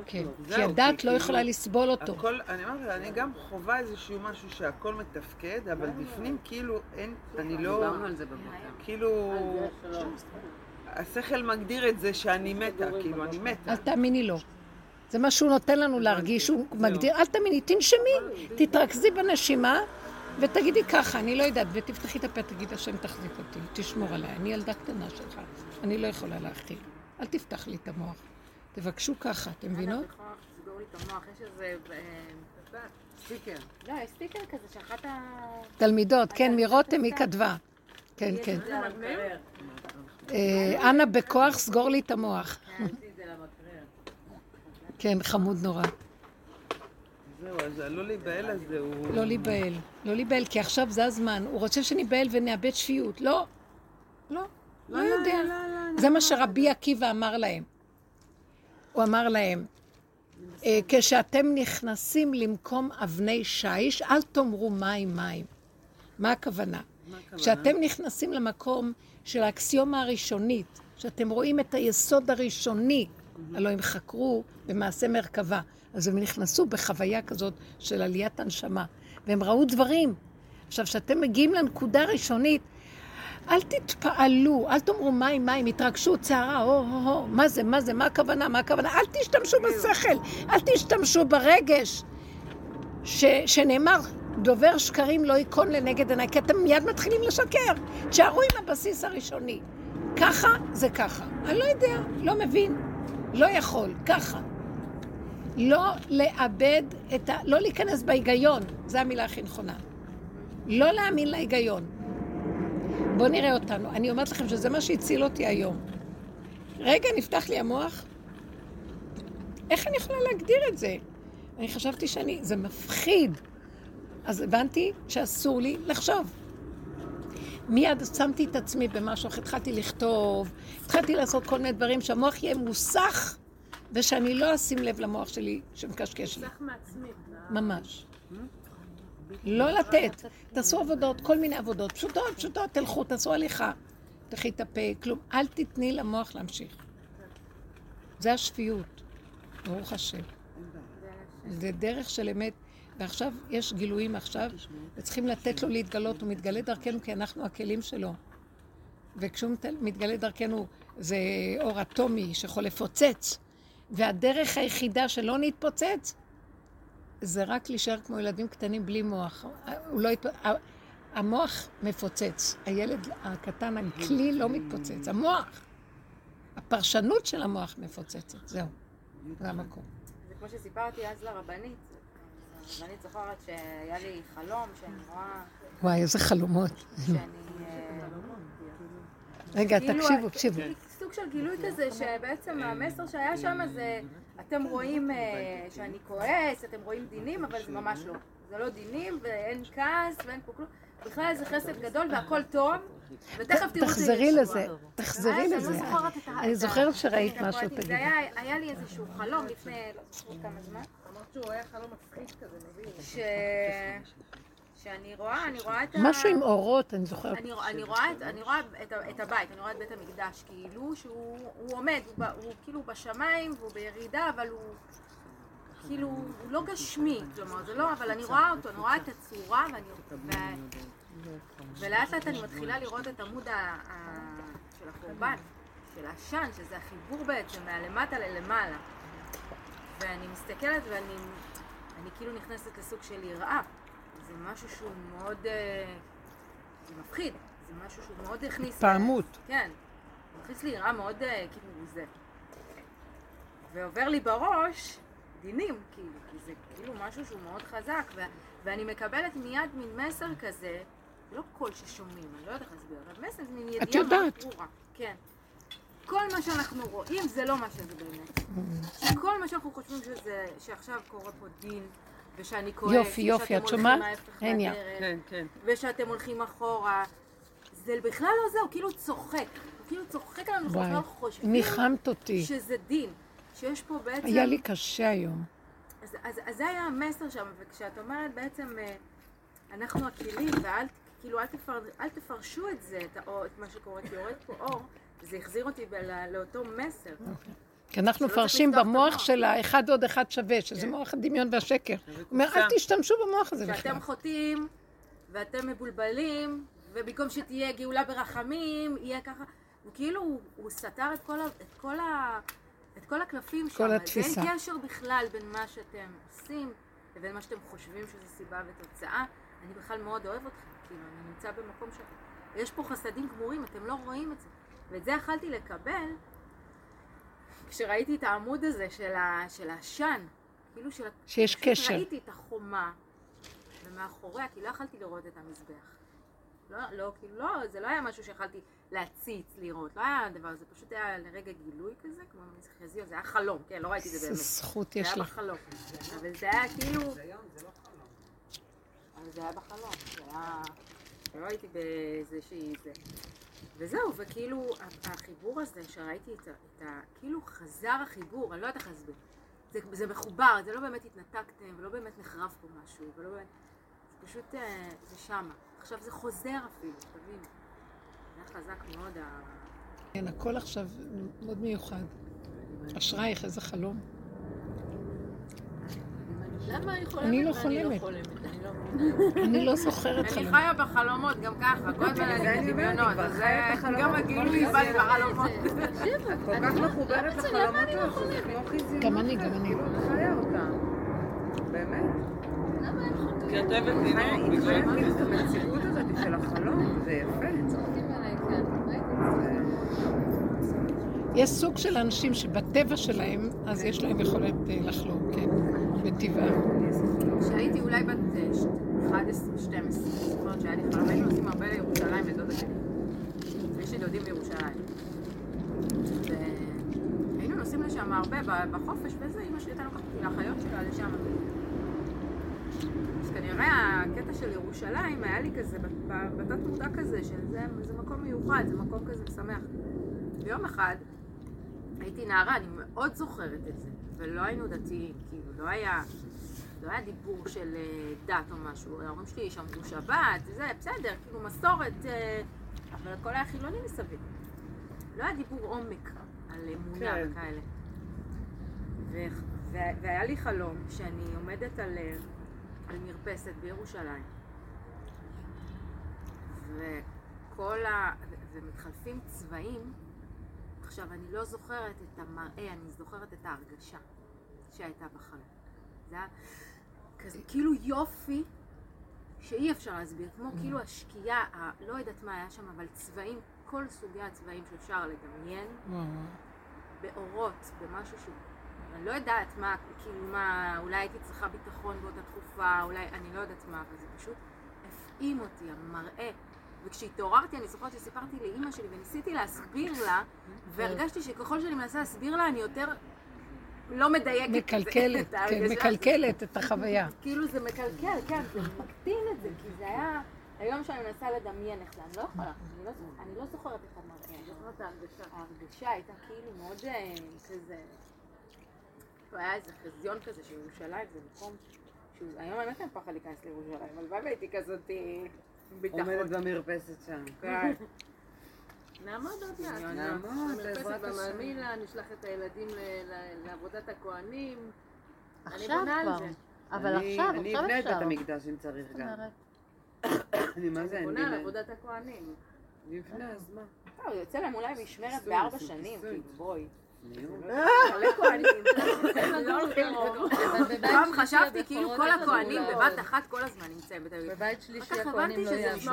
כן, כי כי לא כאילו יכולה לסבול אותו. הכל, אני אומרת, אני גם חווה איזשהו משהו שהכל מתפקד, אבל בפנים כאילו אין, אני לא, דיברנו על זה בבוקר. כאילו, השכל מגדיר את זה שאני מתה, כאילו, אני מתה. אל תאמיני לו. זה מה שהוא נותן לנו להרגיש, הוא מגדיר, אל תאמיני, תנשמי, תתרכזי בנשימה ותגידי ככה, אני לא יודעת, ותפתחי את הפה, תגיד, השם תחזיק אותי, תשמור עליי, אני ילדה קטנה שלך, אני לא יכולה להכיל. אל תפתח לי את המוח. תבקשו ככה, אתם מבינות? בכוח שתסגור לי את המוח, יש איזה... אה, סטיקר. לא, יש סטיקר כזה שאחת ה... תלמידות, כן, מרותם היא כתבה. כן, כן. אה, אנא בכוח סגור לי את המוח. כן, חמוד נורא. זהו, אז הלא להיבהל הזה הוא... לא להיבהל, לא להיבהל, כי עכשיו זה הזמן. הוא רוצה שניבהל ונאבד שפיות. לא, לא, לא יודע. זה מה שרבי עקיבא אמר להם. הוא אמר להם, אה, כשאתם נכנסים למקום אבני שיש, אל תאמרו מים מים. מה הכוונה? כשאתם נכנסים למקום של האקסיומה הראשונית, שאתם רואים את היסוד הראשוני, הלוא הם חקרו במעשה מרכבה, אז הם נכנסו בחוויה כזאת של עליית הנשמה, והם ראו דברים. עכשיו, כשאתם מגיעים לנקודה הראשונית, אל תתפעלו, אל תאמרו מים, מים, התרגשות, צערה, הו, הו, הו, מה זה, מה זה, מה הכוונה, מה הכוונה, אל תשתמשו בשכל, אל תשתמשו ברגש, ש, שנאמר, דובר שקרים לא ייכון לנגד עיניי, כי אתם מיד מתחילים לשקר. תשארו עם הבסיס הראשוני. ככה זה ככה. אני לא יודע, לא מבין, לא יכול, ככה. לא לאבד את ה... לא להיכנס בהיגיון, זו המילה הכי נכונה. לא להאמין להיגיון. בואו נראה אותנו. אני אומרת לכם שזה מה שהציל אותי היום. רגע, נפתח לי המוח. איך אני יכולה להגדיר את זה? אני חשבתי שאני... זה מפחיד. אז הבנתי שאסור לי לחשוב. מיד שמתי את עצמי במשהו, התחלתי לכתוב, התחלתי לעשות כל מיני דברים שהמוח יהיה מוסך, ושאני לא אשים לב למוח שלי שמקשקש לי. ממש. לא לתת. תעשו עבודות, כל מיני עבודות, פשוטות, פשוטות, תלכו, תעשו הליכה. תחי את הפה, כלום. אל תתני למוח להמשיך. זה השפיות, ברוך השם. זה דרך של אמת. ועכשיו יש גילויים עכשיו, וצריכים לתת לו להתגלות, הוא מתגלה דרכנו כי אנחנו הכלים שלו. וכשהוא מת- מתגלה דרכנו זה אור אטומי שיכול לפוצץ, והדרך היחידה שלא נתפוצץ זה רק להישאר כמו ילדים קטנים בלי מוח. הוא לא יתפ... ה- המוח מפוצץ, הילד הקטן, הכלי לא מתפוצץ, המוח. הפרשנות של המוח מפוצצת, זהו, זה המקום. זה כמו שסיפרתי אז לרבנית. הרבנית זוכרת שהיה לי חלום שאני רואה... וואי, איזה חלומות. שאני... אה, רגע, כאילו, תקשיבו, תקשיבו. סוג של גילוי כזה, שבעצם המסר שהיה שם זה, אתם רואים אה, שאני כועס, אתם רואים דינים, אבל זה ממש לא. זה לא דינים, ואין כעס, ואין פה כלום. בכלל איזה חסד גדול והכל טוב, ותכף תראו אותי תחזרי ישועה. לזה, תחזרי לזה. לא זוכרת את ה- אני את זוכרת שראית את משהו. זה תגידי. היה- היה לי איזשהו חלום לפני לא זוכרת כמה זמן, אמרת שהוא היה חלום מפחיד כזה, מבין? שאני רואה, אני רואה את ה... משהו עם אורות, אני זוכרת. אני, אני רואה, את, אני רואה את, את הבית, אני רואה את בית המקדש, כאילו שהוא הוא עומד, הוא, הוא כאילו בשמיים והוא בירידה, אבל הוא כאילו, הוא לא גשמי, כלומר, זה לא, אבל אני רואה אותו, אני רואה את הצורה, ואני, ו, ולאט לאט אני מתחילה לראות את עמוד ה, ה, של החורבן, של העשן, שזה החיבור בעצם, מהלמטה ללמעלה. ואני מסתכלת ואני אני כאילו נכנסת לסוג של יראה. זה משהו שהוא מאוד... אה, זה מפחיד. זה משהו שהוא מאוד הכניס... התפעמות. כן. הוא הכניס לי יראה מאוד אה, כאילו זה. ועובר לי בראש דינים, כאילו, כי זה כאילו משהו שהוא מאוד חזק, ו- ואני מקבלת מיד מין מסר כזה, לא קול ששומעים, אני לא יודעת איך להסביר, אבל מסר זה מין ידיעה מאוד יודעת. ברורה. כן. כל מה שאנחנו רואים זה לא מה שזה באמת. כל מה שאנחנו חושבים שזה, שעכשיו קורה פה דין, ושאני כועס, יופי, יופי, את שומעת? הניה. כן, כן. ושאתם הולכים אחורה. זה בכלל לא זה, הוא כאילו צוחק. הוא כאילו צוחק עלינו, אנחנו וואי, בכלל חושבים ניחמת אותי. שזה דין. שיש פה בעצם... היה לי קשה היום. אז, אז, אז זה היה המסר שם, וכשאת אומרת בעצם, אה, אנחנו הכלים, ואל, כאילו, אל, תפר, אל תפרשו את זה, את, האור, את מה שקורה, כי יורד פה אור, זה החזיר אותי ב- לאותו מסר. כי אנחנו מפרשים במוח. של האחד עוד אחד שווה, שזה מוח הדמיון והשקר. הוא אומר, אל תשתמשו במוח הזה בכלל. שאתם חוטאים, ואתם מבולבלים, ובמקום שתהיה גאולה ברחמים, יהיה ככה. הוא כאילו, הוא, סתר את כל, ה, את כל, ה, את כל הקלפים שם. אז התפיסה. אין קשר בכלל בין מה שאתם עושים לבין מה שאתם חושבים שזה סיבה ותוצאה. אני בכלל מאוד אוהב אתכם, כאילו, אני נמצא במקום ש... יש פה חסדים גמורים, אתם לא רואים את זה. ואת זה יכלתי לקבל כשראיתי את העמוד הזה של, ה, של העשן. כאילו של... שיש קשר. ראיתי את החומה, ומאחוריה, כי לא יכלתי לראות את המזבח. לא, לא, כאילו, לא, זה לא היה משהו שיכלתי להציץ, לראות, לא היה דבר, זה פשוט היה לרגע גילוי כזה, כמו מזכזיו, זה היה חלום, כן, לא ראיתי את זה איזה באמת. זכות זה יש היה לך. בחלום. אבל זה היה כאילו... אבל זה היה בחלום, זה היה... לא הייתי באיזושהי זה. וזהו, וכאילו, החיבור הזה, שראיתי את ה... את ה כאילו חזר החיבור, אני לא יודעת איך להסביר. זה, זה מחובר, זה לא באמת התנתקתם, ולא באמת נחרב פה משהו, ולא באמת... זה פשוט, אה, זה שמה. עכשיו זה חוזר אפילו, תבינו. זה היה חזק מאוד, ה... כן, הכל עכשיו מאוד מיוחד. אשרייך, איזה חלום. למה היא חולמת אני לא ואני חולמת. אני לא. [LAUGHS] אני לא זוכרת אני חלום. חיה בחלומות גם ככה, כל הזמן אני אני בדמיונות, אז את גם הגילוי. בא בחלומות. [LAUGHS] [LAUGHS] כל כך מחוברת לחלומות האלה, שזה כמו חיזיון. גם אני, גם אני. כאילו את חיה אותם. באמת. למה הם חותמים? כתבת אה, חיה, היא לא כאילו את המציאות הזאת של החלום, זה יפה. כן. יש סוג של אנשים שבטבע שלהם, אז יש להם יכולת אה, לחלום, כן, בטבעם. כשהייתי אולי בת אה, ש- 11, 12, זאת אומרת שהיה לי חלום, היינו נוסעים הרבה לירושלים לדודה שלי. יש לי דודים בירושלים. והיינו נוסעים לשם הרבה בחופש וזה, אמא שלי הייתה לוקחת אותי לאחיות שלה לשם. אז כנראה הקטע של ירושלים היה לי כזה, בתת מודע כזה, שזה זה מקום מיוחד, זה מקום כזה משמח. ויום אחד הייתי נערה, אני מאוד זוכרת את זה, ולא היינו דתיים, כאילו, לא היה, לא היה דיבור של אה, דת או משהו, ההורים שלי שמרו שבת, זה, בסדר, כאילו מסורת, אה, אבל הכל היה חילוני מסביב. לא היה דיבור עומק על אמונה כן. וכאלה. ו- ו- והיה לי חלום שאני עומדת על, אה, על מרפסת בירושלים, וכל ה... ומתחלפים צבעים עכשיו, אני לא זוכרת את המראה, אני זוכרת את ההרגשה שהייתה בחלום. זה היה כזה, כאילו יופי שאי אפשר להסביר, כמו כאילו השקיעה, ה- לא יודעת מה היה שם, אבל צבעים, כל סוגי הצבעים שאפשר לדמיין, וואו. באורות, במשהו שהוא... אני לא יודעת מה, כאילו מה, אולי הייתי צריכה ביטחון באותה תקופה, אולי, אני לא יודעת מה, אבל זה פשוט הפעים אותי, המראה. וכשהתעוררתי, אני זוכרת שסיפרתי לאימא שלי וניסיתי להסביר לה, והרגשתי שככל שאני מנסה להסביר לה, אני יותר לא מדייקת את זה, מקלקלת, [LAUGHS] את כן, ההרגשה. מקלקלת את החוויה. [LAUGHS] כאילו זה מקלקל, כן, זה מקטין את זה, כי זה היה... היום שאני מנסה לדמיין איך זה, אני לא יכולה, אני לא אני לא זוכרת איך אמרתי, אני זוכרת ההרגשה. ההרגשה הייתה כאילו מאוד אה, כזה, היה איזה חזיון כזה של ירושלים, זה מקום, היום באמת אין פחד להיכנס לירושלים, הלוואי והייתי כזאת אה, ביטחון. עומדת במרפסת שם. כן. [LAUGHS] נעמוד עוד מעט. נעמוד, בעזרת השם. נשלח את הילדים לעבודת הכוהנים. אני עכשיו כבר. זה. אבל אני- עכשיו, אני עכשיו אבנה את בית אפשר. המקדש אם צריך גם. [COUGHS] אני מה זה, אני אני בונה על אבנה. עבודת הכוהנים. אני אבנה, אז מה? לא, יוצא להם אולי משמרת בארבע שנים. כאילו, בואי. לא פעם חשבתי כאילו הבכורות כל לעבוד. בבת אחת כל הזמן נמצאים בתל אביב. בבית שלישי הבנתי לא שיש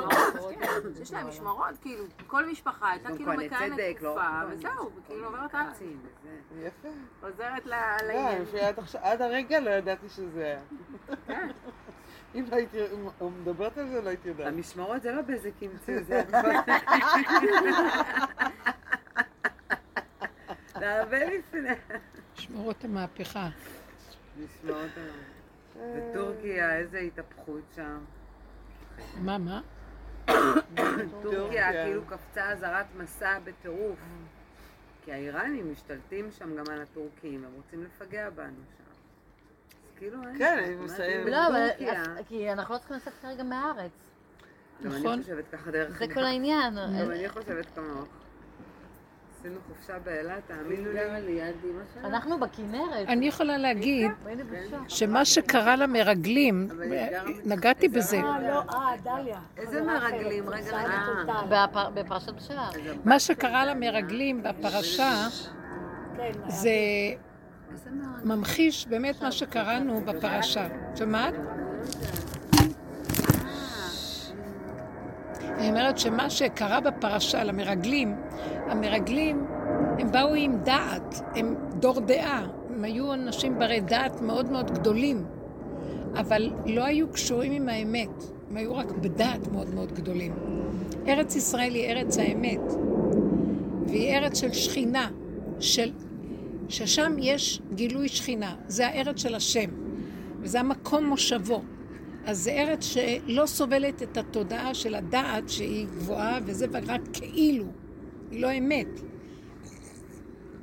להם משמרות, כאילו, כל משפחה הייתה גם כאילו מכהנת לא תקופה, וזהו, וכאילו עוברת הלאה. יפה. עוזרת לא, לעניין. עד הרגע לא ידעתי שזה היה. כן. אם לא הייתי אם מדברת על זה, לא הייתי יודעת. המשמרות זה לא באיזה קמצוץ, זה [LAUGHS] זה הרבה לפני. שמורות המהפכה. משמרות ה... בטורקיה, איזה התהפכות שם. מה, מה? טורקיה כאילו קפצה אזהרת מסע בטירוף. כי האיראנים משתלטים שם גם על הטורקים, הם רוצים לפגע בנו שם. כאילו אין... כן, אני. אם לא, אבל כי אנחנו לא צריכים לצאת כרגע מהארץ. גם נכון. אני חושבת ככה דרך זה. כל העניין. גם אני חושבת כמוך. עשינו חופשה באילת, תאמינו לי. אנחנו בכנרת. אני יכולה להגיד היינו בשוק. שמה שקרה למרגלים, גרה נגעתי בזה, לא, אה, דליה. איזה מרגלים? רגע, רגע. בפר- בפרשת בשער. מה שקרה למרגלים בפרשה, כן, זה? ממחיש באמת מה שקראנו בפרשה. שמעת? אני אומרת שמה שקרה בפרשה למרגלים, המרגלים, הם באו עם דעת, הם דור דעה, הם היו אנשים ברי דעת מאוד מאוד גדולים, אבל לא היו קשורים עם האמת, הם היו רק בדעת מאוד מאוד גדולים. ארץ ישראל היא ארץ האמת, והיא ארץ של שכינה, של, ששם יש גילוי שכינה, זה הארץ של השם, וזה המקום מושבו. אז זה ארץ שלא סובלת את התודעה של הדעת שהיא גבוהה וזה רק כאילו, היא לא אמת.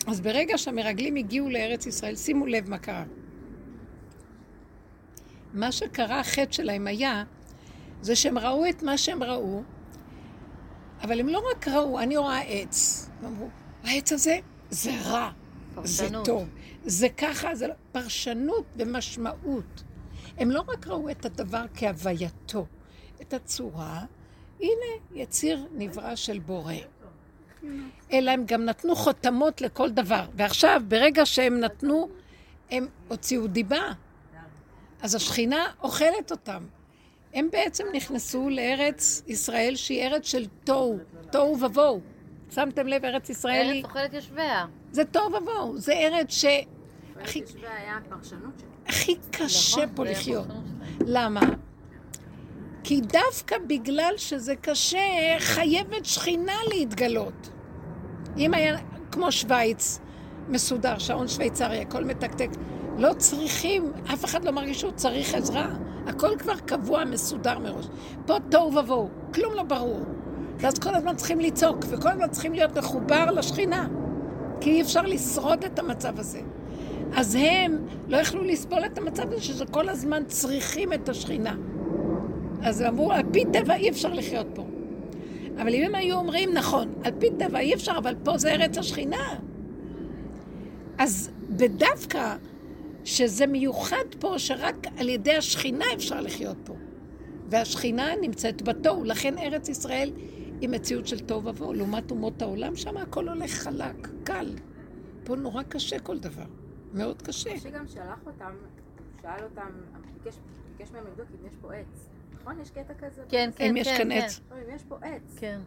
אז ברגע שהמרגלים הגיעו לארץ ישראל, שימו לב מה קרה. מה שקרה, החטא שלהם היה, זה שהם ראו את מה שהם ראו, אבל הם לא רק ראו, אני רואה עץ. אמרו, העץ הזה זה רע, זה פרשנות. טוב, זה ככה, זה לא... פרשנות ומשמעות. הם לא רק ראו את הדבר כהווייתו, את הצורה, הנה יציר נברא של בורא. אלא הם גם נתנו חותמות לכל דבר. ועכשיו, ברגע שהם נתנו, הם הוציאו דיבה. אז השכינה אוכלת אותם. הם בעצם נכנסו לארץ ישראל שהיא ארץ של תוהו, תוהו ובוהו. שמתם לב, ארץ ישראל היא... ארץ אוכלת יושביה. זה תוהו ובוהו, זה ארץ ש... הכי, יושבי היה הפרשנות שלו. הכי קשה נכון, פה לחיות. שלהם. למה? כי דווקא בגלל שזה קשה, חייבת שכינה להתגלות. אם היה כמו שווייץ, מסודר, שעון שוויצרי, הכל מתקתק, לא צריכים, אף אחד לא מרגיש שהוא צריך עזרה. הכל כבר קבוע, מסודר מראש. פה תוהו ובוהו, כלום לא ברור. ואז כל הזמן צריכים לצעוק, וכל הזמן צריכים להיות מחובר לשכינה. כי אי אפשר לשרוד את המצב הזה. אז הם לא יכלו לסבול את המצב הזה שזה כל הזמן צריכים את השכינה. אז הם אמרו, על פי טבע אי אפשר לחיות פה. אבל אם הם היו אומרים, נכון, על פי טבע אי אפשר, אבל פה זה ארץ השכינה. אז בדווקא שזה מיוחד פה, שרק על ידי השכינה אפשר לחיות פה. והשכינה נמצאת בתוהו, לכן ארץ ישראל היא מציאות של תוהו ובוהו. לעומת אומות העולם, שם הכל הולך חלק, קל. פה נורא קשה כל דבר, מאוד קשה. שגם שלח אותם, שאל אותם, ביקש, ביקש מהם לבדוק אם יש פה עץ. נכון? יש קטע כזה? כן, כן, אם יש כן, כאן כן. עץ. לא, אם יש פה עץ. כן.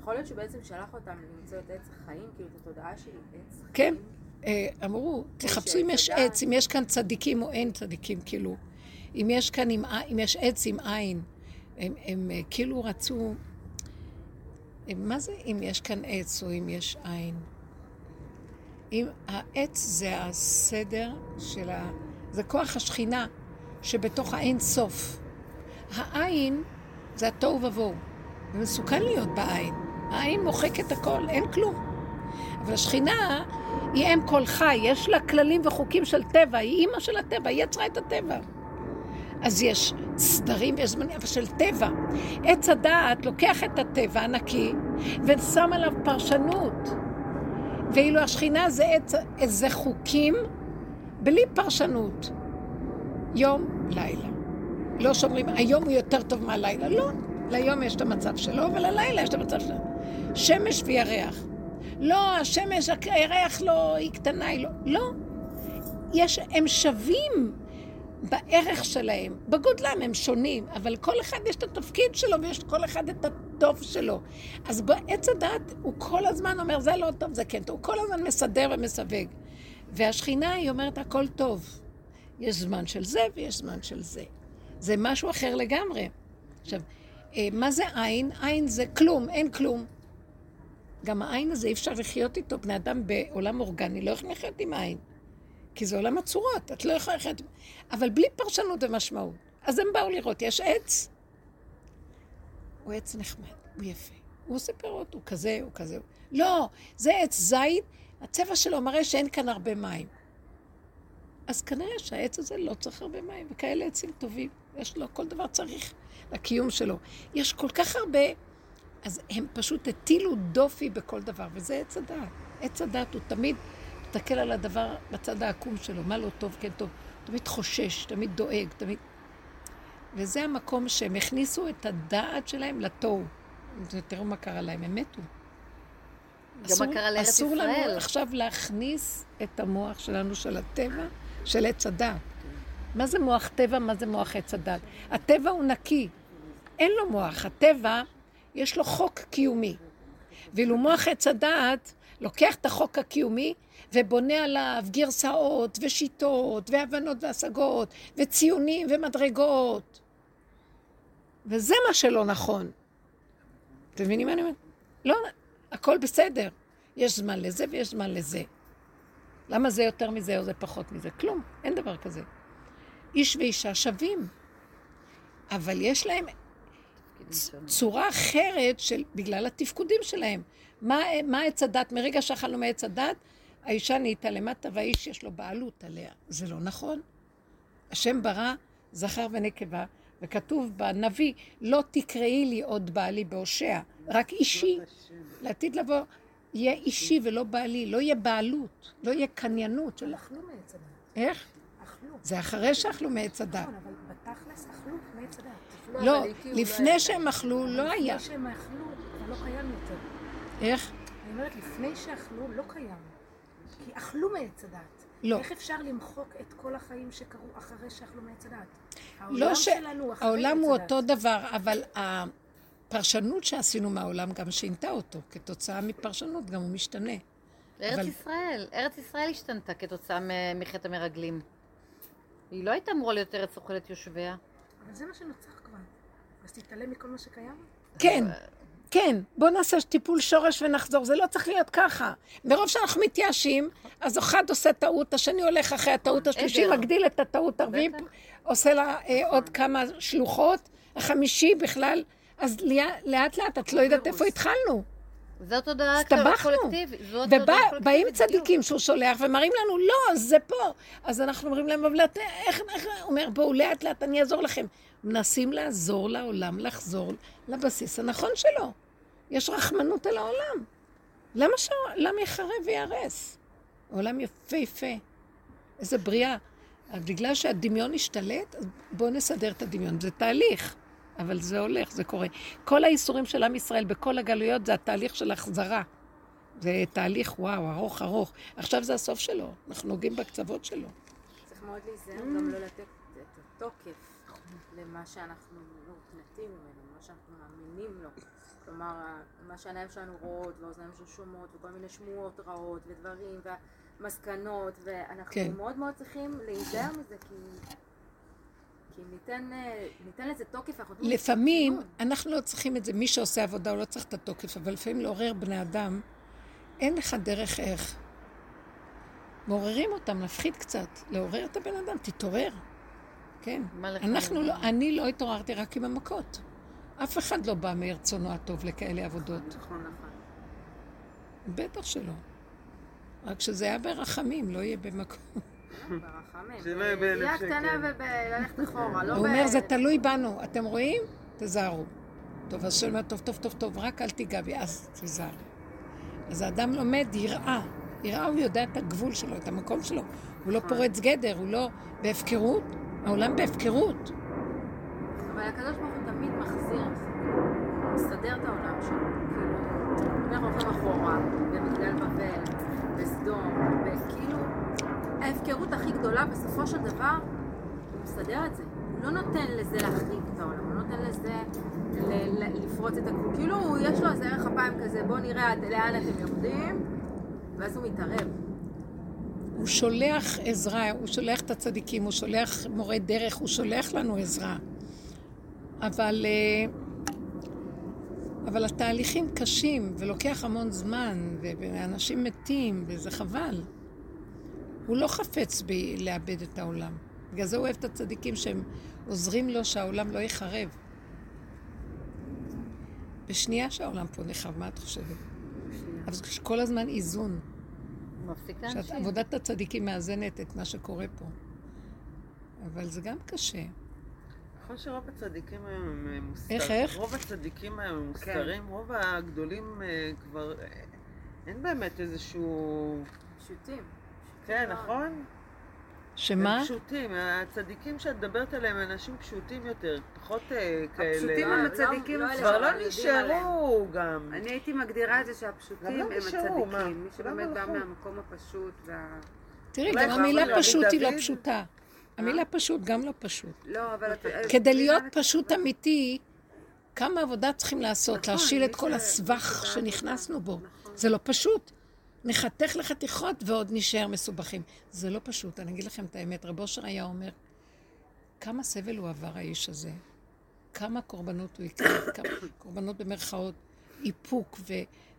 יכול להיות שבעצם שלח אותם למצוא את עץ החיים, כאילו את התודעה של עץ חיים. כן. אה, אמרו, תחפשו אם יש עץ, אם יש כאן צדיקים או אין צדיקים, כאילו. אם יש כאן, אם יש עץ עם עין. הם, הם אה, כאילו רצו... הם- מה זה אם יש כאן עץ או אם יש עין? אם העץ זה הסדר של ה... זה כוח השכינה שבתוך האין סוף. העין זה התוהו ובוהו. ומסוכן להיות בעין. העין מוחקת הכל, אין כלום. אבל השכינה היא אם כל חי, יש לה כללים וחוקים של טבע, היא אימא של הטבע, היא יצרה את הטבע. אז יש סדרים ויש זמנים, אבל של טבע. עץ הדעת לוקח את הטבע הנקי ושם עליו פרשנות. ואילו השכינה זה, עץ, זה חוקים בלי פרשנות. יום, לילה. לא שאומרים, היום הוא יותר טוב מהלילה. לא, ליום יש את המצב שלו, וללילה יש את המצב שלו. שמש וירח. לא, השמש, הירח לא, היא קטנה, היא לא. לא. יש, הם שווים בערך שלהם. בגודלם הם שונים, אבל כל אחד יש את התפקיד שלו ויש כל אחד את הטוב שלו. אז בעץ הדת הוא כל הזמן אומר, זה לא טוב, זה כן טוב. הוא כל הזמן מסדר ומסווג. והשכינה היא אומרת, הכל טוב. יש זמן של זה ויש זמן של זה. זה משהו אחר לגמרי. עכשיו, אה, מה זה עין? עין זה כלום, אין כלום. גם העין הזה אי אפשר לחיות איתו. בני אדם בעולם אורגני לא יכולים לחיות עם עין. כי זה עולם הצורות, את לא יכולה לחיות... אבל בלי פרשנות ומשמעות. אז הם באו לראות, יש עץ, הוא עץ נחמד, הוא יפה. הוא עושה פירות, הוא כזה, הוא כזה. לא, זה עץ זית, הצבע שלו מראה שאין כאן הרבה מים. אז כנראה שהעץ הזה לא צריך הרבה מים, וכאלה עצים טובים. יש לו, כל דבר צריך לקיום שלו. יש כל כך הרבה, אז הם פשוט הטילו דופי בכל דבר, וזה עץ הדעת. עץ הדעת הוא תמיד מסתכל על הדבר בצד העקום שלו, מה לא טוב, כן טוב. תמיד חושש, תמיד דואג, תמיד... וזה המקום שהם הכניסו את הדעת שלהם לתוהו. תראו מה קרה להם, הם מתו. גם מה קרה לארץ אסור ישראל. לנו עכשיו להכניס את המוח שלנו, של הטבע, של עץ הדת. מה זה מוח טבע, מה זה מוח עץ הדת? הטבע הוא נקי, אין לו מוח. הטבע, יש לו חוק קיומי. ואילו מוח עץ הדעת לוקח את החוק הקיומי ובונה עליו גרסאות ושיטות והבנות והשגות וציונים ומדרגות. וזה מה שלא נכון. אתם מבינים מה אני אומרת? לא, הכל בסדר. יש זמן לזה ויש זמן לזה. למה זה יותר מזה או זה פחות מזה? כלום, אין דבר כזה. איש ואישה שווים, אבל יש להם צורה אחרת של, בגלל התפקודים שלהם. מה, מה עץ הדת? מרגע שאכלנו מעץ הדת, האישה נהייתה למטה והאיש יש לו בעלות עליה. זה לא נכון. השם ברא זכר ונקבה, וכתוב בנביא, לא תקראי לי עוד בעלי בהושע, רק אישי. לעתיד לבוא, יהיה אישי ולא בעלי, לא יהיה בעלות, לא יהיה קניינות של... אכלו מעץ הדת. איך? אכלו. זה אחרי שאכלו מעץ הדת. נכון, אבל בתכלס אכלו מעץ הדת. לא, לפני שהם אכלו לא היה. לפני שהם אכלו, כבר לא קיים יותר. איך? אני אומרת, לפני שאכלו, לא קיים. כי אכלו מעץ הדת. לא. איך אפשר למחוק את כל החיים שקרו אחרי שאכלו מעץ הדת? לא ש... שלנו אחרי העולם הוא הדת. אותו דבר, אבל הפרשנות שעשינו מהעולם גם שינתה אותו. כתוצאה מפרשנות גם הוא משתנה. ארץ אבל- ישראל, ארץ ישראל השתנתה כתוצאה מחטא המרגלים. היא לא הייתה אמורה להיות ארץ אוכלת יושביה. אבל זה מה שנוצר כבר. אז תתעלם מכל מה שקיים? כן, כן, בוא נעשה טיפול שורש ונחזור, זה לא צריך להיות ככה. מרוב שאנחנו מתייאשים, אז אחד עושה טעות, השני הולך אחרי הטעות, השלישי. מגדיל את הטעות הרביעית, בטח. עושה לה אה, עוד כמה שלוחות, החמישי בכלל, אז לאט לאט את לא יודעת איפה התחלנו. תודעה הסתבכנו. קולקטיבית. תודעה ובאים. צדיקים שהוא שולח ומראים לנו, לא, זה פה. אז אנחנו אומרים להם, אבל איך, איך, הוא אומר, בואו לאט לאט, אני אעזור לכם. מנסים לעזור לעולם לחזור לבסיס הנכון שלו. יש רחמנות על העולם. למה שהעולם יחרב וייהרס? העולם יפהפה. איזה בריאה. אז בגלל שהדמיון השתלט, אז בואו נסדר את הדמיון. זה תהליך, אבל זה הולך, זה קורה. כל האיסורים של עם ישראל בכל הגלויות זה התהליך של החזרה. זה תהליך, וואו, ארוך ארוך. עכשיו זה הסוף שלו, אנחנו נוגעים בקצוות שלו. צריך מאוד להיזהר גם לא לתת את התוקף למה שאנחנו נותנתים ממנו, מה שאנחנו מאמינים לו. כלומר, מה שהעיניים שלנו רואות, והאוזניים שלנו שומעות, וכל מיני שמועות רעות, ודברים, והמסקנות, ואנחנו כן. מאוד מאוד צריכים להיזהר מזה, כי... כי ניתן, אה, ניתן לזה תוקף, אנחנו לפעמים. אנחנו לא צריכים את זה, מי שעושה עבודה הוא לא צריך את התוקף, אבל לפעמים לעורר בני אדם, אין לך דרך איך. מעוררים אותם, להפחיד קצת, לעורר את הבן אדם, תתעורר. כן. אנחנו? לא, אני לא התעוררתי רק עם המכות. אף אחד לא בא מרצונו הטוב לכאלה עבודות. נכון, נכון. בטח שלא. רק שזה היה ברחמים, לא יהיה במקום. ברחמים. שלא יהיה באלף שקל. קטנה ובללכת אחורה, לא הוא ב... אומר, זה תלוי בנו. אתם רואים? תזהרו. טוב, אז שאומר, טוב, טוב, טוב, טוב, רק אל תיגע בי, אז תיזהר. אז האדם לומד יראה. יראה, הוא יודע את הגבול שלו, את המקום שלו. הוא לא פורץ גדר, הוא לא בהפקרות. העולם בהפקרות. אבל הקדוש ברוך הוא תמיד מחזיר, מסדר את העולם שלו. כאילו, אנחנו הולכים אחורה, במגדל בבל, בסדום, וכאילו, ההפקרות הכי גדולה, בסופו של דבר, הוא מסדר את זה. הוא לא נותן לזה להחריג את העולם, הוא לא נותן לזה לפרוץ את הגבול. כאילו, יש לו איזה ערך אפיים כזה, בואו נראה עד לאן אתם יורדים, ואז הוא מתערב. הוא שולח עזרה, הוא שולח את הצדיקים, הוא שולח מורה דרך, הוא שולח לנו עזרה. אבל, אה, אבל התהליכים קשים, ולוקח המון זמן, ואנשים מתים, וזה חבל. הוא לא חפץ ב- לאבד את העולם. בגלל זה הוא אוהב את הצדיקים שהם עוזרים לו שהעולם לא ייחרב. בשנייה שהעולם פה נחרב, מה את חושבת? אבל כל הזמן איזון. מפסיק לאנשים. שעבודת הצדיקים מאזנת את מה שקורה פה. אבל זה גם קשה. נכון שרוב הצדיקים היום הם מוסתרים. איך, איך? רוב הצדיקים היום הם מוסתרים, רוב הגדולים אה, כבר... אה, אין באמת איזשהו... פשוטים. כן, נכון? שמה? הם פשוטים. הצדיקים שאת מדברת עליהם הם אנשים פשוטים יותר, פחות אה, כאלה. הפשוטים הם הצדיקים. לא- לא אלה כבר לא עליהם. נשארו גם. אני הייתי מגדירה את זה שהפשוטים לא הם? הצדיקים. מי שבאמת בא הלכו? מהמקום הפשוט וה... תראי, גם המילה פשוט היא לא? פשוטה. המילה פשוט גם לא פשוט. לא, אבל... את כדי להיות פשוט אמיתי, כמה עבודה צריכים לעשות, נכון, להשיל את כל הסבך שנכנסנו בו. נכון. זה לא פשוט. נחתך לחתיכות ועוד נשאר מסובכים. זה לא פשוט, אני אגיד לכם את האמת. רב אושר היה אומר, כמה סבל הוא עבר האיש הזה, כמה קורבנות הוא הקריב, [COUGHS] כמה קורבנות במרכאות, איפוק, ו,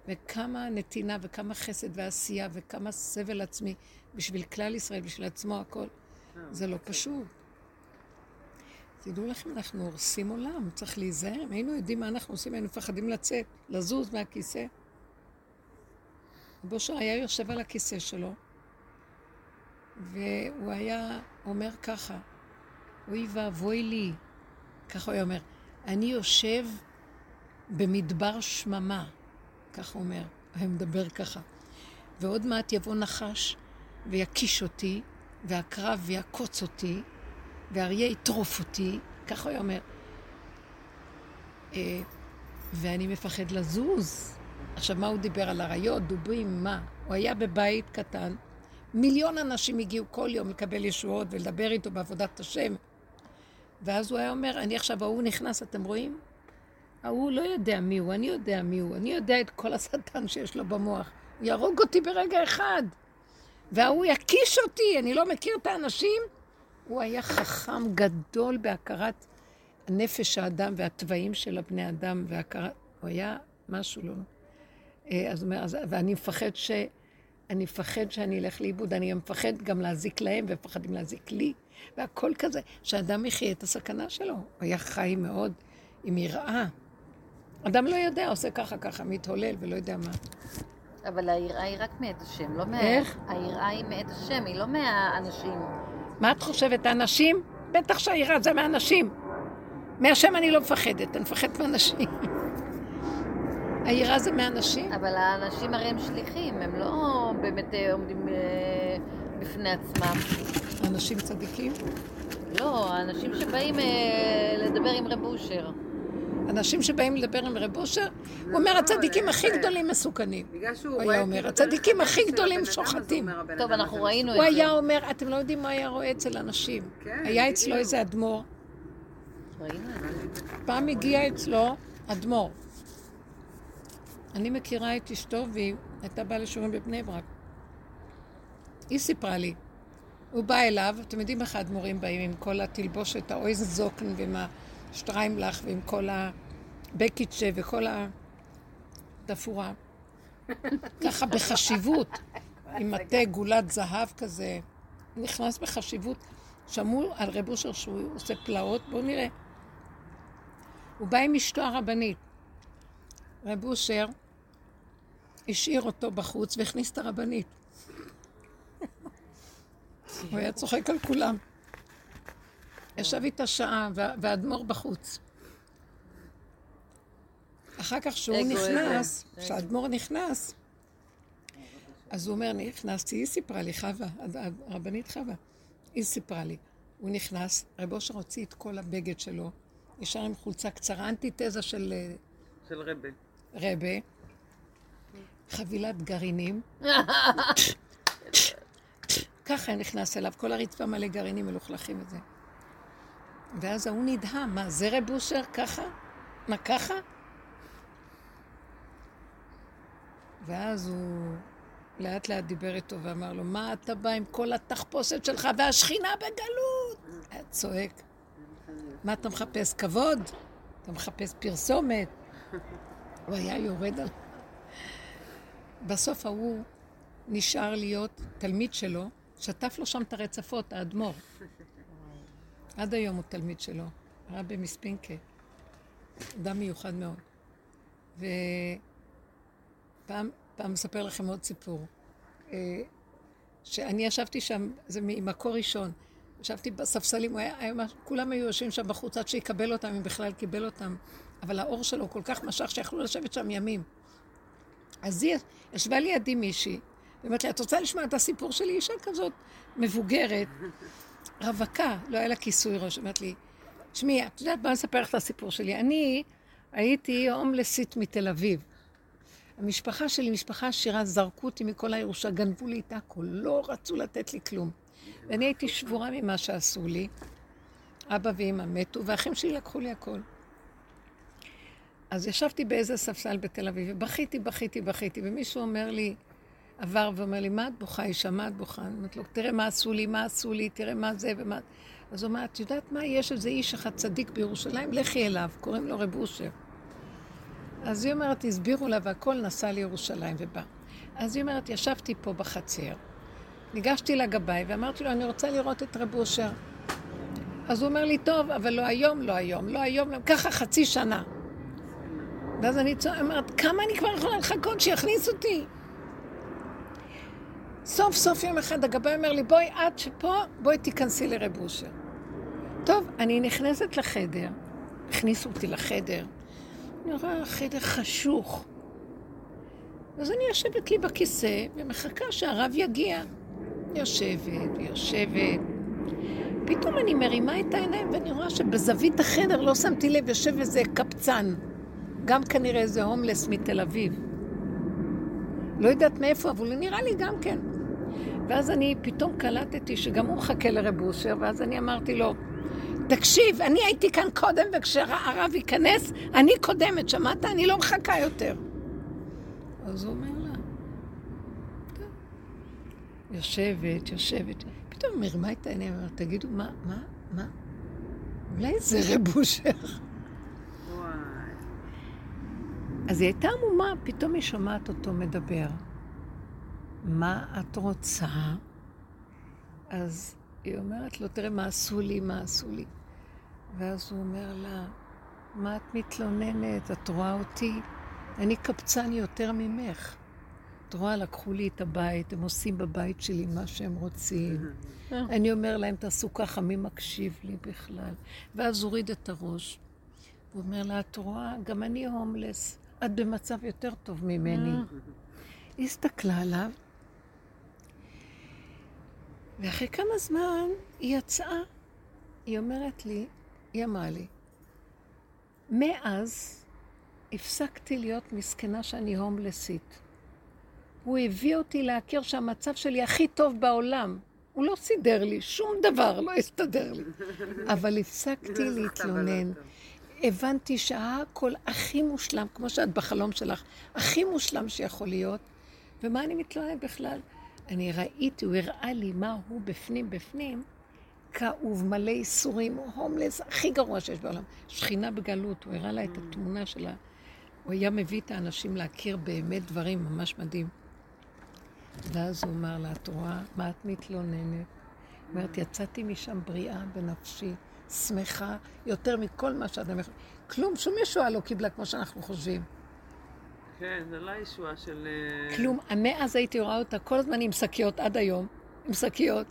וכמה נתינה וכמה חסד ועשייה וכמה סבל עצמי בשביל כלל ישראל, בשביל עצמו הכל. זה לא פשוט. תדעו לכם, אנחנו הורסים עולם, צריך להיזהר. אם היינו יודעים מה אנחנו עושים, היינו מפחדים לצאת, לזוז מהכיסא. בושר היה יושב על הכיסא שלו, והוא היה אומר ככה, אוי ואבוי לי, ככה הוא היה אומר, אני יושב במדבר שממה, ככה הוא אומר, היה מדבר ככה. ועוד מעט יבוא נחש ויקיש אותי, והקרב יעקוץ אותי, ואריה יטרוף אותי, ככה הוא היה אומר. אה, ואני מפחד לזוז. עכשיו, מה הוא דיבר על אריות, דובים, מה? הוא היה בבית קטן, מיליון אנשים הגיעו כל יום לקבל ישועות ולדבר איתו בעבודת השם. ואז הוא היה אומר, אני עכשיו, ההוא נכנס, אתם רואים? ההוא לא יודע מי הוא, אני יודע מי הוא, אני יודע את כל השטן שיש לו במוח. הוא יהרוג אותי ברגע אחד. וההוא יקיש אותי, אני לא מכיר את האנשים. הוא היה חכם גדול בהכרת נפש האדם והתוואים של הבני אדם, והכרת... הוא היה משהו לא... אה, אז, אומר, אז, ואני מפחד ש... אני מפחד שאני אלך לאיבוד, אני מפחד גם להזיק להם, והם מפחדים להזיק לי, והכל כזה, שאדם יחיה את הסכנה שלו. הוא היה חי מאוד עם יראה. אדם לא יודע, עושה ככה ככה, מתהולל ולא יודע מה. אבל היראה היא רק מאת השם, לא מה... איך? היראה היא מאת השם, היא לא מהאנשים. מה את חושבת, האנשים? בטח שהיראה זה מהאנשים. מהשם אני לא מפחדת, אני מפחדת מאנשים. היראה זה מהאנשים? אבל האנשים הרי הם שליחים, הם לא באמת אה, עומדים אה, בפני עצמם. אנשים צדיקים? לא, האנשים שבאים אה, לדבר עם רב אושר. אנשים שבאים לדבר עם רב אושר, הוא אומר, הצדיקים הכי גדולים מסוכנים. הוא. היה אומר, כאילו הצדיקים את הכי גדולים הוא שוחטים. אומר, טוב, אנחנו ראינו הוא את זה. היה אומר, אתם לא יודעים מה היה רואה אצל אנשים. כן, היה אצלו. איזה אדמו"ר. פעם הגיע אצלו אדמו"ר. אני מכירה את אשתו והיא הייתה באה לשיעורים בבני ברק. היא סיפרה לי. הוא בא אליו, אתם יודעים איך האדמו"רים באים עם כל התלבושת, האויזן זוקן ועם השטריימלך ועם כל הבקיצ'ה וכל התפאורה. [LAUGHS] ככה בחשיבות, עם מטה גולת זהב כזה. נכנס בחשיבות. שמעו על רב אושר שהוא עושה פלאות, בואו נראה. הוא בא עם אשתו הרבנית. רב אושר השאיר אותו בחוץ והכניס את הרבנית. הוא היה צוחק על כולם. ישב איתה שעה, וה- והאדמו"ר בחוץ. אחר כך כשהוא אגו, נכנס. כשהאדמו"ר נכנס, אז הוא אומר, נכנסתי, היא סיפרה לי, חווה, הרבנית חווה, היא סיפרה לי. הוא נכנס, רב אושר הוציא את כל הבגד שלו, נשאר עם חולצה קצרה, אנטיתזה של אה, של רבה. רבה, חבילת גרעינים. ככה נכנס אליו, כל הרצפה מלא גרעינים מלוכלכים וזה. ואז ההוא נדהם, מה, זה רב אושר ככה? מה, ככה? ואז הוא לאט לאט דיבר איתו ואמר לו, מה אתה בא עם כל התחפושת שלך והשכינה בגלות? היה צועק. מה אתה מחפש? כבוד? אתה מחפש פרסומת? הוא היה יורד על... בסוף ההוא נשאר להיות תלמיד שלו, שטף לו שם את הרצפות, האדמו"ר. עד היום הוא תלמיד שלו, הרבי מספינקה. אדם מיוחד מאוד. ופעם פעם אספר לכם עוד סיפור. אה, שאני ישבתי שם, זה ממקור ראשון. ישבתי בספסלים, היה, היה, כולם היו יושבים שם בחוץ עד שיקבל אותם, אם בכלל קיבל אותם. אבל האור שלו כל כך משך שיכלו לשבת שם ימים. אז היא ישבה לידי מישהי, ואומרת לי, את רוצה לשמוע את הסיפור שלי? אישה כזאת מבוגרת, רווקה, לא היה לה כיסוי ראש. אומרת לי, תשמעי, את יודעת מה אספר לך את הסיפור שלי? אני הייתי הומלסית מתל אביב. המשפחה שלי, משפחה עשירה, זרקו אותי מכל הירושה, גנבו לי את הכל, לא רצו לתת לי כלום. ואני הייתי שבורה ממה שעשו לי. אבא ואמא מתו, והאחים שלי לקחו לי הכל. אז ישבתי באיזה ספסל בתל אביב, ובכיתי, בכיתי, בכיתי, ומישהו אומר לי, עבר ואומר לי, מה את בוכה, אישה, מה את בוכה? אני אומרת לו, תראה מה עשו לי, מה עשו לי, תראה מה זה ומה... אז הוא אומר, את יודעת מה, יש איזה איש אחד צדיק בירושלים, לכי אליו, קוראים לו רב אושר. אז היא אומרת, הסבירו לה והכל נסע לירושלים ובא. אז היא אומרת, ישבתי פה בחצר, ניגשתי לגבאי ואמרתי לו, אני רוצה לראות את רב אושר. אז הוא אומר לי, טוב, אבל לא היום, לא היום, לא היום, לא... ככה חצי שנה. ואז אני צוע- אומרת, כמה אני כבר יכולה לחכות שיכניס אותי? סוף סוף יום אחד הגבאי אומר לי, בואי את שפה, בואי תיכנסי לרב אושר. טוב, אני נכנסת לחדר, הכניסו אותי לחדר, אני רואה חדר חשוך. אז אני יושבת לי בכיסא ומחכה שהרב יגיע. יושבת, יושבת. פתאום אני מרימה את העיניים ואני רואה שבזווית החדר, לא שמתי לב, יושב איזה קבצן. גם כנראה איזה הומלס מתל אביב. לא יודעת מאיפה, אבל נראה לי גם כן. ואז אני פתאום קלטתי שגם הוא מחכה לרב אושר, ואז אני אמרתי לו, תקשיב, אני הייתי כאן קודם, וכשהרב ייכנס, אני קודמת, שמעת? אני לא מחכה יותר. אז הוא אומר לה, "טוב." יושבת, יושבת, פתאום מרימה את העיניים, תגידו, מה, מה, מה? אולי זה רב אושר. אז היא הייתה עמומה, פתאום היא שומעת אותו מדבר. מה את רוצה? אז היא אומרת לו, תראה מה עשו לי, מה עשו לי. ואז הוא אומר לה, מה את מתלוננת? את רואה אותי? אני קבצן יותר ממך. את רואה, לקחו לי את הבית, הם עושים בבית שלי מה שהם רוצים. [LAUGHS] אני אומר להם, תעשו ככה, מי מקשיב לי בכלל? ואז הוריד את הראש. הוא אומר לה, את רואה, גם אני הומלס, את במצב יותר טוב ממני. היא הסתכלה עליו, ואחרי כמה זמן היא יצאה. היא אומרת לי, היא אמרה לי, מאז הפסקתי להיות מסכנה שאני הומלסית. הוא הביא אותי להכיר שהמצב שלי הכי טוב בעולם. הוא לא סידר לי, שום דבר לא הסתדר לי. [LAUGHS] אבל הפסקתי להתלונן. הבנתי שהכל הכי מושלם, כמו שאת בחלום שלך, הכי מושלם שיכול להיות. ומה אני מתלוננת בכלל? אני ראיתי, הוא הראה לי מה הוא בפנים בפנים, כאוב, מלא איסורים, הומלס, הכי גרוע שיש בעולם. שכינה בגלות, הוא הראה לה את התמונה שלה. הוא היה מביא את האנשים להכיר באמת דברים ממש מדהים. ואז הוא אמר לה, את רואה, מה את מתלוננת? אומרת, יצאתי משם בריאה בנפשי, שמחה, יותר מכל מה שאדם יכול. כלום, שום ישועה לא קיבלה כמו שאנחנו חושבים. כן, זה לא ישועה של... אה, כלום. מאז הייתי רואה אותה כל הזמן עם שקיות, עד היום, עם שקיות.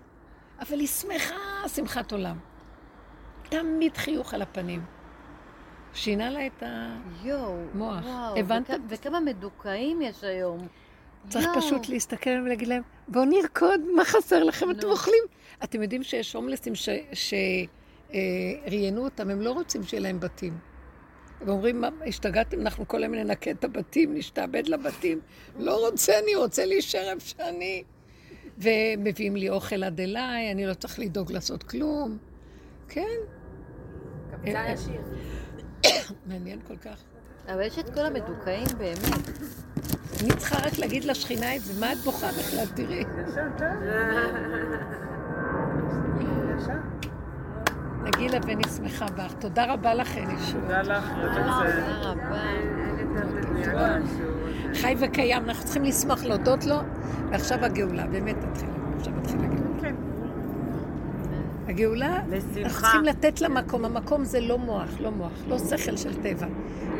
אבל היא שמחה, שמחת עולם. תמיד חיוך על הפנים. שינה לה את יואו, המוח. וואו, הבנת? וכ- וכמה מדוכאים יש היום. צריך יואו. פשוט להסתכל עליהם ולהגיד להם, בואו נרקוד, מה חסר לכם? אתם. אוכלים? אתם יודעים שיש הומלסים שראיינו אותם, הם לא רוצים שיהיה להם בתים. הם אומרים, "מה, השתגעתם, אנחנו כל היום ננקה את הבתים, נשתעבד לבתים. לא רוצה, אני רוצה להישאר איפה שאני. ומביאים לי אוכל עד אליי, אני לא צריך לדאוג לעשות כלום. כן, קבצן ישיר. מעניין כל כך. אבל יש את כל המדוכאים באמת. אני צריכה רק להגיד לשכינה את זה, מה את בוכה בכלל, תראי. נגילה ואני שמחה בך. תודה רבה לכן, ישוע. תודה לך, תודה. רבה. חי וקיים, אנחנו צריכים לשמוח, להודות לו, ועכשיו הגאולה, באמת תתחיל, עכשיו מתחילה הגאולה. כן. הגאולה, אנחנו. צריכים לתת לה מקום, המקום זה לא מוח, לא מוח, לא שכל של טבע,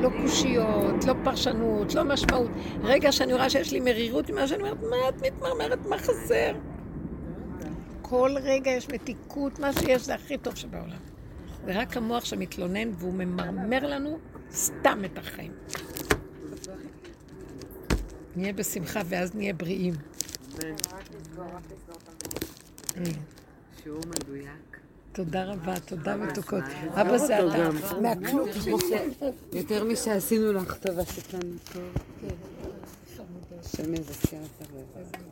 לא קושיות, לא פרשנות, לא משמעות. רגע שאני רואה שיש לי מרירות ממה שאני אומרת, מה את מתמרמרת, מה חסר? כל רגע יש מתיקות, מה שיש זה הכי טוב שבעולם. ורק המוח שמתלונן והוא ממרמר לנו סתם את החיים. נהיה בשמחה ואז נהיה בריאים. שיעור מדויק. תודה רבה, תודה מתוקות. אבא זה אתה, מהכלום. יותר משעשינו לך טוב, עשית לנו טוב. השם יזכה אותך.